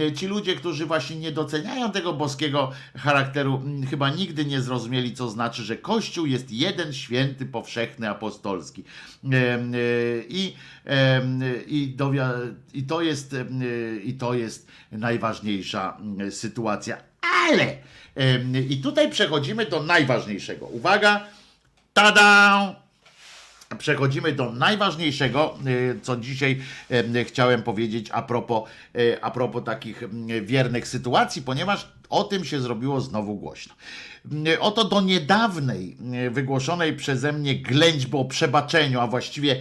E, Ci ludzie, którzy właśnie nie doceniają tego boskiego charakteru, chyba nigdy nie zrozumieli, co znaczy, że Kościół jest jeden święty, powszechny, apostolski. E, e, I, e, i, i, to jest, e, I to jest najważniejsza sytuacja. Ale e, i tutaj przechodzimy do najważniejszego. Uwaga, tada! Przechodzimy do najważniejszego, y, co dzisiaj y, chciałem powiedzieć a propos, y, a propos takich wiernych sytuacji, ponieważ o tym się zrobiło znowu głośno. Y, Oto do niedawnej y, wygłoszonej przeze mnie ględźby o przebaczeniu, a właściwie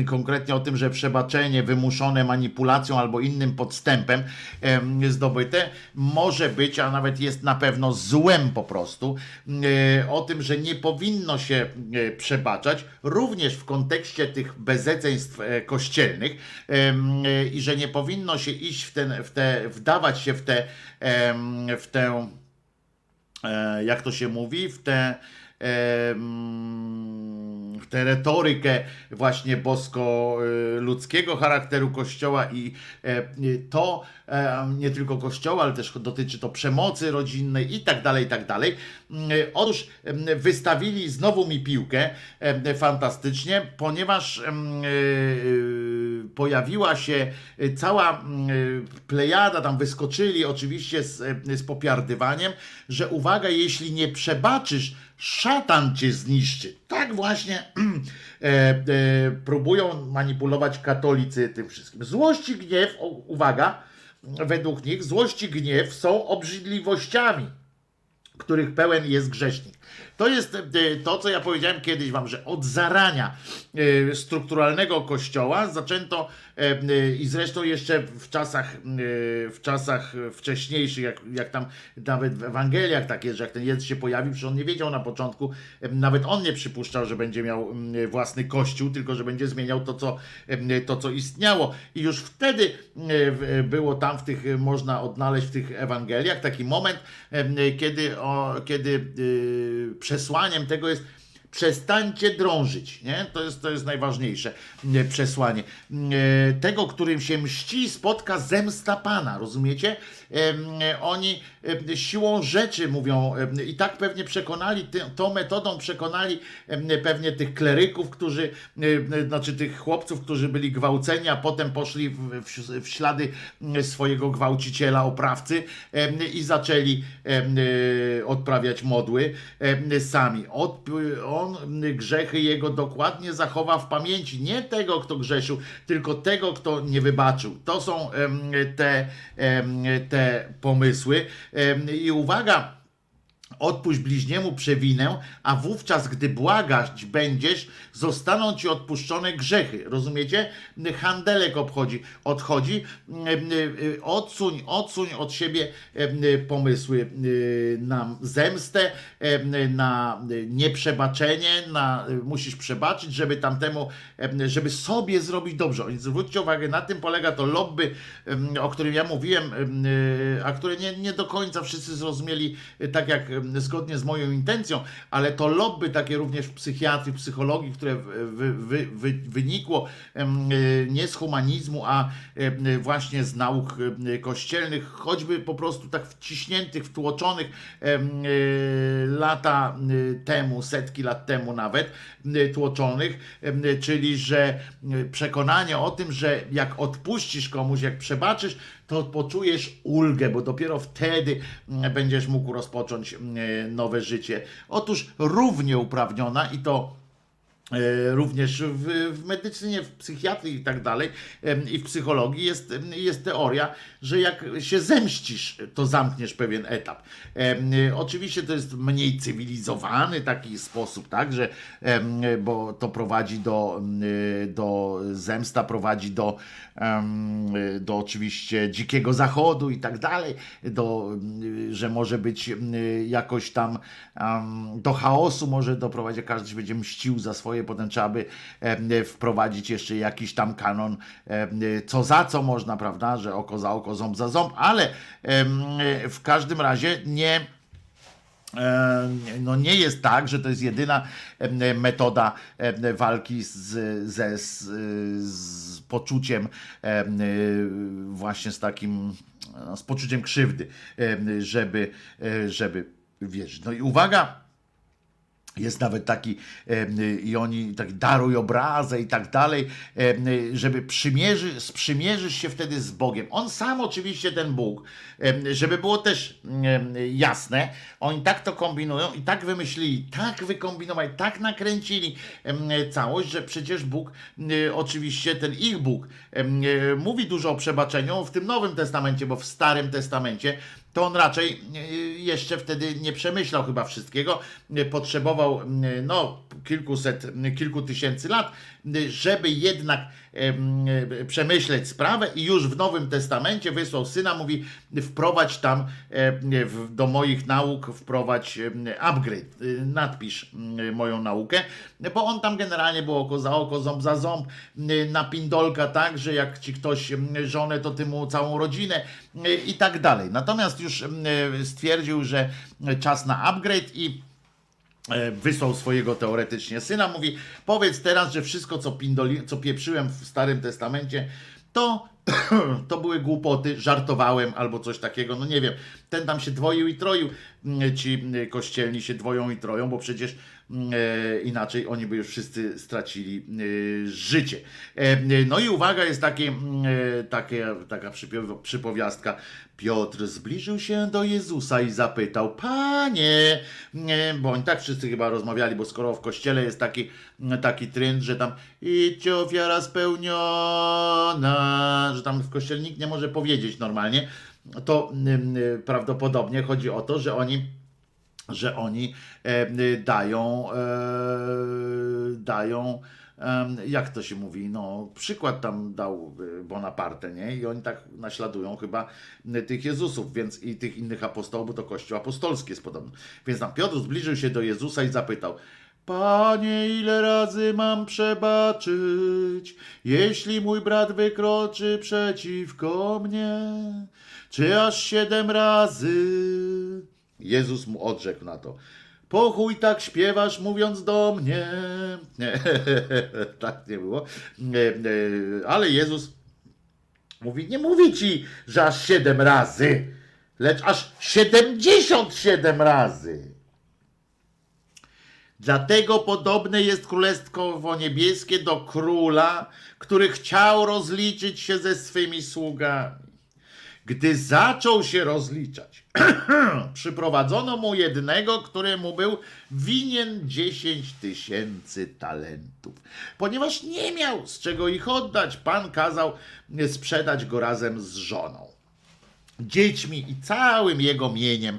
y, konkretnie o tym, że przebaczenie wymuszone manipulacją albo innym podstępem em, zdobyte może być, a nawet jest na pewno złem po prostu, y, o tym, że nie powinno się y, przebaczać, również w kontekście tych bezeceństw e, kościelnych i że nie powinno się iść w, ten, w te, wdawać się w te, w tę e, jak to się mówi, w tę w tę retorykę właśnie bosko-ludzkiego charakteru Kościoła i e, to e, nie tylko Kościoła, ale też dotyczy to przemocy rodzinnej i tak dalej, i tak dalej. Mm, Otóż wystawili znowu mi piłkę fantastycznie, ponieważ e, pojawiła się cała mm, plejada, tam wyskoczyli oczywiście z, z popiardywaniem, że uwaga, jeśli nie przebaczysz, szatan cię zniszczy. Tak właśnie [clears throat] e, e, próbują manipulować katolicy tym wszystkim. Złość i gniew, uwaga, według nich złość i gniew są obrzydliwościami, których pełen jest grzesznik. To jest e, to, co ja powiedziałem kiedyś wam, że od zarania e, strukturalnego kościoła zaczęto i zresztą jeszcze w czasach, e, w czasach wcześniejszych, jak, jak tam nawet w Ewangeliach tak jest, że jak ten Jezus się pojawił, że on nie wiedział na początku, e, nawet on nie przypuszczał, że będzie miał własny kościół, tylko że będzie zmieniał to, co, e, to, co istniało. I już wtedy e, było tam w tych, e, można odnaleźć w tych Ewangeliach taki moment, e, kiedy, o, kiedy y, przesłaniem tego jest przestańcie drążyć, nie? To jest, to jest najważniejsze nie, przesłanie. E, Tego, którym się mści, spotka zemsta Pana, rozumiecie? Oni siłą rzeczy mówią i tak pewnie przekonali, tą metodą przekonali pewnie tych kleryków, którzy, znaczy tych chłopców, którzy byli gwałceni, a potem poszli w, w, w ślady swojego gwałciciela, oprawcy i zaczęli e, odprawiać modły sami. Od, on grzechy jego dokładnie zachowa w pamięci. Nie tego, kto grzeszył, tylko tego, kto nie wybaczył. To są te, em, te pomysły. I uwaga, Odpuść bliźniemu przewinę, a wówczas, gdy błagać będziesz, zostaną ci odpuszczone grzechy. Rozumiecie? Handelek obchodzi, odchodzi. Odsuń, odsuń od siebie pomysły na zemstę, na nieprzebaczenie, na musisz przebaczyć, żeby tamtemu, żeby sobie zrobić dobrze. Więc Zwróćcie uwagę, na tym polega to lobby, o którym ja mówiłem, a które nie, nie do końca wszyscy zrozumieli tak jak zgodnie z moją intencją, ale to lobby takie również w psychiatrii, psychologii, które wy, wy, wy, wynikło e, nie z humanizmu, a em, właśnie z nauk em, kościelnych, choćby po prostu tak wciśniętych, wtłoczonych e, lata e, temu, setki lat temu nawet, e, tłoczonych, czyli że e, przekonanie o tym, że jak odpuścisz komuś, jak przebaczysz, to poczujesz ulgę, bo dopiero wtedy mm, będziesz mógł rozpocząć mm, nowe życie. Otóż równie uprawniona i to e, również w, w medycynie, w psychiatrii i tak dalej i w psychologii jest, jest teoria, że jak się zemścisz, to zamkniesz pewien etap. E, Oczywiście to jest mniej cywilizowany taki sposób, tak, że bo to prowadzi do, em, e, do zemsta prowadzi do, do oczywiście dzikiego zachodu i tak dalej, do, em, że może być em, jakoś tam do chaosu może doprowadzić, każdy się będzie mścił za swoje, potem trzeba by wprowadzić jeszcze jakiś tam kanon, co za co można, prawda, że oko za oko, ząb za ząb, ale w każdym razie nie No nie jest tak, że to jest jedyna metoda walki z, ze, z, z poczuciem em, właśnie z takim no, z poczuciem krzywdy, żeby, e, żeby wierzyć. No i uwaga, jest nawet taki, i oni tak daruj obrazę i tak dalej, żeby przymierzy, sprzymierzysz się wtedy z Bogiem. On sam oczywiście ten Bóg, żeby było też jasne, oni tak to kombinują i tak wymyślili, tak wykombinowali, tak nakręcili całość, że przecież Bóg, oczywiście ten ich Bóg, mówi dużo o przebaczeniu w tym Nowym Testamencie, bo w Starym Testamencie to on raczej e, jeszcze wtedy nie przemyślał chyba wszystkiego, potrzebował m, no, kilkuset, m, kilku tysięcy lat, żeby jednak przemyśleć sprawę i już w Nowym Testamencie wysłał syna, mówi wprowadź tam e, do moich nauk, wprowadź upgrade, e, nadpisz m, moją naukę, bo on tam generalnie było oko za oko, ząb za ząb, m, na pindolka tak, że jak ci ktoś żonę, to ty mu całą rodzinę i tak dalej. Natomiast już m, stwierdził, że czas na upgrade i e, wysłał swojego teoretycznie syna, mówi powiedz teraz, że wszystko co, pindoli, co pieprzyłem w Starym Testamencie to, [clears throat] to były głupoty, żartowałem albo coś takiego, no nie wiem, ten tam się dwoił i troił, mm, ci mm, kościelni się dwoją i troją, bo przecież e, inaczej oni by już wszyscy stracili e, życie. E, no i uwaga, jest takie, e, takie taka przypowiastka, Piotr zbliżył się do Jezusa i zapytał, Panie, nie, bo oni tak wszyscy chyba rozmawiali, bo skoro w kościele jest taki, taki trend, że tam idźcie ofiara spełniona, że tam w kościele nikt nie może powiedzieć normalnie, to prawdopodobnie chodzi o to, że oni że oni e, dają, e, dają, jak to się mówi, no przykład tam dał e, Bonaparte, nie? I oni tak naśladują chyba tych Jezusów, więc i tych innych apostołów, bo to Kościół apostolski jest podobno. Więc tam Piotr zbliżył się do Jezusa i zapytał, Panie, ile razy mam przebaczyć, jeśli mój brat wykroczy przeciwko mnie? Czy aż siedem razy? Jezus mu odrzekł na to. Po chuj tak śpiewasz, mówiąc do mnie. Nie, [laughs] tak nie było. Ale Jezus mówi, nie mówi ci, że aż siedem razy, lecz aż siedemdziesiąt siedem razy. Dlatego podobne jest królestwo niebieskie do króla, który chciał rozliczyć się ze swymi sługami. Gdy zaczął się rozliczać, [clears throat] przyprowadzono mu jednego, któremu był winien 10 tysięcy talentów. Ponieważ nie miał z czego ich oddać, pan kazał sprzedać go razem z żoną dziećmi i całym jego mieniem,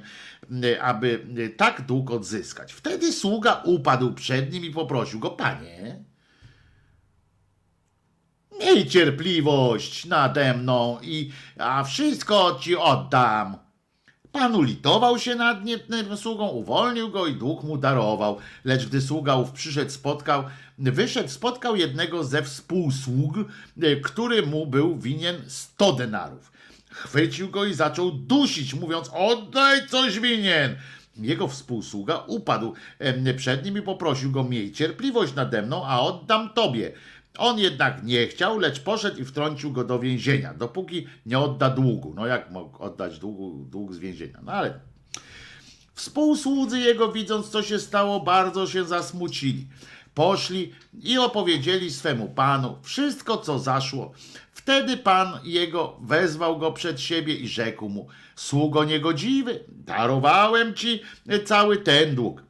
aby tak dług odzyskać. Wtedy sługa upadł przed nim i poprosił go, panie, miej cierpliwość nade mną i a wszystko ci oddam. Pan ulitował się nad nietnym sługą, uwolnił go i dług mu darował. Lecz gdy sługa ów przyszedł, spotkał, wyszedł, spotkał jednego ze współsług, który mu był winien 100 denarów. Chwycił go i zaczął dusić, mówiąc: Oddaj coś winien. Jego współsługa upadł przed nim i poprosił go: Miej cierpliwość nade mną, a oddam tobie. On jednak nie chciał, lecz poszedł i wtrącił go do więzienia, dopóki nie odda długu. No jak mógł oddać długu, dług z więzienia? No ale Współsłudzy jego, widząc co się stało, bardzo się zasmucili. Poszli i opowiedzieli swemu panu wszystko, co zaszło. Wtedy pan jego wezwał go przed siebie i rzekł mu: Sługo niegodziwy, darowałem ci cały ten dług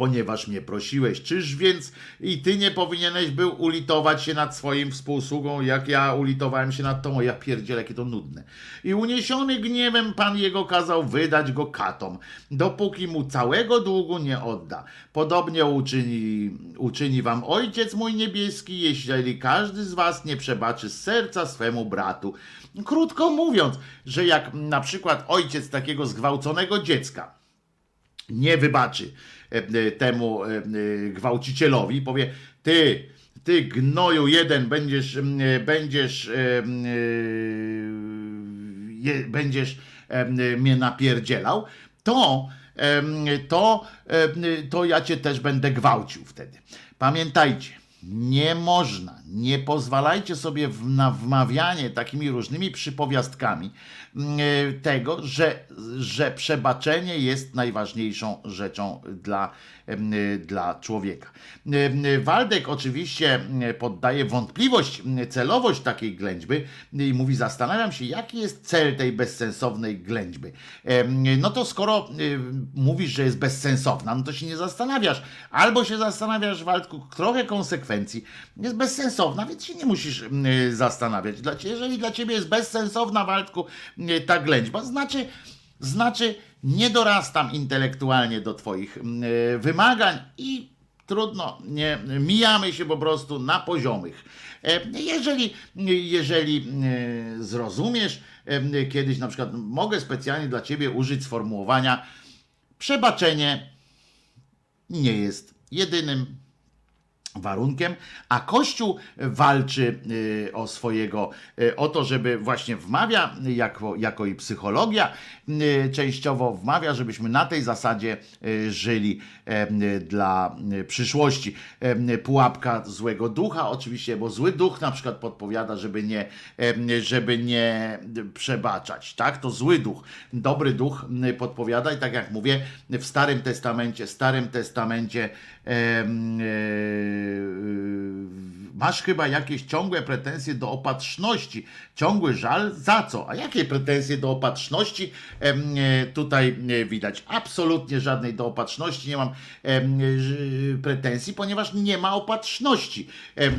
ponieważ mnie prosiłeś. Czyż więc i ty nie powinieneś był ulitować się nad swoim współsługą, jak ja ulitowałem się nad tą, ja pierdzielę, jakie to nudne. I uniesiony gniewem Pan jego kazał wydać go katom, dopóki mu całego długu nie odda. Podobnie uczyni, uczyni wam Ojciec mój niebieski, jeśli każdy z was nie przebaczy serca swemu bratu. Krótko mówiąc, że jak na przykład ojciec takiego zgwałconego dziecka, nie wybaczy temu e, e, gwałcicielowi, powie, ty, ty gnoju jeden będziesz, e, będziesz, e, e, będziesz mnie napierdzielał, to, to, to ja cię też będę gwałcił wtedy. Pamiętajcie, nie można, nie pozwalajcie sobie na wmawianie takimi różnymi przypowiastkami e, tego, że, że przebaczenie jest najważniejszą rzeczą dla, e, dla człowieka. E, Waldek oczywiście poddaje wątpliwość celowość takiej ględźby i mówi, zastanawiam się, jaki jest cel tej bezsensownej ględźby. No to skoro mówisz, że jest bezsensowna, no to się nie zastanawiasz. Albo się zastanawiasz, Waldku, trochę konsekwencji. Jest bezsensowna, więc się nie musisz zastanawiać. Jeżeli dla ciebie jest bezsensowna, Waldku, ta ględźba, znaczy, znaczy nie dorastam intelektualnie do twoich y, wymagań i trudno, nie, mijamy się po prostu na poziomych. E, Jeżeli, jeżeli e, zrozumiesz, e, kiedyś na przykład mogę specjalnie dla ciebie użyć sformułowania przebaczenie nie jest jedynym warunkiem, a Kościół walczy y, o swojego, y, o to, żeby właśnie wmawia, jako, jako i psychologia y, częściowo wmawia, żebyśmy na tej zasadzie y, żyli y, dla y, przyszłości. Pułapka złego ducha oczywiście, bo zły duch na przykład podpowiada, żeby nie, żeby nie przebaczać, tak? To zły duch. Dobry duch y, podpowiada i tak jak mówię, w Starym Testamencie, Starym Testamencie masz chyba jakieś ciągłe pretensje do opatrzności, ciągły żal za co? A jakie pretensje do opatrzności e, tutaj e, widać? Absolutnie żadnej do opatrzności nie mam ż- pretensji, ponieważ nie ma opatrzności. E,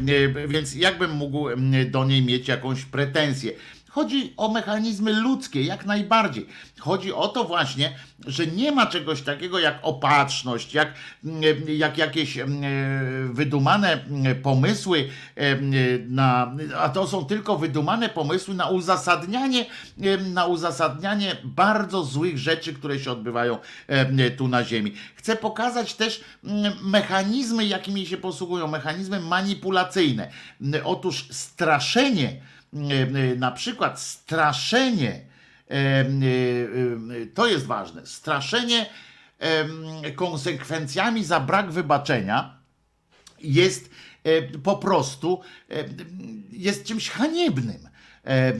Więc jakbym mógł do niej mieć jakąś pretensję? Chodzi o mechanizmy ludzkie, jak najbardziej. Chodzi o to właśnie, że nie ma czegoś takiego jak opatrzność, jak, mm, jak jakieś mm, wydumane mm, pomysły em, na, a to są tylko wydumane pomysły na uzasadnianie, na uzasadnianie bardzo złych rzeczy, które się odbywają tu na Ziemi. Chcę pokazać też mechanizmy, jakimi się posługują, mechanizmy manipulacyjne. Otóż straszenie, na przykład straszenie, em, to jest ważne, straszenie konsekwencjami za brak wybaczenia jest e, po prostu e, jest czymś haniebnym. E,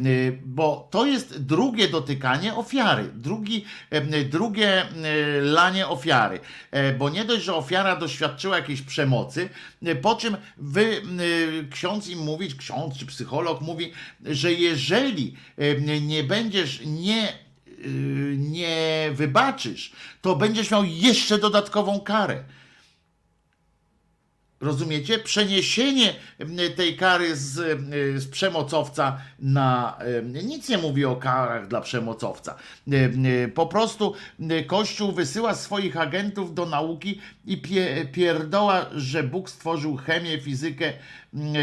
Bo to jest drugie dotykanie ofiary, drugi, e, drugie e, lanie ofiary. E, Bo nie dość, że ofiara doświadczyła jakiejś przemocy, e, po czym wy, e, ksiądz im mówi, ksiądz czy psycholog mówi, że jeżeli e, nie będziesz, nie nie wybaczysz, to będziesz miał jeszcze dodatkową karę. Rozumiecie? Przeniesienie tej kary z, z przemocowca na. Nic nie mówi o karach dla przemocowca. Po prostu Kościół wysyła swoich agentów do nauki i pie, pierdoła, że Bóg stworzył chemię, fizykę,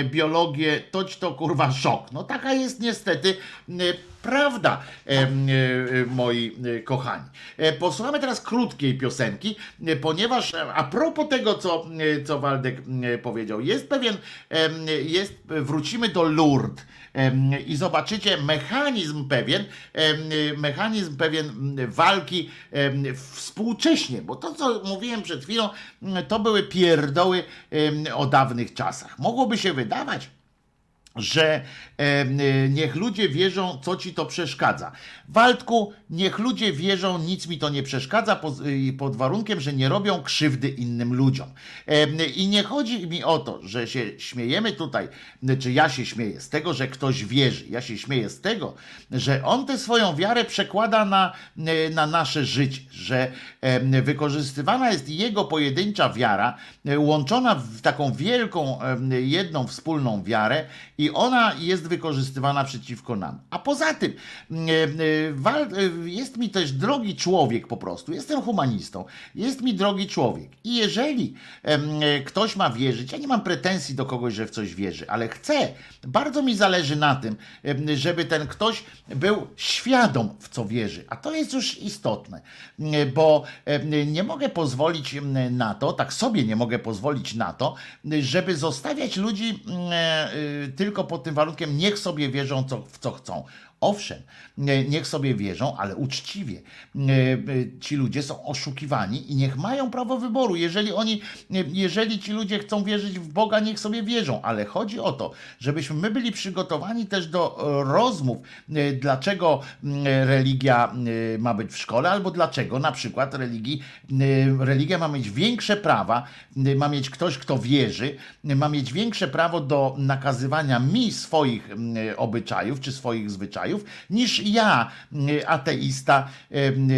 biologię. Toć to kurwa szok. No taka jest niestety prawda, e, e, moi e, kochani. Posłuchamy teraz krótkiej piosenki, ponieważ a propos tego, co, co Waldek powiedział, jest pewien, jest, wrócimy do Lourdes i zobaczycie mechanizm pewien, mechanizm pewien m, walki współcześnie, bo to, co mówiłem przed chwilą, m, to były pierdoły o dawnych czasach. Mogłoby się wydawać, że e, niech ludzie wierzą, co ci to przeszkadza. Waldku, niech ludzie wierzą, nic mi to nie przeszkadza, pod, y, pod warunkiem, że nie robią krzywdy innym ludziom. E, I nie chodzi mi o to, że się śmiejemy tutaj, czy ja się śmieję z tego, że ktoś wierzy. Ja się śmieję z tego, że on tę swoją wiarę przekłada na, e, na nasze życie, że e, wykorzystywana jest jego pojedyncza wiara, e, łączona w taką wielką, jedną wspólną wiarę i ona jest wykorzystywana przeciwko nam. A poza tym e, e, e, jest mi też drogi człowiek po prostu. Jestem humanistą. Jest mi drogi człowiek. I jeżeli ktoś ma wierzyć, ja nie mam pretensji do kogoś, że w coś wierzy, ale chcę, bardzo mi zależy na tym, żeby ten ktoś był świadom w co wierzy. A to jest już istotne, bo nie mogę pozwolić na to, tak sobie nie mogę pozwolić na to, żeby zostawiać ludzi mm, e, y, tylko pod tym warunkiem, niech sobie wierzą co, w co chcą. Owszem, niech sobie wierzą, ale uczciwie. E, e, Ci ludzie są oszukiwani i niech mają prawo wyboru. Jeżeli oni, e, jeżeli ci ludzie chcą wierzyć w Boga, niech sobie wierzą, ale chodzi o to, żebyśmy my byli przygotowani też do rozmów, dlaczego religia ma być w szkole, albo dlaczego na przykład religii, religia ma mieć większe prawa, ma mieć ktoś, kto wierzy, ma mieć większe prawo do nakazywania mi swoich obyczajów czy swoich zwyczajów, niż ja, mm, ateista, mm, e,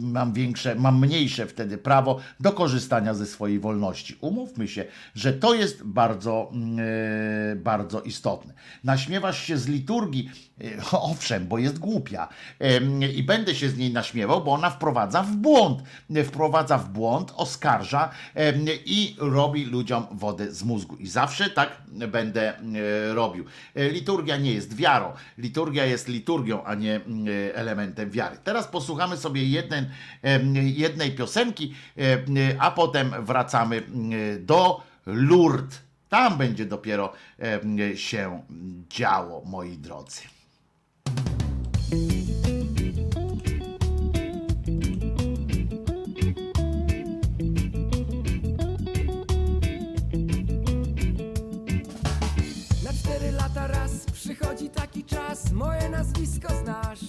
mam większe, mam mniejsze wtedy prawo do korzystania ze swojej wolności. Umówmy się, że to jest bardzo, mm, bardzo istotne. Naśmiewasz się z liturgii, [laughs] owszem, bo jest głupia i będę się z niej naśmiewał, bo ona wprowadza w błąd. Wprowadza w błąd, oskarża i robi ludziom wodę z mózgu. I zawsze tak będę e, robił. E, Liturgia nie jest wiarą. Liturgia jest liturgią, a nie elementem wiary. Teraz posłuchamy sobie jeden, jednej piosenki, a potem wracamy do Lourdes. Tam będzie dopiero się działo, moi drodzy. Na cztery lata raz przychodzi taki czas, moje nazwisko znasz.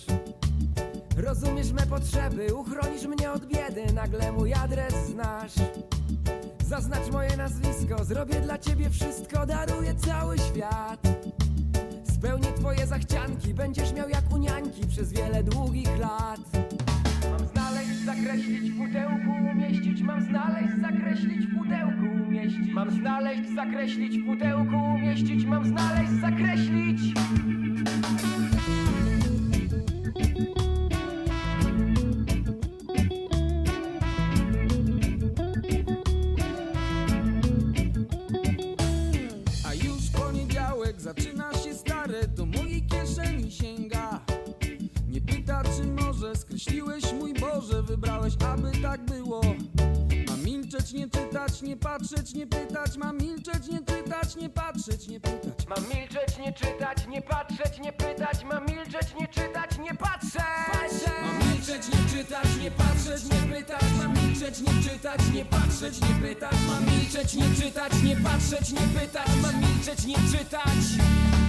Rozumiesz me potrzeby, uchronisz mnie od biedy, nagle mój adres znasz. Zaznacz moje nazwisko, zrobię dla ciebie wszystko, daruję cały świat. Spełnię twoje zachcianki, będziesz miał jak u niańki przez wiele długich lat. Mam znaleźć, zakreślić w pudełku, umieścić, mam znaleźć, zakreślić w pudełku, umieścić. Mam znaleźć, zakreślić w pudełku, umieścić, mam znaleźć, zakreślić. Skreśliłeś mój Boże, wybrałeś, aby tak było. Mam milczeć, nie czytać, nie patrzeć, nie pytać, mam milczeć, nie czytać, nie patrzeć, nie pytać. Mam milczeć, nie czytać, nie patrzeć, nie pytać. Mam milczeć, nie czytać, nie patrzeć. Mam milczeć, nie czytać, nie patrzeć, nie pytać. Mam milczeć, nie czytać, nie patrzeć, nie pytać. Mam milczeć, nie czytać, nie patrzeć, nie pytać. Mam milczeć, nie czytać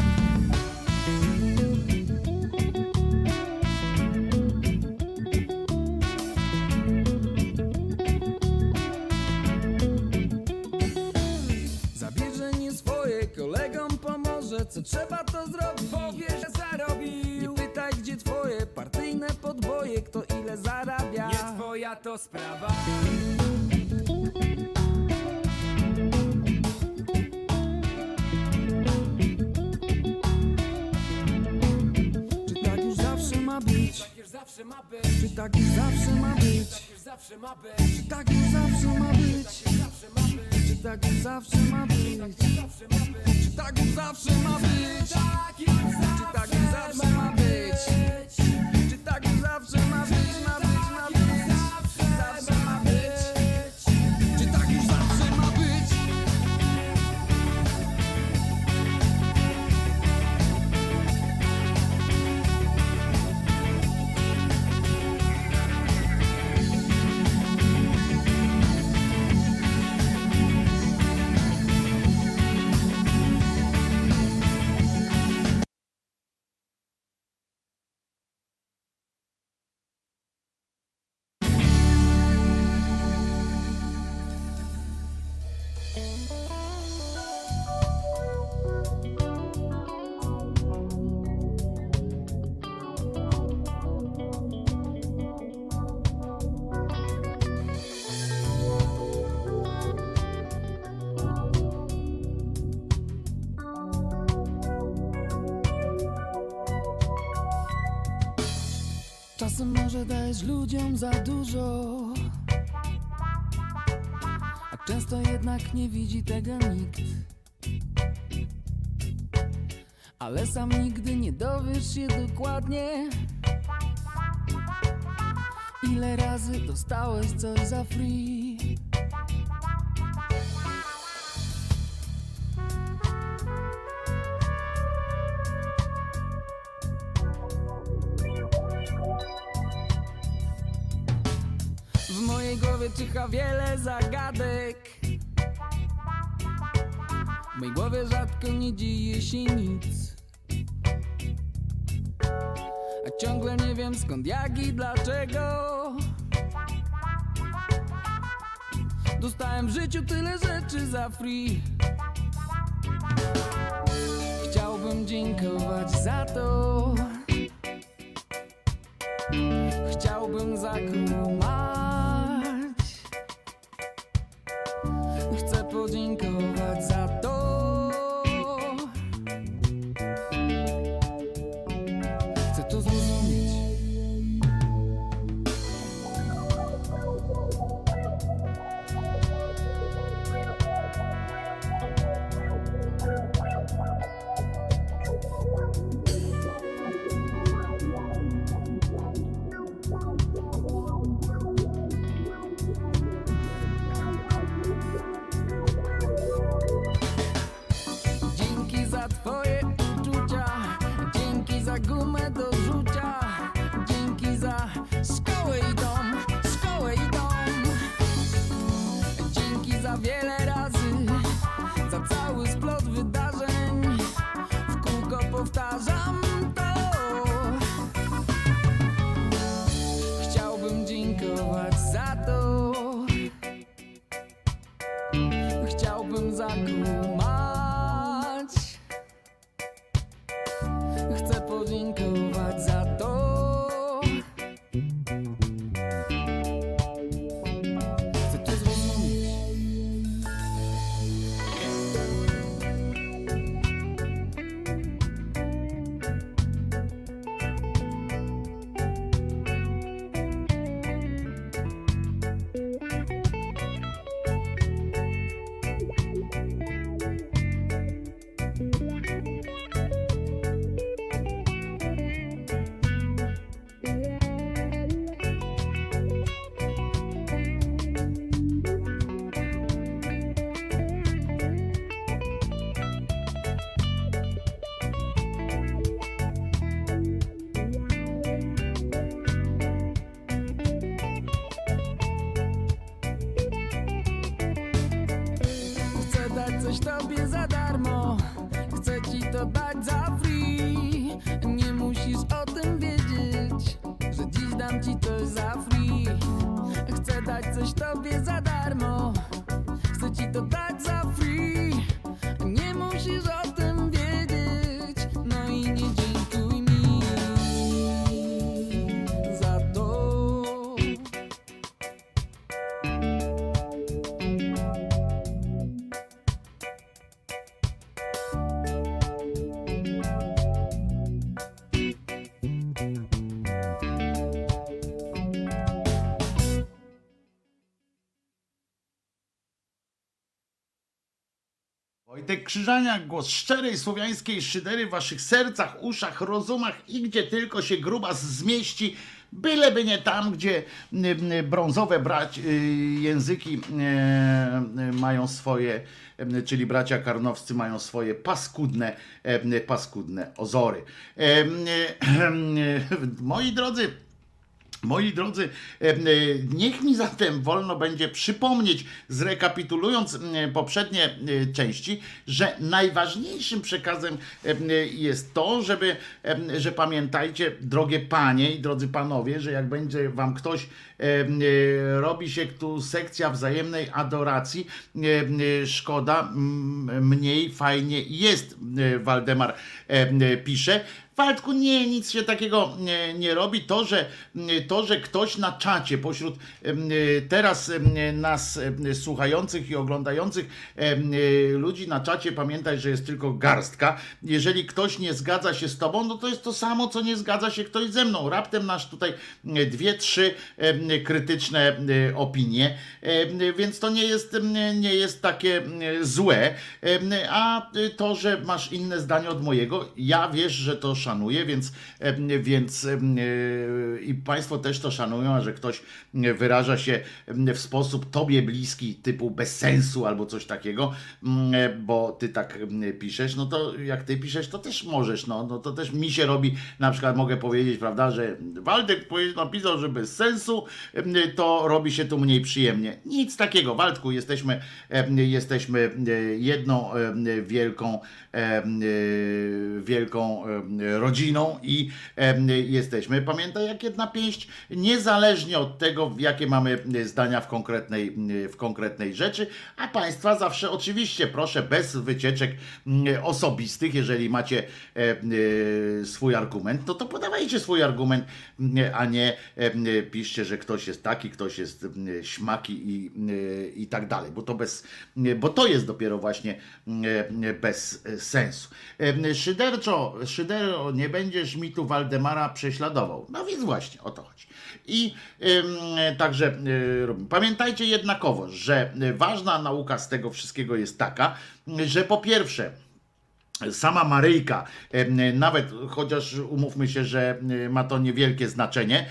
Co trzeba to zrobić, powie, że zarobił Nie pytaj gdzie twoje partyjne podboje Kto ile zarabia Nie twoja to sprawa Czy tak już zawsze ma być? Czy tak już zawsze ma być? zawsze ma być Czy tak już zawsze ma być? Czy tak już zawsze ma być? Czy tak już zawsze ma być? Czy tak już zawsze ma być? Czy tak już zawsze ma być? Ma być, ma być dajesz ludziom za dużo. A często jednak nie widzi tego nikt. Ale sam nigdy nie dowiesz się dokładnie Ile razy dostałeś coś za free czyha wiele zagadek. W mojej głowie rzadko nie dzieje się nic. A ciągle nie wiem skąd, jak i dlaczego. Dostałem w życiu tyle rzeczy za free. Chciałbym dziękować za to. Chciałbym zakłamać Chcę podziękować Wojtek Krzyżaniak, głos szczerej słowiańskiej szydery w waszych sercach, uszach, rozumach i gdzie tylko się grubas zmieści, byleby nie tam, gdzie brązowe brać, y, języki y, y, mają swoje, czyli bracia karnowscy mają swoje paskudne, paskudne ozory. Y, y, y, Moi drodzy, Moi drodzy, e, e, niech mi zatem wolno będzie przypomnieć, zrekapitulując poprzednie e, części, że najważniejszym przekazem jest to, żeby, że pamiętajcie, drogie panie i drodzy panowie, że jak będzie wam ktoś robi się tu sekcja wzajemnej adoracji, szkoda, mniej fajnie jest, Waldemar pisze. Waldku, nie, nic się takiego nie, nie robi. To że, to, że ktoś na czacie pośród teraz nas słuchających i oglądających ludzi na czacie, pamiętaj, że jest tylko garstka. Jeżeli ktoś nie zgadza się z tobą, no to jest to samo, co nie zgadza się ktoś ze mną. Raptem nasz tutaj dwie, trzy krytyczne opinie, więc to nie jest, nie jest takie złe. A to, że masz inne zdanie od mojego, ja wiesz, że to szanuję, więc, em, więc em, e, i Państwo też to szanują, że ktoś wyraża się w sposób tobie bliski, typu bez sensu albo coś takiego, mm, e, bo ty tak em, piszesz, no to jak ty piszesz, to też możesz, no, no to też mi się robi, na przykład mogę powiedzieć, prawda, że Waldek napisał, że bez sensu, em, to robi się tu mniej przyjemnie. Nic takiego, Waldku, jesteśmy, jesteśmy e, jedną wielką, e, wielką em, rodziną i jesteśmy, pamiętaj, jak jedna pięść, niezależnie od tego, jakie mamy zdania w konkretnej, w konkretnej rzeczy, a Państwa zawsze oczywiście proszę bez wycieczek mm, osobistych, jeżeli macie e, swój argument, to to podawajcie swój argument, mm, a nie piszcie, że ktoś jest taki, ktoś jest mm, śmaki i, e, i tak dalej, bo to bez, bo to jest dopiero właśnie bez sensu. Szyderczo, szyderczo, nie będziesz mi tu Waldemara prześladował. No więc właśnie, o to chodzi. I także robimy. Pamiętajcie jednakowo, że ważna nauka z tego wszystkiego jest taka, że po pierwsze, Sama Maryjka, nawet chociaż umówmy się, że e, ma to niewielkie znaczenie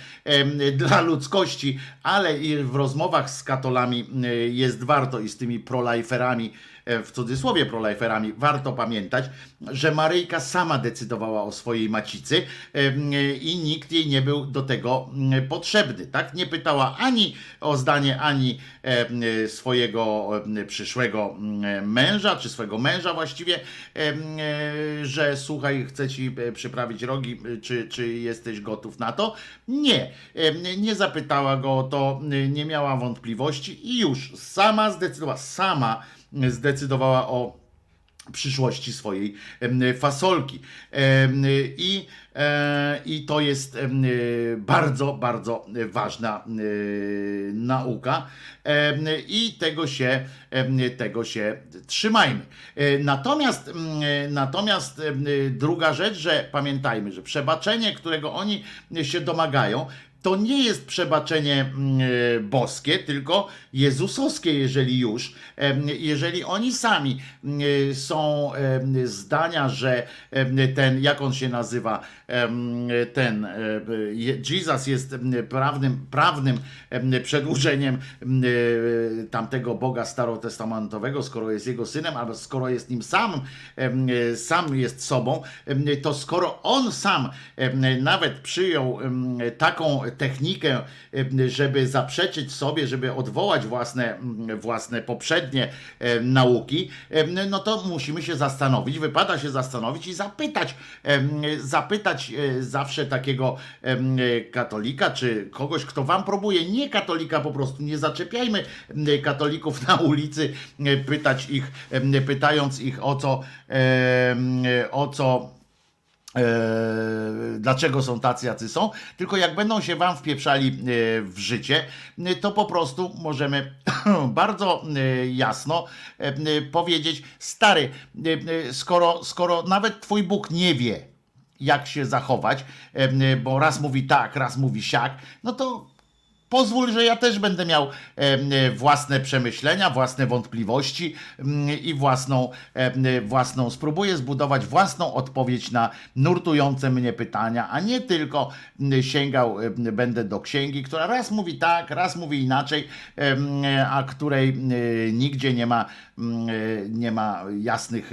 dla ludzkości, ale i w rozmowach z katolami e, jest warto i z tymi proliferami, w cudzysłowie proliferami, warto pamiętać, że Maryjka sama decydowała o swojej macicy em, i nikt jej nie był do tego mm, potrzebny. Tak? Nie pytała ani o zdanie, ani swojego przyszłego męża, czy swojego męża właściwie, e, że słuchaj, chcę ci e, przyprawić rogi, e, czy, czy jesteś gotów na to? Nie. Nie zapytała go o to, e, nie miała wątpliwości i już sama zdecydowała, sama zdecydowała o przyszłości swojej fasolki. I, e, I to jest bardzo, bardzo ważna e, nauka i tego się, tego się trzymajmy. E, Natomiast, natomiast druga rzecz, że pamiętajmy, że przebaczenie, którego oni się domagają, to nie jest przebaczenie mm, e, boskie, tylko jezusowskie, jeżeli już. Jeżeli oni sami mm, e, są zdania, że ten, jak on się nazywa, ten e, Je- Jesus jest prawnym, prawnym em, przedłużeniem em, tamtego Boga starotestamentowego, skoro jest jego synem, albo skoro jest nim sam, sam jest sobą, to skoro on sam nawet przyjął taką technikę, e, żeby zaprzeczyć sobie, żeby odwołać własne, własne poprzednie e, nauki, e, no to musimy się zastanowić, wypada się zastanowić i zapytać, zapytać zawsze takiego katolika, czy kogoś, kto wam próbuje, nie katolika po prostu, nie zaczepiajmy katolików na ulicy, pytać ich, pytając ich o co, o co dlaczego są tacy, jacy są, tylko jak będą się wam wpieprzali e, w życie, e, to po prostu możemy [coughs] bardzo e, jasno powiedzieć, stary, skoro, skoro nawet twój Bóg nie wie, jak się zachować, bo raz mówi tak, raz mówi siak, no to pozwól, że ja też będę miał e, własne przemyślenia, własne wątpliwości mm, i własną, e, własną, spróbuję zbudować własną odpowiedź na nurtujące mnie pytania, a nie tylko mm, sięgał będę do księgi, która raz mówi tak, raz mówi inaczej, a której e, nigdzie nie ma, nie ma jasnych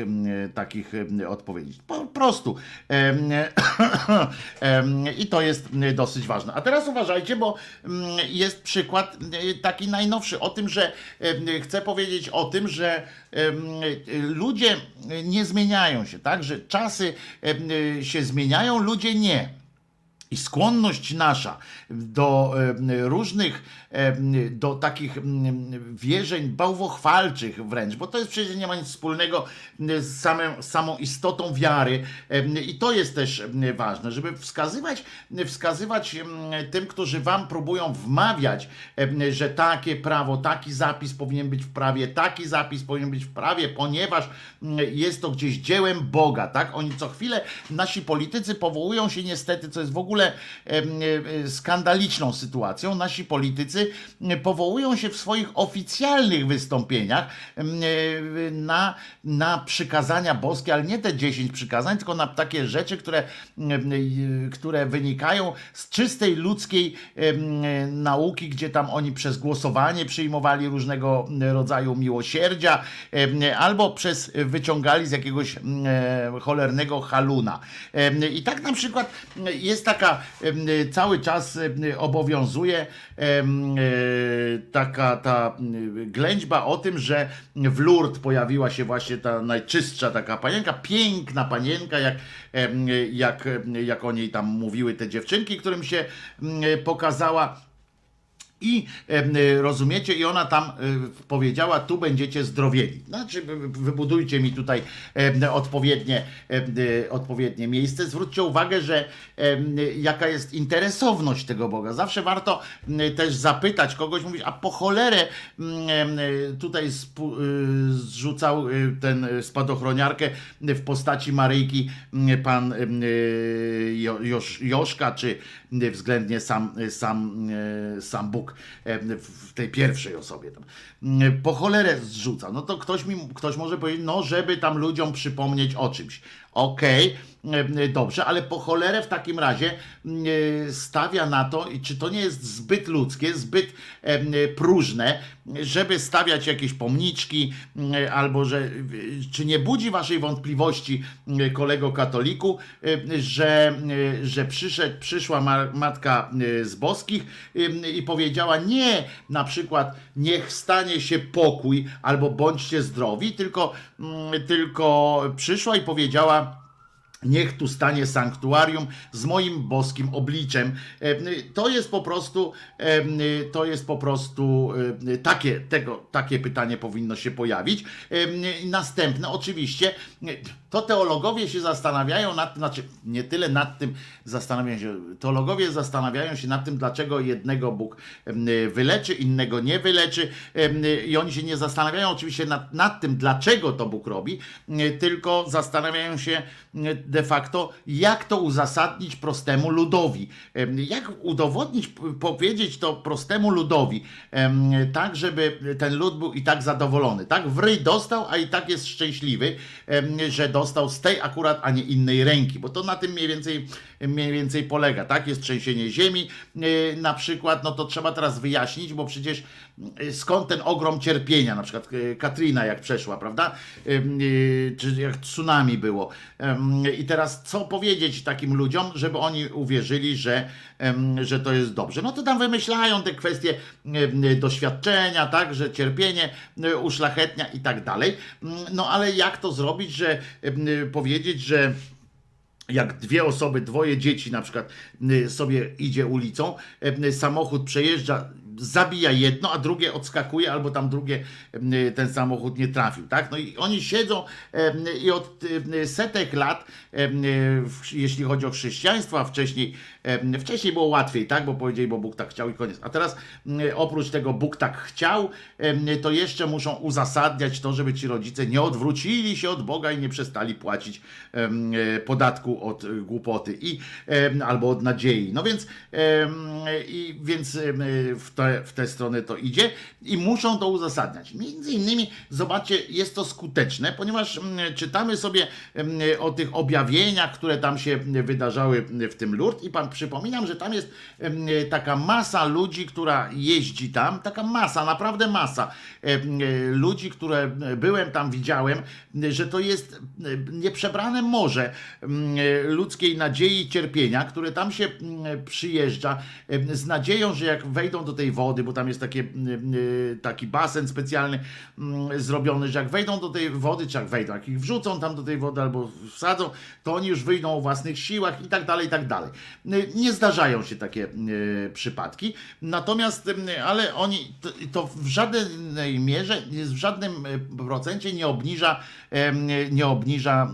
takich odpowiedzi. Po prostu. [coughs] I to jest dosyć ważne. A teraz uważajcie, bo jest przykład e, taki najnowszy o tym, że em, chcę powiedzieć o tym, że ludzie nie zmieniają się, tak? Że czasy się zmieniają, ludzie nie. I skłonność nasza do em, różnych, em, do takich wierzeń bałwochwalczych wręcz, bo to jest przecież nie ma nic wspólnego z, samym, samą istotą wiary. em, I to jest też ważne, żeby wskazywać, wskazywać tym, którzy wam próbują wmawiać, że takie prawo, taki zapis powinien być w prawie, taki zapis powinien być w prawie, ponieważ jest to gdzieś dziełem Boga, tak? Oni co chwilę, nasi politycy powołują się niestety, co jest w ogóle em, e, skandaliczną sytuacją, nasi politycy powołują się w swoich oficjalnych wystąpieniach na, na przykazania boskie, ale nie te 10 przykazań, tylko na takie rzeczy, które, które wynikają z czystej ludzkiej nauki, gdzie tam oni przez głosowanie przyjmowali różnego rodzaju miłosierdzia, albo przez wyciągali z jakiegoś cholernego haluna. I tak na przykład jest taka em, cały czas em, obowiązuje e, taka ta ględźba o tym, że w Lourdes pojawiła się właśnie ta najczystsza taka panienka, piękna panienka, jak, jak, jak o niej tam mówiły te dziewczynki, którym się pokazała. I y, rozumiecie, i ona tam y, powiedziała, tu będziecie zdrowieni. Znaczy, wy- wybudujcie mi tutaj odpowiednie, y, odpowiednie miejsce. Zwróćcie uwagę, że jaka jest interesowność tego Boga. Zawsze warto też zapytać kogoś, mówić, a po cholerę tutaj zrzucał ten spadochroniarkę w postaci Maryjki pan Joszka, czy względnie sam, y, sam, y, sam Bóg e, w tej pierwszej osobie tam. Po cholerę zrzuca. No to ktoś mi, ktoś może powiedzieć, no żeby tam ludziom przypomnieć o czymś. Okej, e, dobrze, ale po cholerę w takim razie e, stawia na to, czy to nie jest zbyt ludzkie, zbyt e, próżne, żeby stawiać jakieś pomniczki, albo że, czy nie budzi waszej wątpliwości, kolego katoliku, e, że, e, że przyszedł, przyszła ma- matka e, z boskich i powiedziała nie na przykład niech stanie się pokój albo bądźcie zdrowi, tylko, tylko przyszła i powiedziała Niech tu stanie sanktuarium z moim boskim obliczem. E, To jest po prostu, e, to jest po prostu e, takie, tego, takie pytanie powinno się pojawić. Następne, oczywiście, to teologowie się zastanawiają nad tym, znaczy nie tyle nad tym zastanawiają się, teologowie zastanawiają się nad tym, dlaczego jednego Bóg wyleczy, innego nie wyleczy i oni się nie zastanawiają oczywiście nad, nad tym, dlaczego to Bóg robi, tylko zastanawiają się de facto, jak to uzasadnić prostemu ludowi. Jak udowodnić, powiedzieć to prostemu ludowi, tak, żeby ten lud był i tak zadowolony. Tak, w dostał, a i tak jest szczęśliwy, że dostał z tej akurat, a nie innej ręki, bo to na tym mniej więcej, mniej więcej polega, tak? Jest trzęsienie ziemi e, na przykład, no to trzeba teraz wyjaśnić, bo przecież skąd ten ogrom cierpienia, na przykład e, Katrina jak przeszła, prawda? E, Czy jak tsunami było. I teraz co powiedzieć takim ludziom, żeby oni uwierzyli, że, że to jest dobrze? No to tam wymyślają te kwestie doświadczenia, tak, że cierpienie e, uszlachetnia i tak dalej. No ale jak to zrobić, że powiedzieć, że jak dwie osoby, dwoje dzieci na przykład y, sobie idzie ulicą, y, samochód przejeżdża, zabija jedno, a drugie odskakuje, albo tam drugie ten samochód nie trafił, tak? No i oni siedzą i od setek lat, w- jeśli chodzi o chrześcijaństwo, a wcześniej, wcześniej było łatwiej, tak? Bo powiedzieli, bo Bóg tak chciał i koniec. A teraz y, oprócz tego Bóg tak chciał, to jeszcze muszą uzasadniać to, żeby ci rodzice nie odwrócili się od Boga i nie przestali płacić e, podatku od e, głupoty i albo od nadziei. No więc i więc em, w, te, w tę stronę to idzie i muszą to uzasadniać. Między innymi zobaczcie, jest to skuteczne, ponieważ mm, czytamy sobie o tych objawieniach, które tam się wydarzały w tym Lourdes i pan przypominam, że tam jest em, taka masa ludzi, która jeździ tam, taka masa, naprawdę masa em, ludzi, które byłem tam, widziałem, że to jest nieprzebrane morze ludzkiej nadziei i cierpienia, które tam się przyjeżdża z nadzieją, że jak wejdą do tej wody, bo tam jest takie, taki basen specjalny mm, zrobiony, że jak wejdą do tej wody, czy jak wejdą, jak ich wrzucą tam do tej wody albo wsadzą, to oni już wyjdą o własnych siłach i tak dalej, i tak dalej. Nie zdarzają się takie e, przypadki, natomiast, em, ale oni, to, w żadnej mierze, w żadnym e, procencie nie obniża, nie obniża e,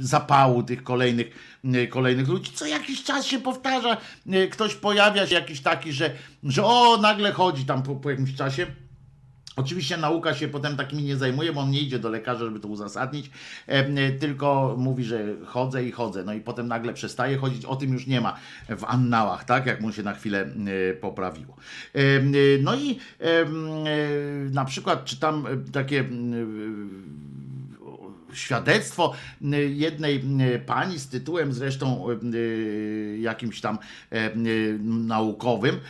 zapału tych kolejnych, e, kolejnych ludzi. Co jakiś czas się powtarza, e, ktoś pojawia się jakiś taki, że, że o, nagle chodzi tam po, po jakimś czasie. Oczywiście nauka się potem takimi nie zajmuje, bo on nie idzie do lekarza, żeby to uzasadnić, e, tylko mówi, że chodzę i chodzę. No i potem nagle przestaje chodzić. O tym już nie ma w annałach, tak? Jak mu się na chwilę e, poprawiło. E, No i na przykład czytam takie świadectwo y, jednej y, pani z tytułem zresztą y, jakimś tam naukowym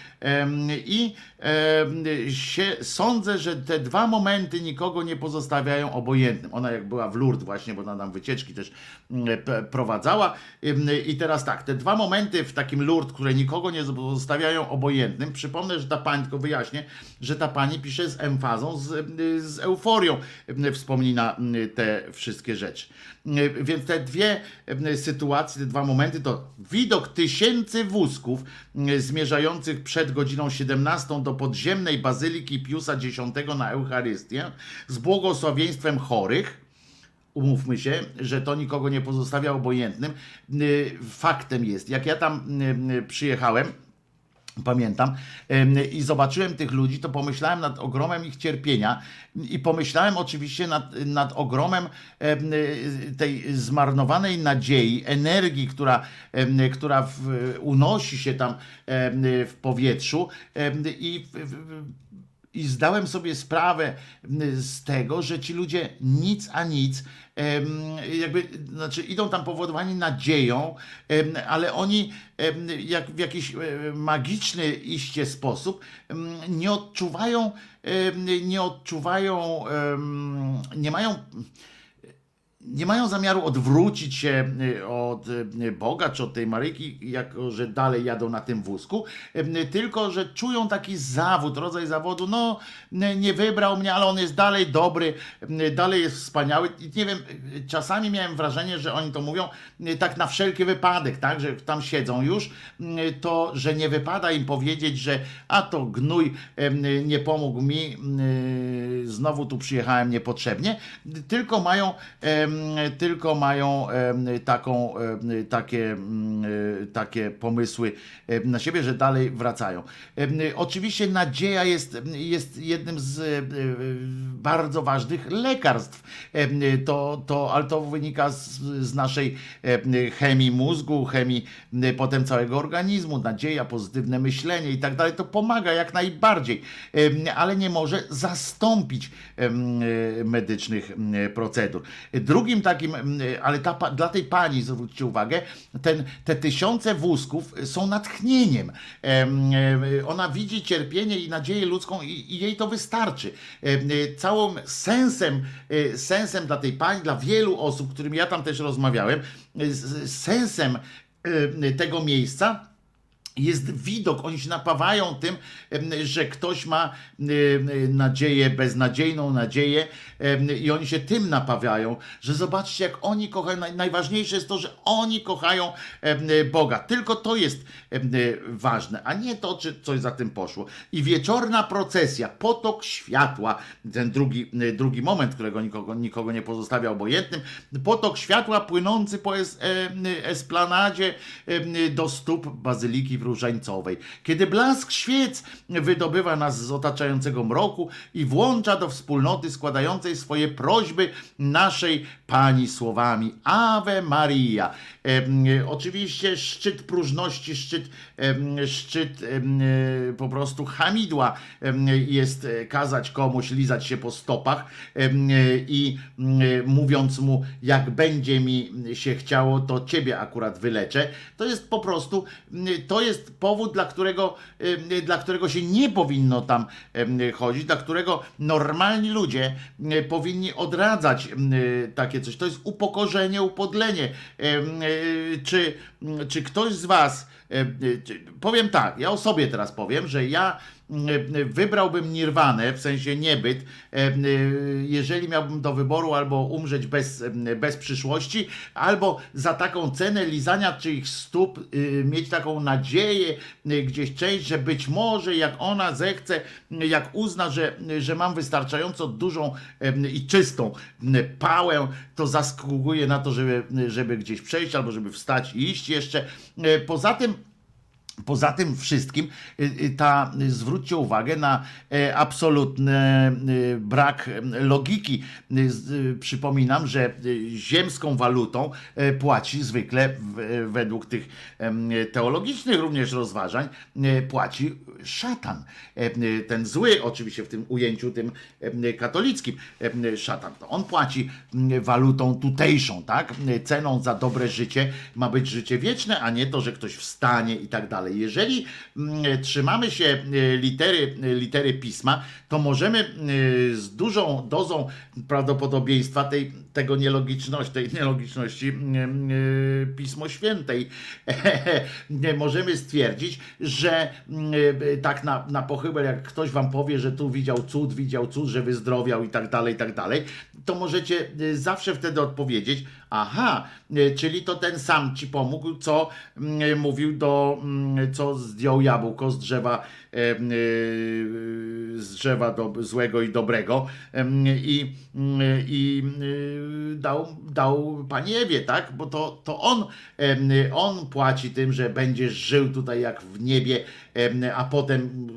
i się sądzę, że te dwa momenty nikogo nie pozostawiają obojętnym. Ona jak była w Lourdes właśnie, bo ona tam wycieczki też mm, prowadzała i teraz tak, te dwa momenty w takim Lourdes, które nikogo nie pozostawiają obojętnym, przypomnę, że ta pani, tylko wyjaśnię, że ta pani pisze z emfazą, z, z euforią wspomina te wszystkie rzeczy. Em, Więc te dwie em, sytuacje, te dwa momenty to widok tysięcy wózków em, zmierzających przed godziną 17 do podziemnej bazyliki Piusa X na Eucharystię z błogosławieństwem chorych, umówmy się, że to nikogo nie pozostawia obojętnym. Faktem jest, jak ja tam przyjechałem, Pamiętam. I zobaczyłem tych ludzi, to pomyślałem nad ogromem ich cierpienia i pomyślałem oczywiście nad, nad ogromem em, tej zmarnowanej nadziei, energii, która, która unosi się tam w powietrzu. I i zdałem sobie sprawę z tego, że ci ludzie nic a nic, jakby, znaczy idą tam powodowani nadzieją, ale oni jak w jakiś e, magiczny iście sposób nie odczuwają, nie odczuwają, nie mają nie mają zamiaru odwrócić się y, od y, Boga czy od tej Maryki, jako że dalej jadą na tym wózku, y, tylko że czują taki zawód, rodzaj zawodu, no nie wybrał mnie, ale on jest dalej dobry, dalej jest wspaniały. I nie wiem, czasami miałem wrażenie, że oni to mówią tak na wszelki wypadek, tak, że tam siedzą już, to, że nie wypada im powiedzieć, że a to gnój nie pomógł mi, znowu tu przyjechałem niepotrzebnie, tylko mają tylko mają taką, takie, mm, e, takie pomysły na siebie, że dalej wracają. Oczywiście nadzieja jest, jest jednym z e, bardzo ważnych lekarstw. To, to, ale to wynika z, z naszej em, chemii mózgu, chemii potem całego organizmu, nadzieja, pozytywne myślenie i tak dalej. To pomaga jak najbardziej, ale nie może zastąpić e, medycznych procedur. Druga Drugim takim, mm, ale ta, dla tej pani, zwróćcie uwagę, ten, te tysiące wózków są natchnieniem. Em, Ona widzi cierpienie i nadzieję ludzką i, i jej to wystarczy. E, Całym sensem, e, sensem dla tej pani, dla wielu osób, którym ja tam też rozmawiałem, sensem tego miejsca jest widok, oni się napawają tym, że ktoś ma nadzieję, beznadziejną nadzieję i oni się tym napawają, że zobaczcie jak oni kochają, Naj- najważniejsze jest to, że oni kochają Boga, tylko to jest ważne, a nie to, czy coś za tym poszło. I wieczorna procesja, potok światła, ten drugi, drugi moment, którego nikogo, nikogo nie pozostawia obojętnym, potok światła płynący po es, esplanadzie do stóp Bazyliki Różańcowej. Kiedy blask świec wydobywa nas z otaczającego mroku i włącza do wspólnoty składającej swoje prośby naszej Pani słowami Ave Maria. Em, Oczywiście szczyt próżności, szczyt, szczyt e, po prostu hamidła jest e, kazać komuś lizać się po stopach e, i e, mówiąc mu, jak będzie mi się chciało, to ciebie akurat wyleczę. To jest po prostu, to jest powód, dla którego, dla którego się nie powinno tam chodzić, dla którego normalni ludzie powinni odradzać takie coś. To jest upokorzenie, upodlenie. E, Czy, czy ktoś z was, em, czy- powiem tak, ja o sobie teraz powiem, że ja em, wybrałbym nirwanę, w sensie niebyt, em, y, jeżeli miałbym do wyboru albo umrzeć bez, bez przyszłości, albo za taką cenę lizania czyichś stóp y, mieć taką nadzieję, y, gdzieś część, że być może jak ona zechce, y, jak uzna, że, że mam wystarczająco dużą em, i czystą y, pałę, to zaskakuje na to, żeby, żeby gdzieś przejść albo żeby wstać i iść jeszcze. Y, Poza tym Poza tym wszystkim, y, y, ta, y, zwróćcie uwagę na e, absolutny brak y, logiki. Przypominam, że ziemską walutą e, płaci zwykle e, według tych teologicznych również rozważań, e, płaci szatan. E, Ten zły, oczywiście w tym ujęciu tym katolickim, szatan. To on płaci walutą tutejszą, tak? Ceną za dobre życie ma być życie wieczne, a nie to, że ktoś wstanie i tak dalej. Jeżeli mm, trzymamy się e, litery, e, litery pisma, to możemy e, z dużą dozą prawdopodobieństwa tej, tego nielogiczności, tej nielogiczności mm, Pismo Świętej [laughs] możemy stwierdzić, że tak na, na jak ktoś wam powie, że tu widział cud, widział cud, że wyzdrowiał i tak dalej, i tak dalej, to możecie zawsze wtedy odpowiedzieć, aha, e, czyli to ten sam ci pomógł, co mm, mówił do, mm, co zdjął jabłko z drzewa, e, e, z drzewa do, złego i dobrego i, i dał, dał pani Ewie, tak? Bo to, to on, on płaci tym, że będziesz żył tutaj jak w niebie, a potem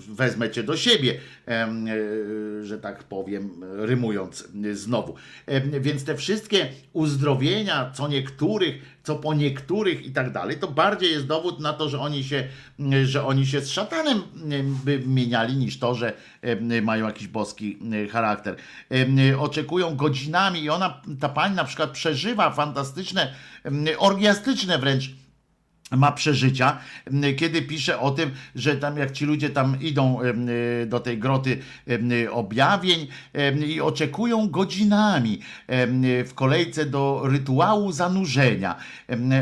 wezmę cię do siebie, y, że tak powiem, rymując y, znowu. Więc te wszystkie uzdrowienia, co niektórych, co po niektórych i tak dalej, to bardziej jest dowód na to, że oni się, y, że oni się z szatanem by mieniali, niż to, że mają jakiś boski charakter. Oczekują godzinami i ona, ta pani na przykład przeżywa fantastyczne, orgiastyczne wręcz ma przeżycia, m, kiedy pisze o tym, że tam jak ci ludzie tam idą y, do tej groty y, objawień i oczekują godzinami y, w kolejce do rytuału zanurzenia,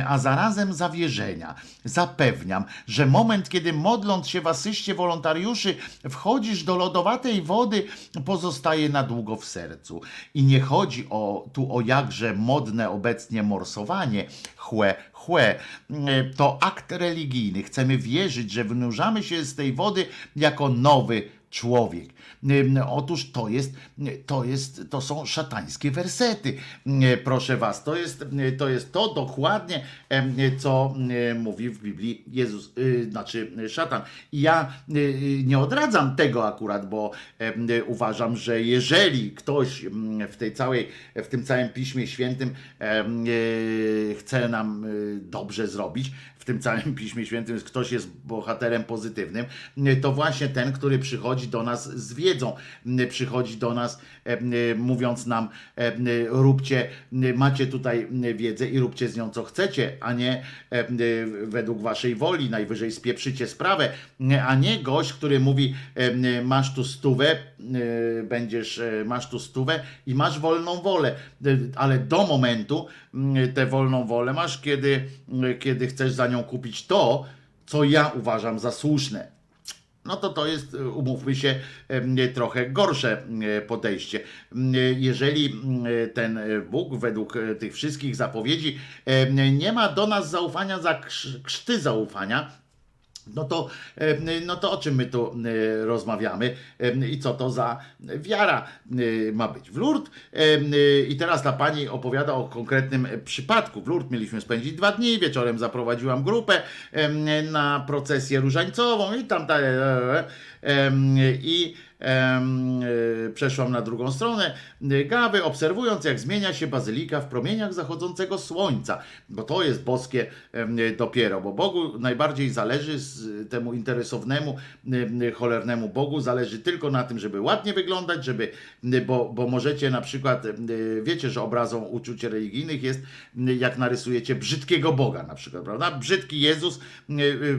a zarazem zawierzenia. Zapewniam, że moment, kiedy modląc się w asyście wolontariuszy wchodzisz do lodowatej wody, pozostaje na długo w sercu. I nie chodzi o, tu o jakże modne obecnie morsowanie, chłe, chłe. To akt religijny. Chcemy wierzyć, że wynurzamy się z tej wody jako nowy człowiek. Otóż to jest, to jest, to są szatańskie wersety. Proszę was, to jest, to jest to dokładnie, co mówi w Biblii Jezus, y, znaczy szatan. I ja y, nie odradzam tego akurat, bo uważam, że jeżeli ktoś w tej całej, w tym całym Piśmie Świętym y, chce nam y, dobrze zrobić, tym całym Piśmie Świętym ktoś jest bohaterem pozytywnym, to właśnie ten, który przychodzi do nas z wiedzą, przychodzi do nas e, mówiąc nam e, róbcie, macie tutaj wiedzę i róbcie z nią co chcecie, a nie e, według waszej woli, najwyżej spieprzycie sprawę, a nie gość, który mówi masz tu stówę, będziesz, masz tu stówę i masz wolną wolę, ale do momentu tę wolną wolę masz, kiedy, kiedy chcesz za nią kupić to, co ja uważam za słuszne. No to to jest, umówmy się, trochę gorsze em, podejście. Em, Jeżeli ten Bóg według e, tych wszystkich zapowiedzi nie ma do nas zaufania za krz- krzty zaufania, no to, em, no to o czym my tu e, rozmawiamy em, i co to za wiara e, ma być? W Lourdes e, i teraz ta pani opowiada o konkretnym przypadku. W Lourdes mieliśmy spędzić dwa dni, wieczorem zaprowadziłam grupę na procesję różańcową i tam dalej. I e, przeszłam na drugą stronę e, Gawy, obserwując jak zmienia się bazylika w promieniach zachodzącego słońca, bo to jest boskie em, dopiero, bo Bogu najbardziej zależy temu interesownemu, em, cholernemu Bogu, zależy tylko na tym, żeby ładnie wyglądać, żeby, bo, bo możecie na przykład, wiecie, że obrazą uczuć religijnych jest, jak narysujecie brzydkiego Boga na przykład, prawda? Brzydki Jezus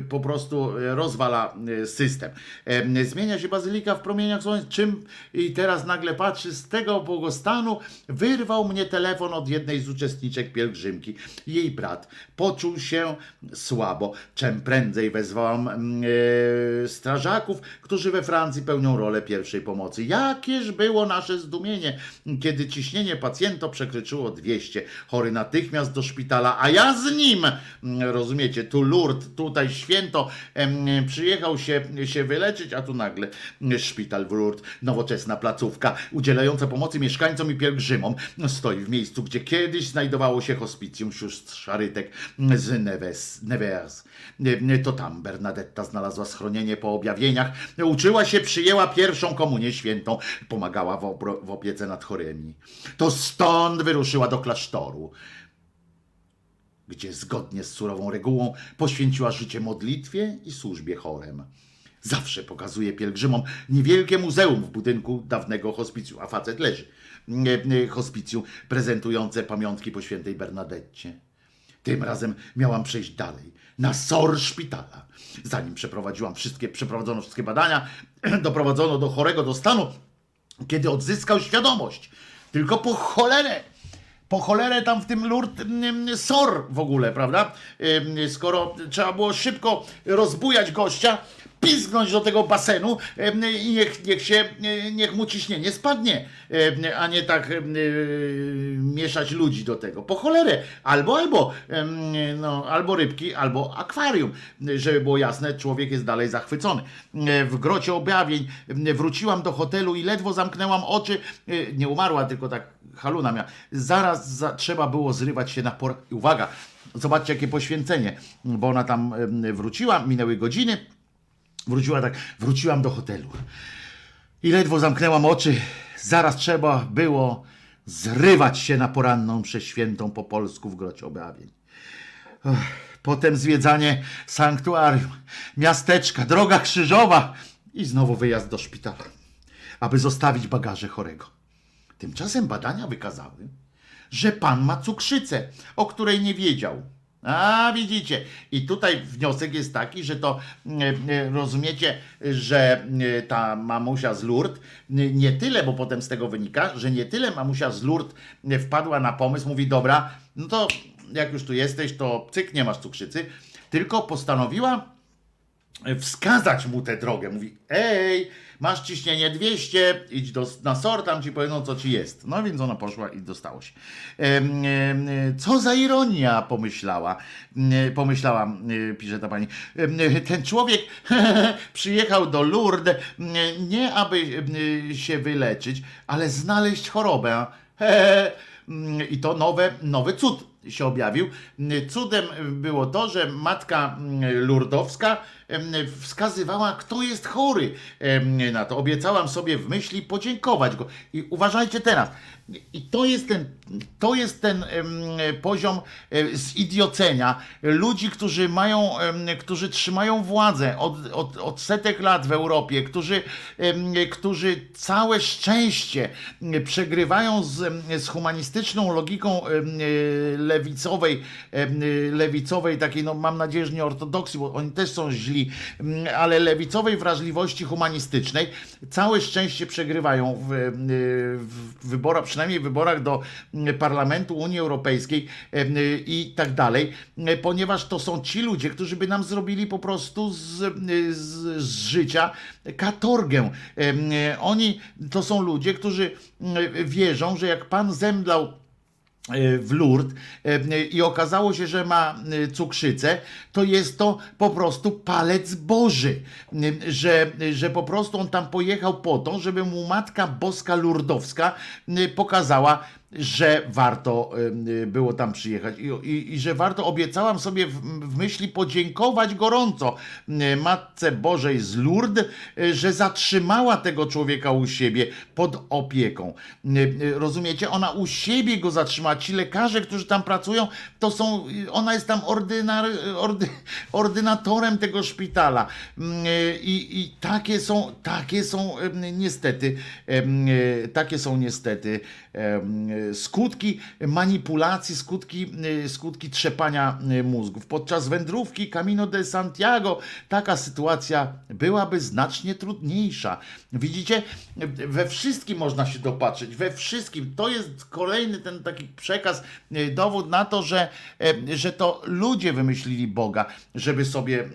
po prostu rozwala em, system. Em, Zmienia się bazylika w promieniach słońca, czym i teraz nagle patrzy, z tego błogostanu wyrwał mnie telefon od jednej z uczestniczek pielgrzymki. Jej brat poczuł się słabo. Czym prędzej wezwałam e, strażaków, którzy we Francji pełnią rolę pierwszej pomocy. Jakież było nasze zdumienie, kiedy ciśnienie pacjenta przekroczyło 200. Chory natychmiast do szpitala, a ja z nim, Mm, rozumiecie, tu Lourdes, tutaj święto, em, przyjechał się, się wyleczyć, a tu nagle mm, szpital nowoczesna placówka, udzielająca pomocy mieszkańcom i pielgrzymom, stoi w miejscu, gdzie kiedyś znajdowało się hospicjum sióstr Szarytek z Neves, Nevers. To tam Bernadetta znalazła schronienie po objawieniach, uczyła się, przyjęła pierwszą komunię świętą, pomagała w, w opiece nad chorymi. To stąd wyruszyła do klasztoru gdzie zgodnie z surową regułą poświęciła życie modlitwie i służbie chorem. Zawsze pokazuje pielgrzymom niewielkie muzeum w budynku dawnego hospicjum, a facet leży. e, e, Hospicjum prezentujące pamiątki po świętej Bernadetcie. Tym razem miałam przejść dalej, na SOR szpitala. Zanim przeprowadziłam wszystkie, przeprowadzono wszystkie badania, [clears throat] doprowadzono do chorego do stanu, kiedy odzyskał świadomość. Tylko po cholerę po cholerę tam w tym lurt mm, sor w ogóle, prawda? Ym, Skoro trzeba było szybko rozbujać gościa, pizgnąć do tego basenu i niech, niech się, y, niech mu ciśnienie spadnie, a nie tak y, mieszać ludzi do tego. Po cholerę. Albo, albo, no, albo rybki, albo akwarium. Żeby było jasne, człowiek jest dalej zachwycony. Y, W grocie objawień wróciłam do hotelu i ledwo zamknęłam oczy. Nie umarła, tylko tak haluna miała. Zaraz za, trzeba było zrywać się na por... Uwaga, zobaczcie jakie poświęcenie, bo ona tam wróciła, minęły godziny, wróciła tak, wróciłam do hotelu. I ledwo zamknęłam oczy, zaraz trzeba było zrywać się na poranną przeświętą po polsku w grocie objawień. Ech, Potem zwiedzanie sanktuarium, miasteczka, droga krzyżowa i znowu wyjazd do szpitala, aby zostawić bagaże chorego. Tymczasem badania wykazały, że pan ma cukrzycę, o której nie wiedział. A widzicie, i tutaj wniosek jest taki, że to e, e, rozumiecie, że e, ta mamusia z Lourdes nie tyle, bo potem z tego wynika, że nie tyle mamusia z Lourdes wpadła na pomysł, mówi dobra, no to jak już tu jesteś, to cyk, nie masz cukrzycy, tylko postanowiła wskazać mu tę drogę. Mówi, ej, masz ciśnienie 200, idź do, na SOR, tam ci powiedzą, co ci jest. No więc ona poszła i dostało się. Em, em, Co za ironia, pomyślała. Em, Pomyślała, em, pisze ta pani. Ten człowiek [laughs] przyjechał do Lourdes nie aby się wyleczyć, ale znaleźć chorobę. [laughs] I to nowe, nowy cud się objawił. Cudem było to, że matka lurdowska wskazywała, kto jest chory na to. Obiecałam sobie w myśli podziękować go. I uważajcie teraz. I to jest ten to jest ten poziom e, zidiocenia ludzi, którzy mają, którzy trzymają władzę od, od, od setek lat w Europie, którzy, którzy całe szczęście przegrywają z, z humanistyczną logiką lewicowej, lewicowej takiej, no mam nadzieję, że nie ortodoksji, bo oni też są źli, em, ale lewicowej wrażliwości humanistycznej całe szczęście przegrywają w, em, w wyborach, przynajmniej w wyborach do Parlamentu Unii Europejskiej em, i tak dalej, ponieważ to są ci ludzie, którzy by nam zrobili po prostu z, z, z życia katorgę. Em, Oni to są ludzie, którzy mm, wierzą, że jak pan zemdlał e, w Lourdes e, i okazało się, że ma cukrzycę, to jest to po prostu palec Boży, że, że po prostu on tam pojechał po to, żeby mu Matka Boska Lurdowska pokazała, że warto e, było tam przyjechać i, i, i że warto, obiecałam sobie w, w myśli podziękować gorąco e, Matce Bożej z Lourdes, że zatrzymała tego człowieka u siebie pod opieką. Rozumiecie? Ona u siebie go zatrzymała. Ci lekarze, którzy tam pracują, to są, ona jest tam ordynar, ordy, [laughs] ordynatorem tego szpitala. Mm, I, i takie są, takie są niestety, takie są niestety skutki manipulacji, skutki, e, skutki trzepania e, mózgów. Podczas wędrówki Camino de Santiago taka sytuacja byłaby znacznie trudniejsza. Widzicie, we wszystkim można się dopatrzeć, we wszystkim. To jest kolejny ten taki przekaz, dowód na to, że, że to ludzie wymyślili Boga, żeby sobie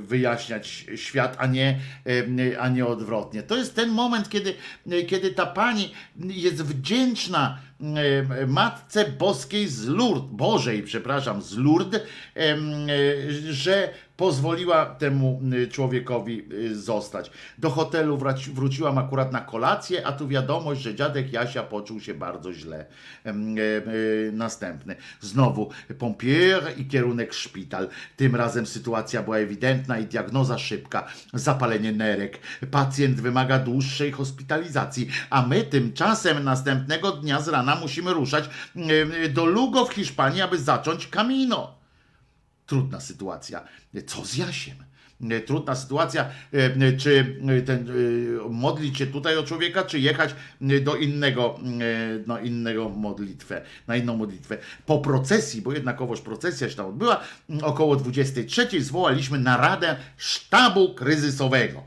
wyjaśniać świat, a nie, a nie odwrotnie. To jest ten moment, kiedy, kiedy ta pani jest wdzięczna e, Matce Boskiej z Lourdes, Bożej, przepraszam, z em, e, że pozwoliła temu y, człowiekowi y, zostać. Do hotelu wróciłam akurat na kolację, a tu wiadomość, że dziadek Jasia poczuł się bardzo źle. E, e, Następny. Znowu pompier i kierunek szpital. Tym razem sytuacja była ewidentna i diagnoza szybka. Zapalenie nerek. Pacjent wymaga dłuższej hospitalizacji, a my tymczasem następnego dnia z rana musimy ruszać do Lugo w Hiszpanii, aby zacząć Camino trudna sytuacja. Co z Jasiem? Trudna sytuacja, czy ten, modlić się tutaj o człowieka, czy jechać do innego, no innego modlitwę, na inną modlitwę. Po procesji, bo jednakowoż procesja się tam odbyła, około 23 zwołaliśmy naradę sztabu kryzysowego.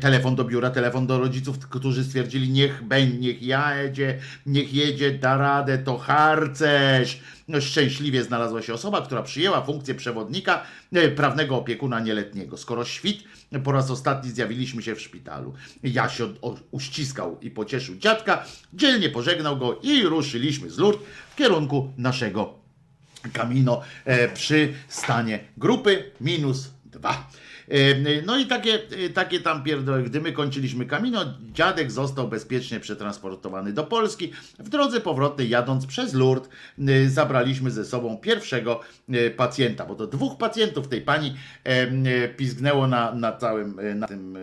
Telefon do biura, telefon do rodziców, którzy stwierdzili, niech będzie, niech jedzie, niech jedzie, da radę, to harcerz. No, Szczęśliwie znalazła się osoba, która przyjęła funkcję przewodnika, e, prawnego opiekuna nieletniego. Skoro świt, po raz ostatni zjawiliśmy się w szpitalu. Jasio o- uściskał i pocieszył dziadka, dzielnie pożegnał go i ruszyliśmy z Lourdes w kierunku naszego Camino e, przy stanie grupy minus dwa. No i takie, e, takie tam pierdoły. Gdy my kończyliśmy Camino, dziadek został bezpiecznie przetransportowany do Polski. W drodze powrotnej jadąc przez Lourdes e, zabraliśmy ze sobą pierwszego e, pacjenta, bo to dwóch pacjentów tej pani pizgnęło na, na całym, na tym,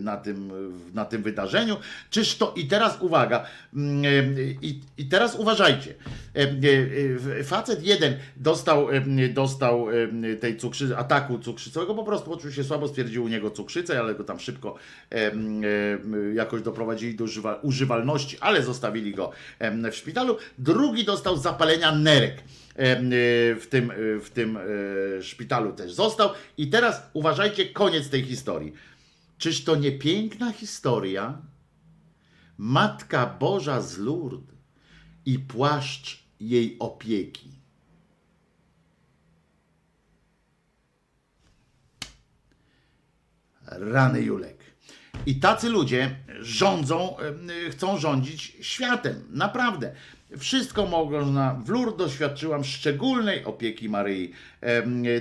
na tym, na tym wydarzeniu. Czyż to, i teraz uwaga, mm, i, i teraz uważajcie, facet jeden dostał, e, dostał e, tej cukrzycy, ataku cukrzycowego, po prostu się słabo, stwierdził u niego cukrzycę, ale go tam szybko e, e, jakoś doprowadzili do używa, używalności, ale zostawili go e, w szpitalu. Drugi dostał zapalenia nerek e, e, w tym, e, w tym e, szpitalu też został. I teraz uważajcie, koniec tej historii. Czyż to nie piękna historia? Matka Boża z Lourdes i płaszcz jej opieki. Rany Julek. I tacy ludzie rządzą, chcą rządzić światem. Naprawdę. Wszystko można. W Lourdes doświadczyłam szczególnej opieki Maryi.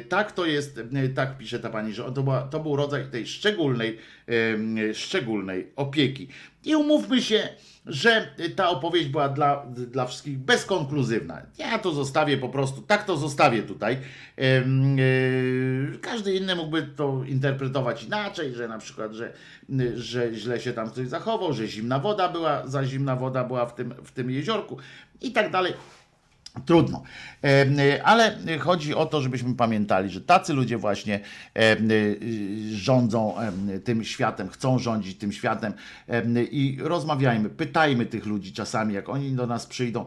Tak to jest, tak pisze ta pani, że to, była, to był rodzaj tej szczególnej, szczególnej opieki. I umówmy się, że ta opowieść była dla, dla wszystkich bezkonkluzywna. Ja to zostawię po prostu, tak to zostawię tutaj. E, Każdy inny mógłby to interpretować inaczej, że na przykład, że, że źle się tam ktoś zachował, że zimna woda była, za zimna woda była w tym, w tym jeziorku. i tak dalej. Trudno. Y, Ale chodzi o to, żebyśmy pamiętali, że tacy ludzie właśnie em, y, rządzą tym światem, chcą rządzić tym światem em, i rozmawiajmy, pytajmy tych ludzi czasami, jak oni do nas przyjdą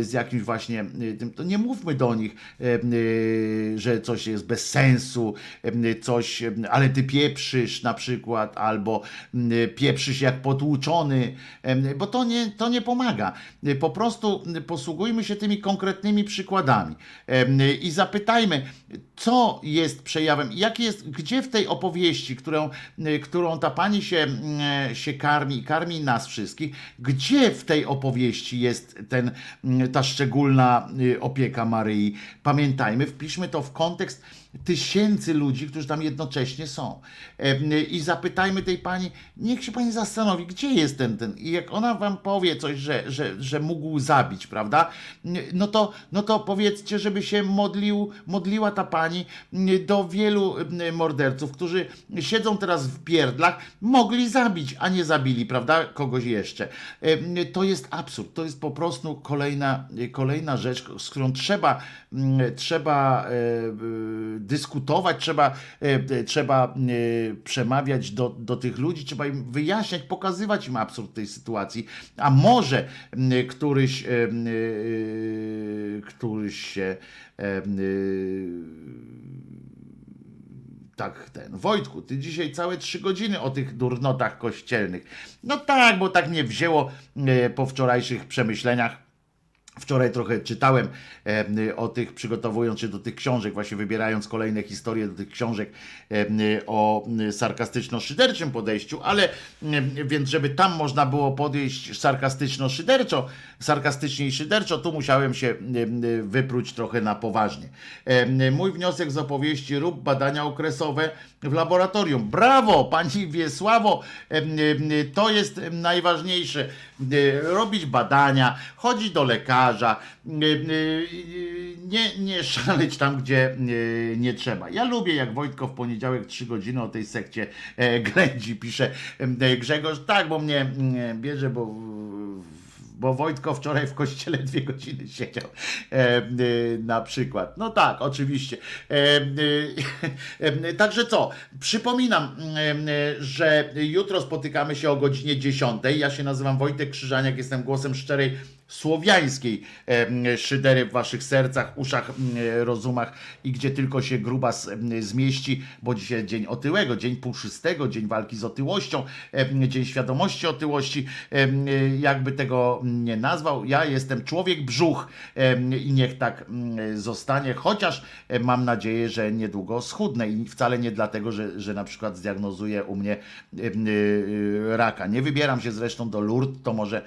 z jakimś właśnie y, tym, to nie mówmy do nich, y, że coś jest bez sensu, coś, ale ty pieprzysz na przykład, albo pieprzysz jak potłuczony, bo to nie, to nie pomaga. Po prostu posługujmy się tymi konkretnymi przykładami i zapytajmy, co jest przejawem, jak jest, gdzie w tej opowieści, którą, którą ta pani się, mm, się karmi karmi nas wszystkich, gdzie w tej opowieści jest ten, ta szczególna y, opieka Maryi. Pamiętajmy, wpiszmy to w kontekst tysięcy ludzi, którzy tam jednocześnie są. I zapytajmy tej pani, niech się pani zastanowi, gdzie jest ten, ten. I jak ona wam powie coś, że, że, że mógł zabić, prawda? No to, no to powiedzcie, żeby się modlił, modliła ta pani do wielu morderców, którzy siedzą teraz w pierdlach, mogli zabić, a nie zabili, prawda? Kogoś jeszcze. To jest absurd. To jest po prostu kolejna, kolejna rzecz, z którą trzeba, trzeba e, e, dyskutować, trzeba, e, trzeba e, przemawiać do, do tych ludzi, trzeba im wyjaśniać, pokazywać im absurd tej sytuacji, a może któryś, e, e, któryś się e, e, tak, ten. Wojtku, ty dzisiaj całe trzy godziny o tych durnotach kościelnych. No tak, bo tak mnie wzięło e, po wczorajszych przemyśleniach. Wczoraj trochę czytałem o tych, przygotowując się do tych książek, właśnie wybierając kolejne historie do tych książek o sarkastyczno-szyderczym podejściu, ale więc żeby tam można było podejść sarkastyczno-szyderczo, sarkastycznie i szyderczo, tu musiałem się wypróć trochę na poważnie. Mój wniosek z opowieści rób badania okresowe w laboratorium. Brawo, pani Wiesławo, to jest najważniejsze. Robić badania, chodzić do lekarza, nie, nie szaleć tam, gdzie nie trzeba. Ja lubię, jak Wojtko w poniedziałek trzy godziny o tej sekcie e, [laughs] ględzi, pisze Grzegorz. Tak, bo mnie bierze, bo bo Wojtko wczoraj w kościele dwie godziny siedział e, e, na przykład. No tak, oczywiście. E, [laughs] e, e, także co? Przypominam, że jutro spotykamy się o godzinie 10. Ja się nazywam Wojtek Krzyżaniak, jestem głosem szczerej słowiańskiej szydery w waszych sercach, uszach, rozumach i gdzie tylko się gruba zmieści, bo dzisiaj dzień otyłego, dzień puszystego, dzień walki z otyłością, dzień świadomości otyłości, jakby tego nie nazwał. Ja jestem człowiek brzuch i niech tak zostanie, chociaż mam nadzieję, że niedługo schudnę i wcale nie dlatego, że, że na przykład zdiagnozuje u mnie e, e, raka. Nie wybieram się zresztą do Lourdes, to może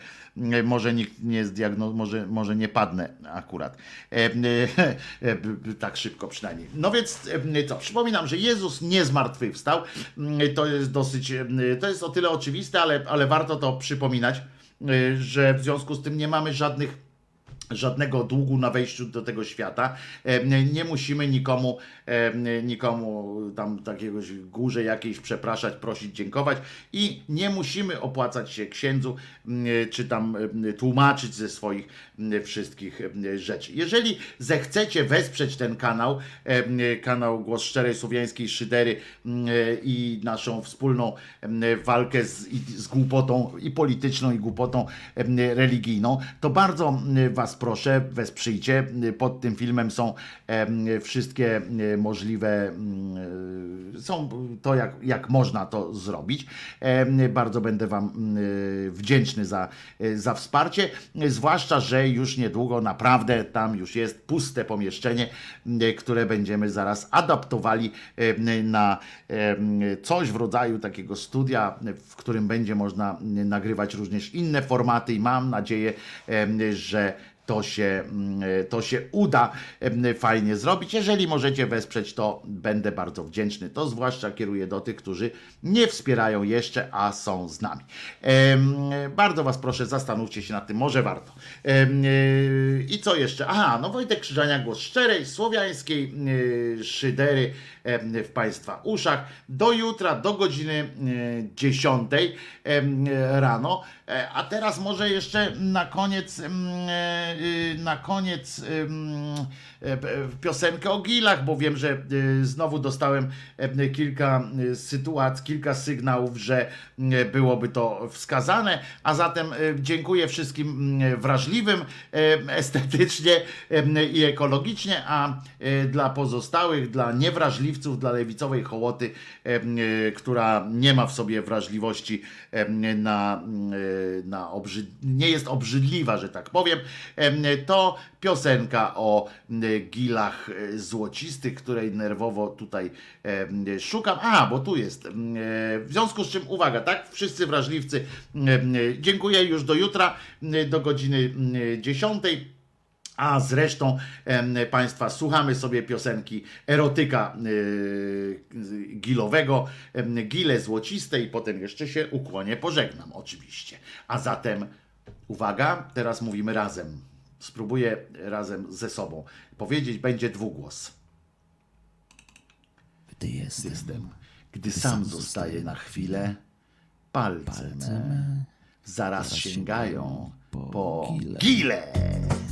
może nikt nie zdiagnoz, może, może nie padnę akurat. E, e, e, tak szybko przynajmniej. No więc e, co, przypominam, że Jezus nie zmartwychwstał. To jest dosyć, e, to jest o tyle oczywiste, ale, ale warto to przypominać, e, że w związku z tym nie mamy żadnych żadnego długu na wejściu do tego świata. Nie musimy nikomu, nikomu tam takiegoś górze jakiejś przepraszać, prosić, dziękować i nie musimy opłacać się księdzu, m, czy tam tłumaczyć ze swoich wszystkich rzeczy. Jeżeli zechcecie wesprzeć ten kanał, e, kanał Głos Szczerej Słowiańskiej Szydery i naszą wspólną walkę z, z głupotą i polityczną, i głupotą religijną, to bardzo Was proszę, wesprzyjcie. Pod tym filmem są wszystkie możliwe, są to, jak, jak można to zrobić. Em, Bardzo będę Wam wdzięczny za, za wsparcie, zwłaszcza, że już niedługo naprawdę tam już jest puste pomieszczenie, m, które będziemy zaraz adaptowali em, na em, coś w rodzaju takiego studia, w którym będzie można nagrywać również inne formaty i mam nadzieję, że to się, mm, to się uda fajnie zrobić. Jeżeli możecie wesprzeć, to będę bardzo wdzięczny. To zwłaszcza kieruję do tych, którzy nie wspierają jeszcze, a są z nami. Bardzo Was proszę, zastanówcie się nad tym, może warto. E, I co jeszcze? Aha, no Wojtek Krzyżania, głos szczerej, słowiańskiej e, szydery w Państwa uszach. Do jutra, do godziny e, 10 em, rano. E, A teraz może jeszcze na koniec, e, y, na koniec e, piosenkę o gilach, bo wiem, że znowu dostałem e, kilka sytuacji, kilka sygnałów, że byłoby to wskazane, a zatem dziękuję wszystkim wrażliwym e, estetycznie e, i ekologicznie, a e, dla pozostałych, dla niewrażliwców, dla lewicowej hołoty, e, która nie ma w sobie wrażliwości na, e, na obrzyd... nie jest obrzydliwa, że tak powiem, to piosenka o gilach e, złocistych, której nerwowo tutaj szukam. A, bo tu jest. W związku z czym uwaga, tak? Wszyscy wrażliwcy, dziękuję już do jutra, do godziny e, 10. A zresztą Państwa słuchamy sobie piosenki erotyka y, gilowego, gile złociste i potem jeszcze się ukłonię, pożegnam oczywiście. A zatem uwaga, teraz mówimy razem. Spróbuję razem ze sobą powiedzieć, będzie dwugłos. Gdy jestem, Jestem, gdy sam zostaję na chwilę, palce me zaraz sięgają po gile. Gdy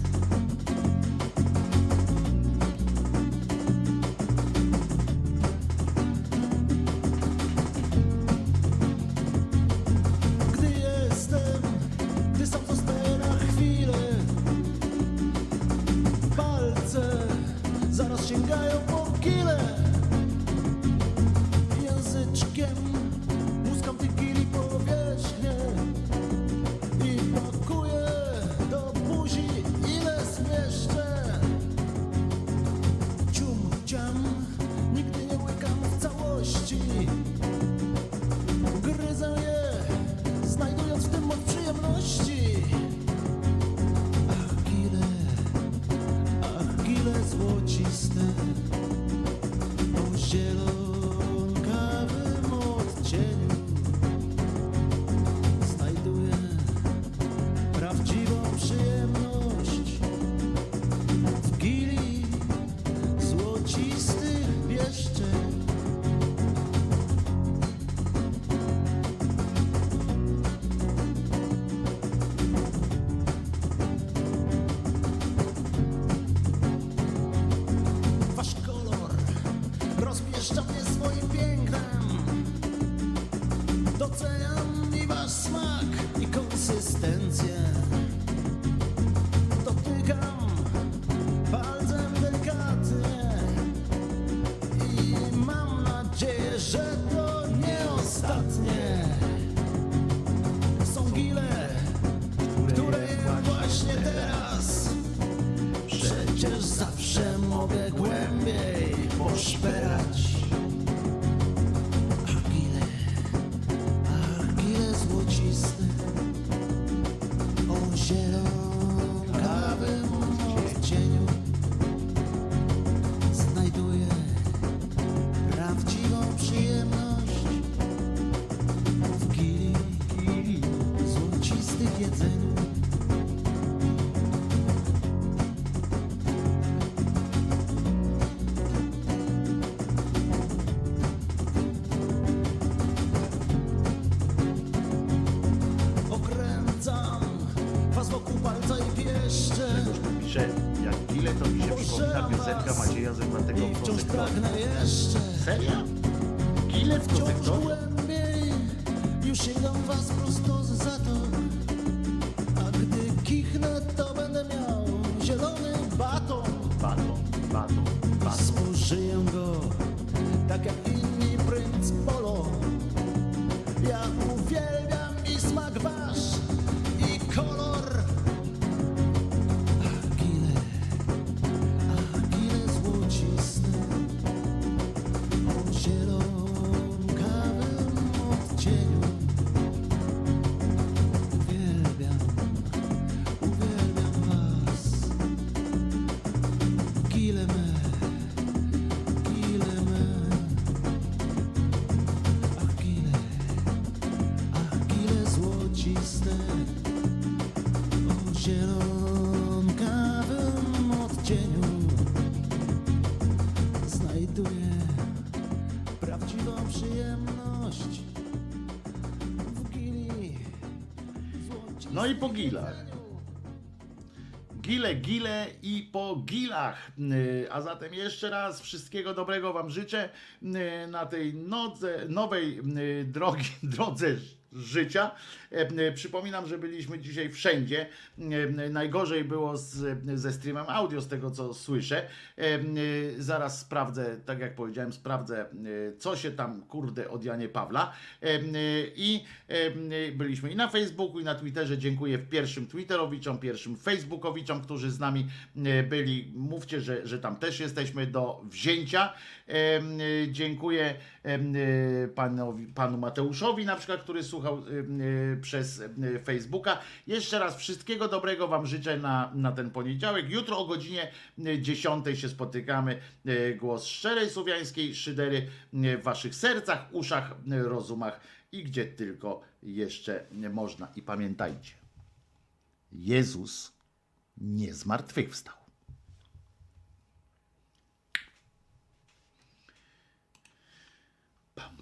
zatem jeszcze raz wszystkiego dobrego Wam życzę yy, na tej nodze, nowej yy, drogi, [laughs] drodze życia. E, Przypominam, że byliśmy dzisiaj wszędzie. E, Najgorzej było z, ze streamem audio, z tego co słyszę. E, e, Zaraz sprawdzę, tak jak powiedziałem, sprawdzę, co się tam kurde od Janie Pawla. I byliśmy i na Facebooku, i na Twitterze. Dziękuję w pierwszym Twitterowiczom, pierwszym Facebookowiczom, którzy z nami byli. Mówcie, że, że tam też jesteśmy do wzięcia. E, Dziękuję e, panowi, panu Mateuszowi, na przykład, który słuchał e, przez Facebooka. Jeszcze raz wszystkiego dobrego Wam życzę na, na ten poniedziałek. Jutro o godzinie e, 10 się spotykamy. Głos szczerej słowiańskiej szydery w Waszych sercach, uszach, rozumach i gdzie tylko jeszcze można. I pamiętajcie, Jezus nie zmartwychwstał.